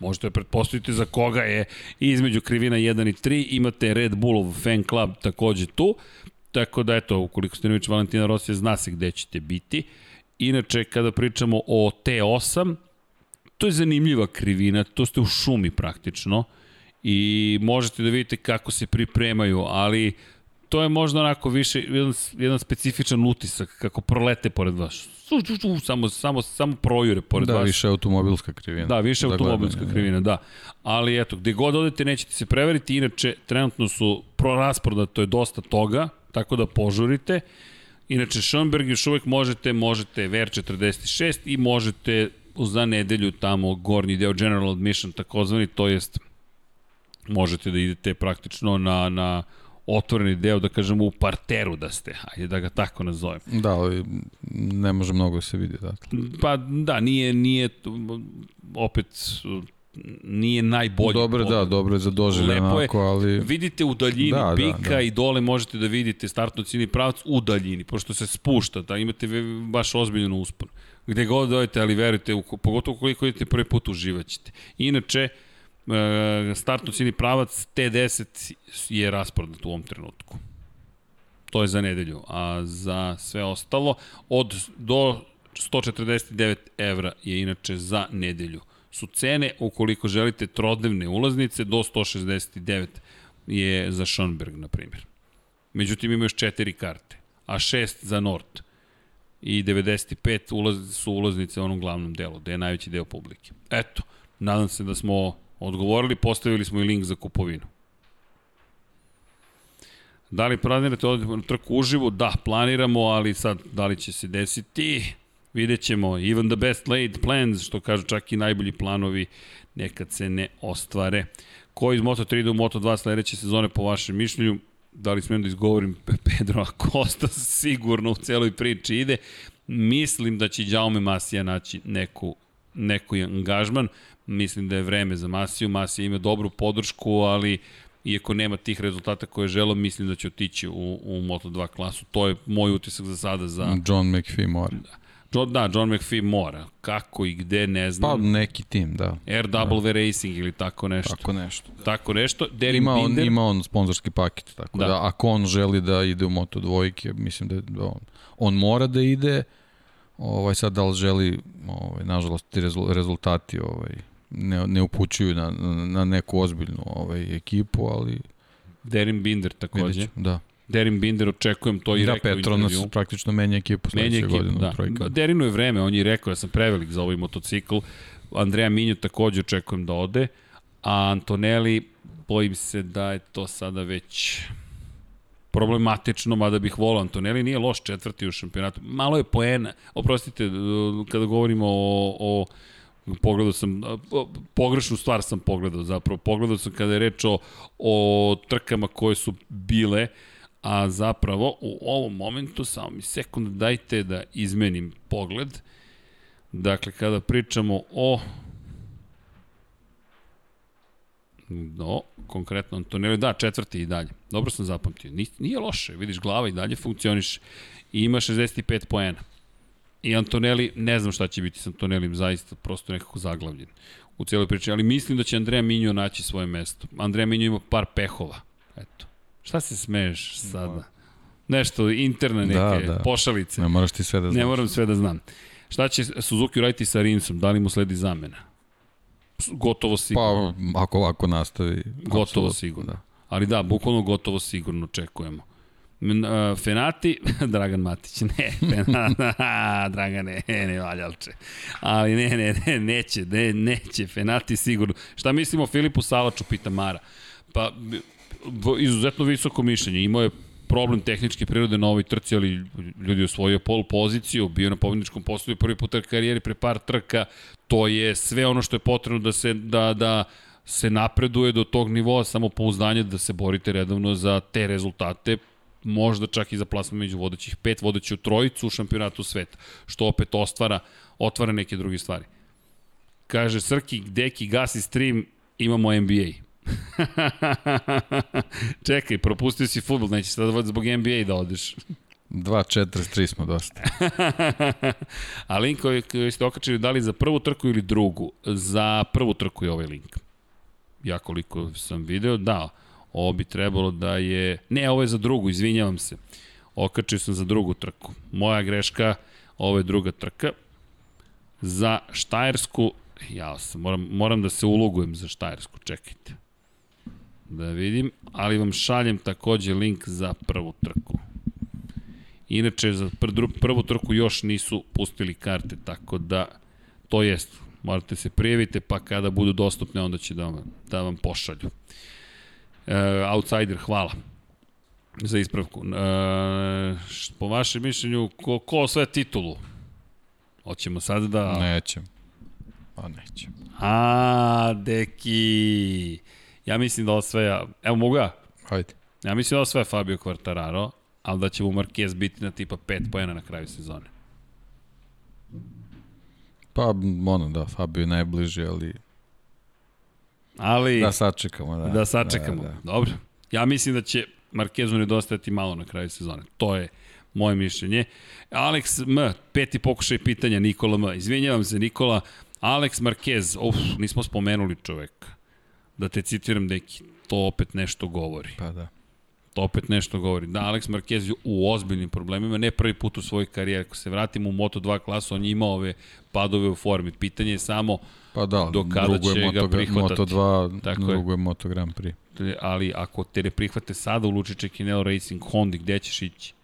Možete pretpostaviti za koga je između krivina 1 i 3. Imate Red Bullov fan club takođe tu. Tako da, eto, ukoliko ste nević Valentina Rosija, zna se gde ćete biti. Inače, kada pričamo o T8, to je zanimljiva krivina, to ste u šumi praktično i možete da vidite kako se pripremaju, ali to je možda onako više jedan, jedan specifičan utisak kako prolete pored vas. Samo, samo, samo projure pored da, vas. Da, više automobilska krivina. Da, više da automobilska gledam, krivina, da. Ali eto, gde god odete nećete se preveriti, inače trenutno su to je dosta toga, tako da požurite. Inače, Schoenberg još uvek možete, možete VR46 i možete za nedelju tamo gornji deo General Admission takozvani, to jest možete da idete praktično na, na otvoreni deo, da kažemo u parteru da ste, ajde da ga tako nazovem. Da, ali ne može mnogo da se vidi, da. Pa da, nije, nije opet nije najbolji. Dobro, da, dobro je za doživlje onako, ali... Vidite u daljini da, pika da, da. i dole možete da vidite startno ciljni pravac u daljini, pošto se spušta, da imate baš ozbiljno uspon. Gde god dojete, ali verujte, pogotovo koliko idete prvi put uživaćete. Inače, e, startno ciljni pravac T10 je rasprodat u ovom trenutku. To je za nedelju. A za sve ostalo, od do 149 evra je inače za nedelju su cene, ukoliko želite trodnevne ulaznice, do 169 je za Schönberg, na primjer. Međutim, ima još četiri karte, a šest za Nord i 95 ulaz, su ulaznice u onom glavnom delu, gde je najveći deo publike. Eto, nadam se da smo odgovorili, postavili smo i link za kupovinu. Da li planirate na trku uživo? Da, planiramo, ali sad, da li će se desiti? Vidjet ćemo, even the best laid plans, što kažu čak i najbolji planovi, nekad se ne ostvare. Ko iz Moto3 do Moto2 sledeće sezone po vašem mišljenju? Da li smijem da izgovorim Pedro Acosta sigurno u celoj priči ide. Mislim da će Jaume Masija naći neku, neku angažman. Mislim da je vreme za Masiju. Masija ima dobru podršku, ali iako nema tih rezultata koje je želo, mislim da će otići u, u Moto2 klasu. To je moj utisak za sada. Za... John McPhee mora. Da. John, da, John McPhee mora. Kako i gde, ne znam. Pa neki tim, da. RW da. Racing ili tako nešto. Tako nešto. Da. Tako nešto. Derin ima Binder. on, ima on sponzorski paket, tako da. da. ako on želi da ide u Moto dvojke, mislim da, da on, on mora da ide, ovaj, sad da li želi, ovaj, nažalost, ti rezultati ovaj, ne, ne upućuju na, na neku ozbiljnu ovaj, ekipu, ali... Derin Binder takođe. Da. Derin Binder, očekujem to i da, rekao Petronas praktično menja ekipu sledeće ekipu, godine. Da. Trojka. Derinu je vreme, on je rekao, ja sam prevelik za ovaj motocikl. Andreja Minju takođe očekujem da ode. A Antonelli, bojim se da je to sada već problematično, mada bih volao Antonelli, nije loš četvrti u šampionatu. Malo je poena, oprostite, kada govorimo o, o pogledao sam, pogrešnu stvar sam pogledao zapravo, pogledao sam kada je reč o, o trkama koje su bile, a zapravo u ovom momentu, samo mi sekund dajte da izmenim pogled, dakle kada pričamo o No, konkretno Antonelli, da, četvrti i dalje. Dobro sam zapamtio. Nije, nije loše, vidiš, glava i dalje funkcioniš i ima 65 poena. I Antonelli, ne znam šta će biti sa Antonellim, zaista prosto nekako zaglavljen u cijeloj priči, ali mislim da će Andreja Minjo naći svoje mesto. Andreja Minjo ima par pehova, eto. Šta se smeješ sada? Nešto, interne neke da, da. pošalice. Ne moraš ti sve da znaš. Ne moram sve da znam. Šta će Suzuki uraditi sa Rinsom? Da li mu sledi zamena? Gotovo sigurno. Pa, ako ovako nastavi. Gotovo absolutno, sigurno. Da. Ali da, bukvalno gotovo sigurno očekujemo. Fenati, Dragan Matić, ne, Fenati, Dragan, ne, ne, valjalče. Ali ne, ne, ne, neće, ne, neće, Fenati sigurno. Šta mislimo o Filipu Salaču, pita Mara? Pa, izuzetno visoko mišljenje. Imao je problem tehničke prirode na ovoj trci, ali ljudi osvojio pol poziciju, bio na pobjedničkom postoju prvi put karijeri pre par trka, to je sve ono što je potrebno da se, da, da se napreduje do tog nivoa samopouzdanja da se borite redovno za te rezultate, možda čak i za plasman među vodećih pet, vodeću trojicu u šampionatu sveta, što opet ostvara, otvara neke druge stvari. Kaže Srki, deki, gasi stream, imamo NBA. Čekaj, propustio si futbol, neće sada zbog NBA da odeš. 2-4-3 smo dosta. A link koji, ste okačili, da li za prvu trku ili drugu? Za prvu trku je ovaj link. Ja koliko sam video, da, ovo bi trebalo da je... Ne, ovo je za drugu, izvinjavam se. Okačio sam za drugu trku. Moja greška, ovo je druga trka. Za Štajersku, ja sam, moram, moram da se ulogujem za Štajersku, čekajte. Da vidim, ali vam šaljem takođe link za prvu trku. Inače, za prvu trku još nisu pustili karte, tako da to jest, morate se prijavite, pa kada budu dostupne, onda će da vam, da vam pošalju. E, outsider, hvala za ispravku. E, po vašem mišljenju, ko, ko sve titulu? Hoćemo sad da... Nećemo. Pa neće. A, deki. Ja mislim da osvaja, evo mogu ja? Hajde. Ja mislim da osvaja Fabio Quartararo, ali da će mu Marquez biti na tipa 5 pojena na kraju sezone. Pa, ono, da, Fabio je najbliži, ali Ali... da sačekamo. Da, Da sačekamo. Da, Da. Dobro. Ja mislim da će Markezu nedostajati malo na kraju sezone. To je moje mišljenje. Alex M, peti pokušaj pitanja Nikola M. Izvinjavam se Nikola. Alex Marquez, uf, nismo spomenuli čoveka. Da te citiram, deki, to opet nešto govori. Pa da. To opet nešto govori. Da, Alex Marquez je u ozbiljnim problemima, ne prvi put u svojoj karijeri. Ako se vratimo u Moto2 klasu, on je imao ove padove u formi. Pitanje je samo, Pa da, Do kada će je ga Moto, prihvatati. Moto 2, Tako je. drugo je Moto Grand Prix. ali ako te ne prihvate sada u Lučiće Kinelo Racing Hondi, gde ćeš ići?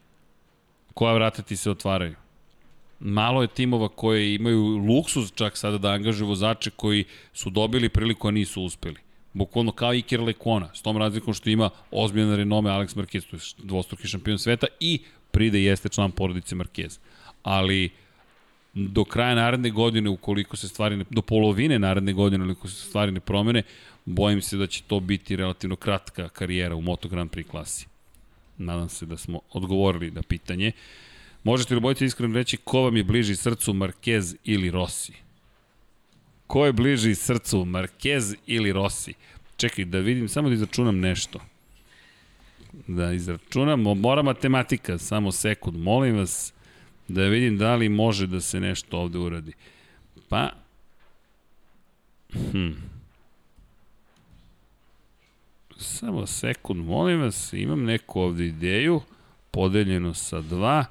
Koja vrata ti se otvaraju? Malo je timova koje imaju luksuz čak sada da angažuju vozače koji su dobili priliku, a nisu uspeli. Bukvalno kao Iker Lekona, s tom razlikom što ima ozbiljan renome Alex Marquez, to je dvostruki šampion sveta i pride jeste član porodice Marquez. Ali do kraja naredne godine, ukoliko se stvari ne, do polovine naredne godine, ukoliko se stvari ne promene, bojim se da će to biti relativno kratka karijera u Moto Grand Prix klasi. Nadam se da smo odgovorili na pitanje. Možete li bojite iskreno reći ko vam je bliži srcu, Marquez ili Rossi? Ko je bliži srcu, Marquez ili Rossi? Čekaj, da vidim, samo da izračunam nešto. Da izračunam, mora matematika, samo sekund, molim vas da vidim da li može da se nešto ovde uradi. Pa, hm. Samo sekund, molim vas, imam neku ovde ideju, podeljeno sa 2,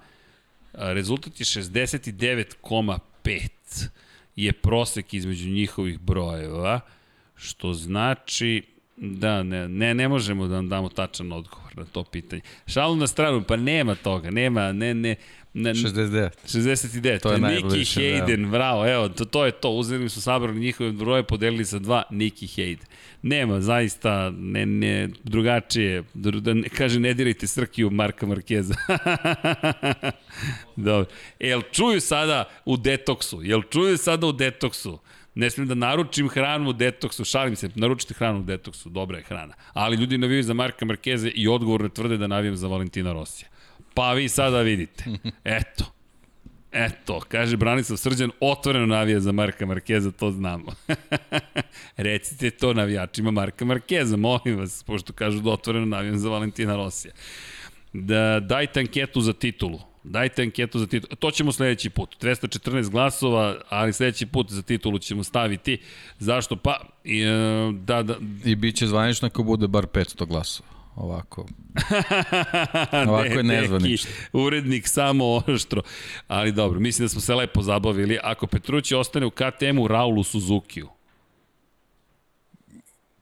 a rezultat je 69,5 je prosek između njihovih brojeva, što znači da ne, ne, ne možemo da vam damo tačan odgovor na to pitanje. Šalu na stranu, pa nema toga, nema, ne, ne, ne 69. 69, To je Niki najbliže, da. Hayden, bravo, evo, to, to je to, uzeli su sabrali njihove broje, podelili sa dva, Niki Hayden. Nema, zaista, ne, ne, drugačije, dru, da ne, kaže, ne dirajte Srkiju Marka Markeza. Dobro. Jel čuju sada u detoksu? Jel čuju sada u detoksu? Ne smijem da naručim hranu u detoksu, šalim se, naručite hranu u detoksu, dobra je hrana. Ali ljudi navijaju za Marka Markeze i odgovorno tvrde da navijam za Valentina Rosija. Pa vi sada vidite. Eto. Eto, kaže Branislav Srđan, otvoreno navija za Marka Markeza, to znamo. Recite to navijačima Marka Markeza, molim vas, pošto kažu da otvoreno navijam za Valentina Rosija. Da, dajte anketu za titulu. Dajte anketu za titulu. To ćemo sledeći put. 214 glasova, ali sledeći put za titulu ćemo staviti. Zašto? Pa, i, e, da, da, I bit će zvanično ako bude bar 500 glasova. Ovako. Ovako je nezvanično. Urednik samo oštro. Ali dobro, mislim da smo se lepo zabavili. Ako Petrući ostane u KTM-u, Raulu Suzukiju.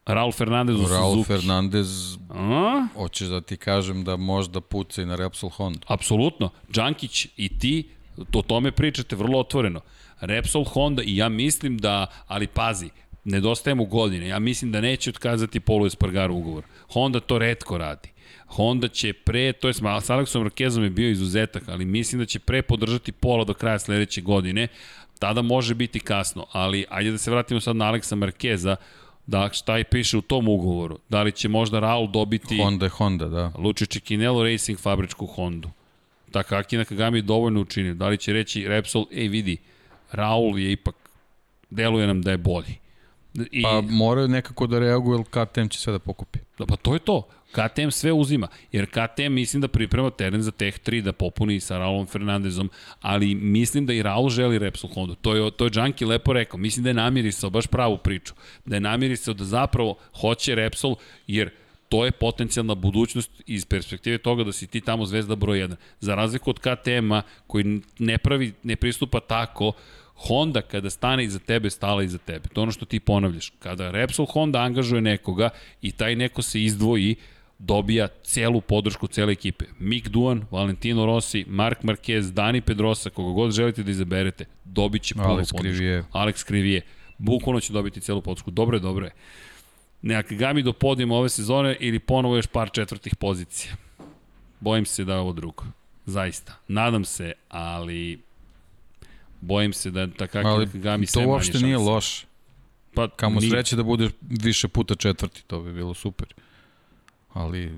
Raul Fernandez u Raul Suzuki. Fernandez, A? hoćeš da ti kažem da možda puca i na Repsol Honda. Apsolutno. Džankić i ti o tome pričate vrlo otvoreno. Repsol Honda i ja mislim da, ali pazi, nedostaje mu godine. Ja mislim da neće otkazati Polu Espargaru ugovor. Honda to redko radi. Honda će pre, to je s Aleksom Markezom je bio izuzetak, ali mislim da će pre podržati Pola do kraja sledeće godine. Tada može biti kasno, ali ajde da se vratimo sad na Aleksa Markeza, da šta i piše u tom ugovoru. Da li će možda Raul dobiti... Honda je Honda, da. Lučić Kinelo Racing fabričku Hondu. Takaki Nakagami je dovoljno učinio. Da li će reći Repsol, ej vidi, Raul je ipak, deluje nam da je bolji. I, Pa moraju nekako da reaguju, jer KTM će sve da pokupi. Da, pa to je to. KTM sve uzima, jer KTM mislim da priprema teren za Tech 3 da popuni sa Raulom Fernandezom, ali mislim da i Raul želi Repsol Honda. To je, to je Junkie lepo rekao. Mislim da je namirisao baš pravu priču. Da je namirisao da zapravo hoće Repsol, jer to je potencijalna budućnost iz perspektive toga da si ti tamo zvezda broj 1. Za razliku od KTM-a koji ne pravi, ne pristupa tako, Honda kada stane iza tebe, stala iza tebe. To je ono što ti ponavljaš. Kada Repsol Honda angažuje nekoga i taj neko se izdvoji, dobija celu podršku cele ekipe. Mick Duan, Valentino Rossi, Mark Marquez, Dani Pedrosa, koga god želite da izaberete, dobit će Alex podršku. Krivije. Alex Krivije. Bukvalno će dobiti celu podršku. Dobro je, dobro je. Nakagami do podijuma ove sezone ili ponovo još par četvrtih pozicija. Bojim se da je ovo drugo. Zaista. Nadam se, ali Bojim se da Takaki Ali to sve manje uopšte nije loš. Pa, Kamo nije. sreće da bude više puta četvrti, to bi bilo super. Ali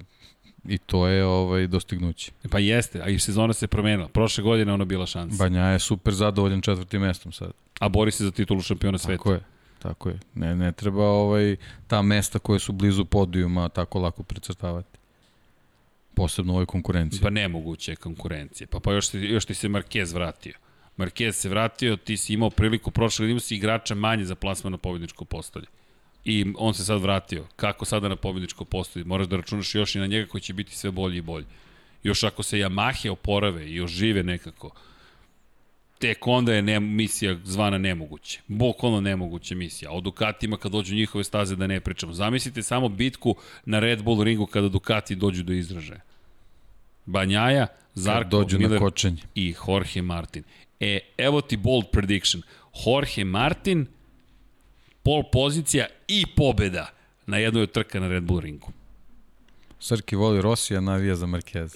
i to je ovaj dostignuće. Pa jeste, a i sezona se promenila. Prošle godine ona bila šansa. Banja je super zadovoljan četvrtim mestom sad. A bori se za titulu šampiona sveta. Tako je. Tako je. Ne, ne treba ovaj, ta mesta koje su blizu podijuma tako lako precrtavati. Posebno u ovoj konkurenciji. Pa nemoguće je konkurencije. Pa, pa još, još ti se Marquez vratio. Marquez se vratio, ti si imao priliku prošle godine, imao si igrača manje za plasman na pobjedničko postolje. I on se sad vratio. Kako sada na pobjedničko postolje? Moraš da računaš još i na njega koji će biti sve bolji i bolji. Još ako se Yamahe oporave i ožive nekako, tek onda je ne, misija zvana nemoguće. Bukvalno nemoguća misija. O Dukatima kad dođu njihove staze da ne pričamo. Zamislite samo bitku na Red Bull ringu kada Dukati dođu do izražaja. Banjaja, Zarko, dođu Miller na kočenje. i Jorge Martin. E, evo ti bold prediction. Jorge Martin, pol pozicija i pobeda na jednoj od trka na Red Bull ringu. Srki voli Rosija, navija za Marquez.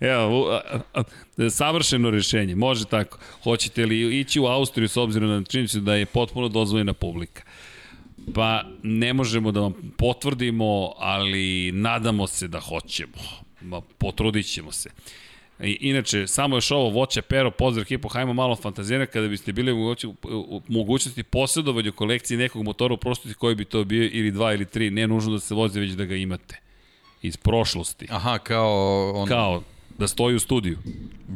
Evo, a, a, a, savršeno rešenje, može tako. Hoćete li ići u Austriju s obzirom na činjenicu da je potpuno dozvoljena publika? Pa ne možemo da vam potvrdimo, ali nadamo se da hoćemo. Ma, potrudit ćemo se. I, inače, samo još ovo voće pero, pozdrav ekipo, hajmo malo fantazira kada biste bili u u- u mogućnosti posjedovanja kolekcije nekog motora u prošlosti koji bi to bio ili dva ili tri, ne nužno da se vozi već da ga imate. Iz prošlosti. Aha, kao on, Kao da stoji u studiju.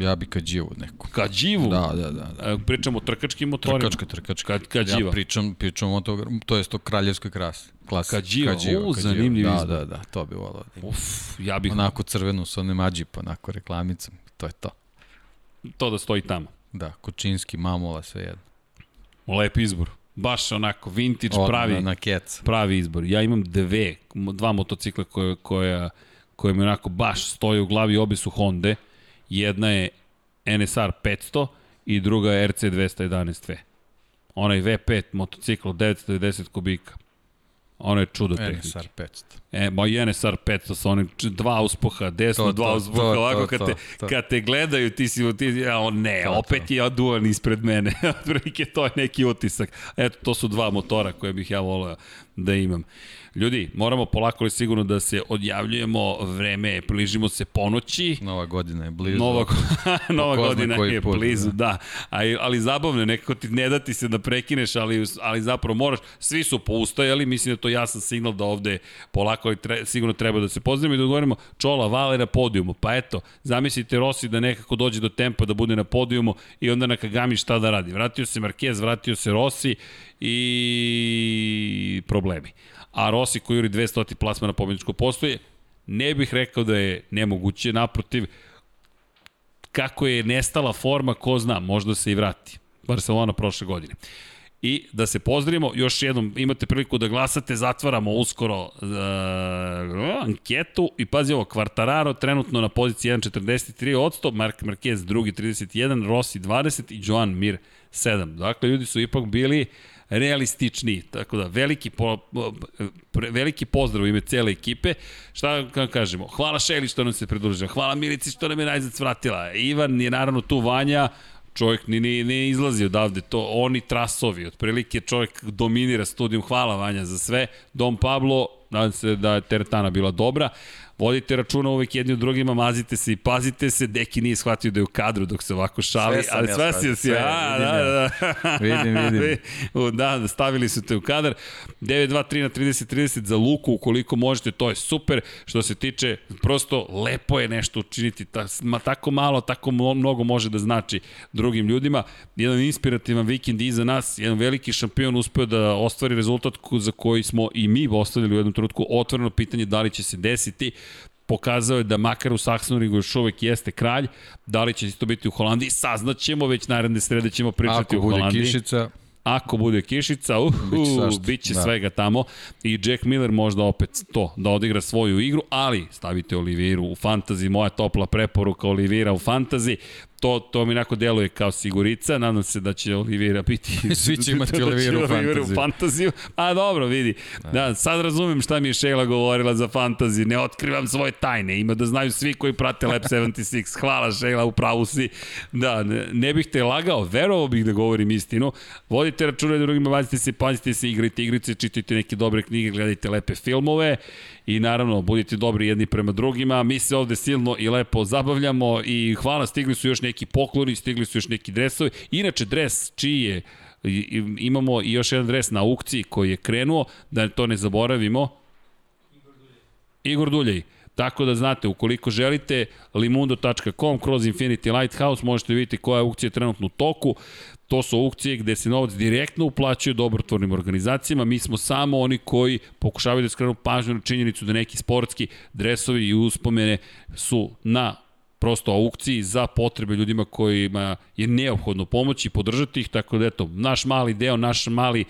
ja bi kađivu neku. Ka dživu. Da, da, da. da. E, Pričamo o trkačkim motorima. Trkačka, trkačka. Ka, kađiva. Ja pričam, pričam o to, to je to kraljevskoj krasi. Klasi. Kađiva, u, zanimljiv Da, izbor. da, da, to bi volao. da. Uf, ja bih Onako crvenu sa onim ađipa, onako reklamicom. To je to. to da stoji tamo. Da, Kočinski, Mamola, sve jedno. Lep izbor. Baš onako vintage, Odmah pravi, Na, na kec. pravi izbor. Ja imam dve, dva motocikla koje, koja, koje mi onako baš stoje u glavi, obe su Honda. Jedna je NSR 500 i druga je RC 211V. Onaj V5 motocikl od 990 kubika. Ono je čudo tehnike. NSR 500. E, ma i NSR 500 sa onim dva uspoha, desno To, dva to, uspoha, to, ovako to, kad, to, te, to. kad te gledaju ti si, ti, ja, o ne, To, opet je duvan ispred mene. Otprilike to je neki utisak. Eto, to su dva motora koje bih ja voleo da imam. Ljudi, moramo polako li sigurno da se odjavljujemo, vreme je, približimo se ponoći. Nova godina je blizu. Nova, nova godina je put, blizu, da. da. Ali, ali zabavno, je, nekako ti ne da ti se da prekineš, ali, ali zapravo moraš. Svi su poustajali, mislim da to jasan signal da ovde polako ali tre, sigurno treba da se pozdravimo i da odgovorimo Čola, Vale na podijumu. Pa eto, zamislite Rossi da nekako dođe do tempa da bude na podijumu i onda na Kagami šta da radi. Vratio se Marquez, vratio se Rossi i problemi. A Rossi koji juri 200 plasma na pobjedičko postoje, ne bih rekao da je nemoguće, naprotiv, kako je nestala forma, ko zna, možda se i vrati. Barcelona prošle godine. I da se pozdravimo, još jednom imate priliku da glasate, zatvaramo uskoro uh, anketu i pazi ovo, Quartararo trenutno na poziciji 1.43 odsto, Mark Marquez drugi 31, Rossi 20 i Joan Mir 7. Dakle, ljudi su ipak bili realističniji. Tako da, veliki, po, veliki pozdrav u ime cele ekipe. Šta ka kažemo? Hvala Šeli što nam se pridružila. Hvala Milici što nam je najzad svratila. Ivan je naravno tu Vanja čovjek ni, ni, ne izlazi odavde, to oni trasovi, otprilike čovjek dominira studijom, hvala Vanja za sve, Dom Pablo, nadam se da je teretana bila dobra, vodite računa uvek jedni u drugima, mazite se i pazite se, Deki nije shvatio da je u kadru dok se ovako šali, Sve ali ja sve shvatio, si si, sve, a, vidim da, ja. da, Vidim, vidim. U, da, da, stavili su te u kadar. 9-2-3 na 30-30 za Luku, ukoliko možete, to je super. Što se tiče, prosto lepo je nešto učiniti. Ta, ma, tako malo, tako mnogo može da znači drugim ljudima. Jedan inspirativan vikend iza nas, jedan veliki šampion uspeo da ostvari rezultat za koji smo i mi ostavili u jednom trenutku otvoreno pitanje da li će se desiti pokazao je da makar u Saksonrigu još uvek jeste kralj, da li će isto biti u Holandiji, saznaćemo, već naredne srede ćemo pričati Ako u bude Holandiji. kišica, Ako bude kišica, uhu, svašta, biće da. svega tamo. I Jack Miller možda opet to, da odigra svoju igru, ali stavite Oliveiru u fantazi, moja topla preporuka Olivira u fantazi. To, to mi onako deluje kao sigurica, nadam se da će Olivira biti... Svi će imati da Oliviru u fantaziju. u fantaziju. A dobro, vidi. Da, sad razumem šta mi je Sheila govorila za fantaziju. Ne otkrivam svoje tajne. Ima da znaju svi koji prate Lab 76. Hvala Sheila, u pravu si. Da, ne, ne bih te lagao, verovao bih da govorim istinu. Vodite račune da drugima, vazite se, pazite se, igrajte igrice, čitajte neke dobre knjige, gledajte lepe filmove i naravno budite dobri jedni prema drugima. Mi se ovde silno i lepo zabavljamo i hvala, stigli su još neki pokloni, stigli su još neki dresovi. Inače, dres čiji je imamo i još jedan dres na aukciji koji je krenuo, da to ne zaboravimo. Igor Duljej. Tako da znate, ukoliko želite, limundo.com kroz Infinity Lighthouse možete vidjeti koja je trenutno u toku. To su aukcije gde se novac direktno uplaćuje dobrotvornim organizacijama. Mi smo samo oni koji pokušavaju da skrenu pažnju na činjenicu da neki sportski dresovi i uspomene su na prosto aukciji za potrebe ljudima kojima je neophodno pomoći i podržati ih, tako da eto, naš mali deo, naš mali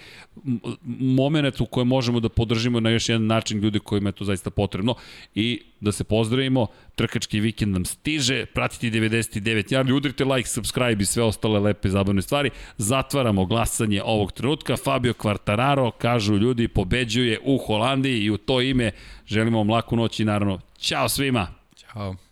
moment u kojem možemo da podržimo na još jedan način ljude kojima je to zaista potrebno i da se pozdravimo, trkački vikend nam stiže, pratiti 99 jardi, udrite like, subscribe i sve ostale lepe zabavne stvari, zatvaramo glasanje ovog trenutka, Fabio Quartararo, kažu ljudi, pobeđuje u Holandiji i u to ime želimo vam laku noć i naravno, ćao svima! Ćao!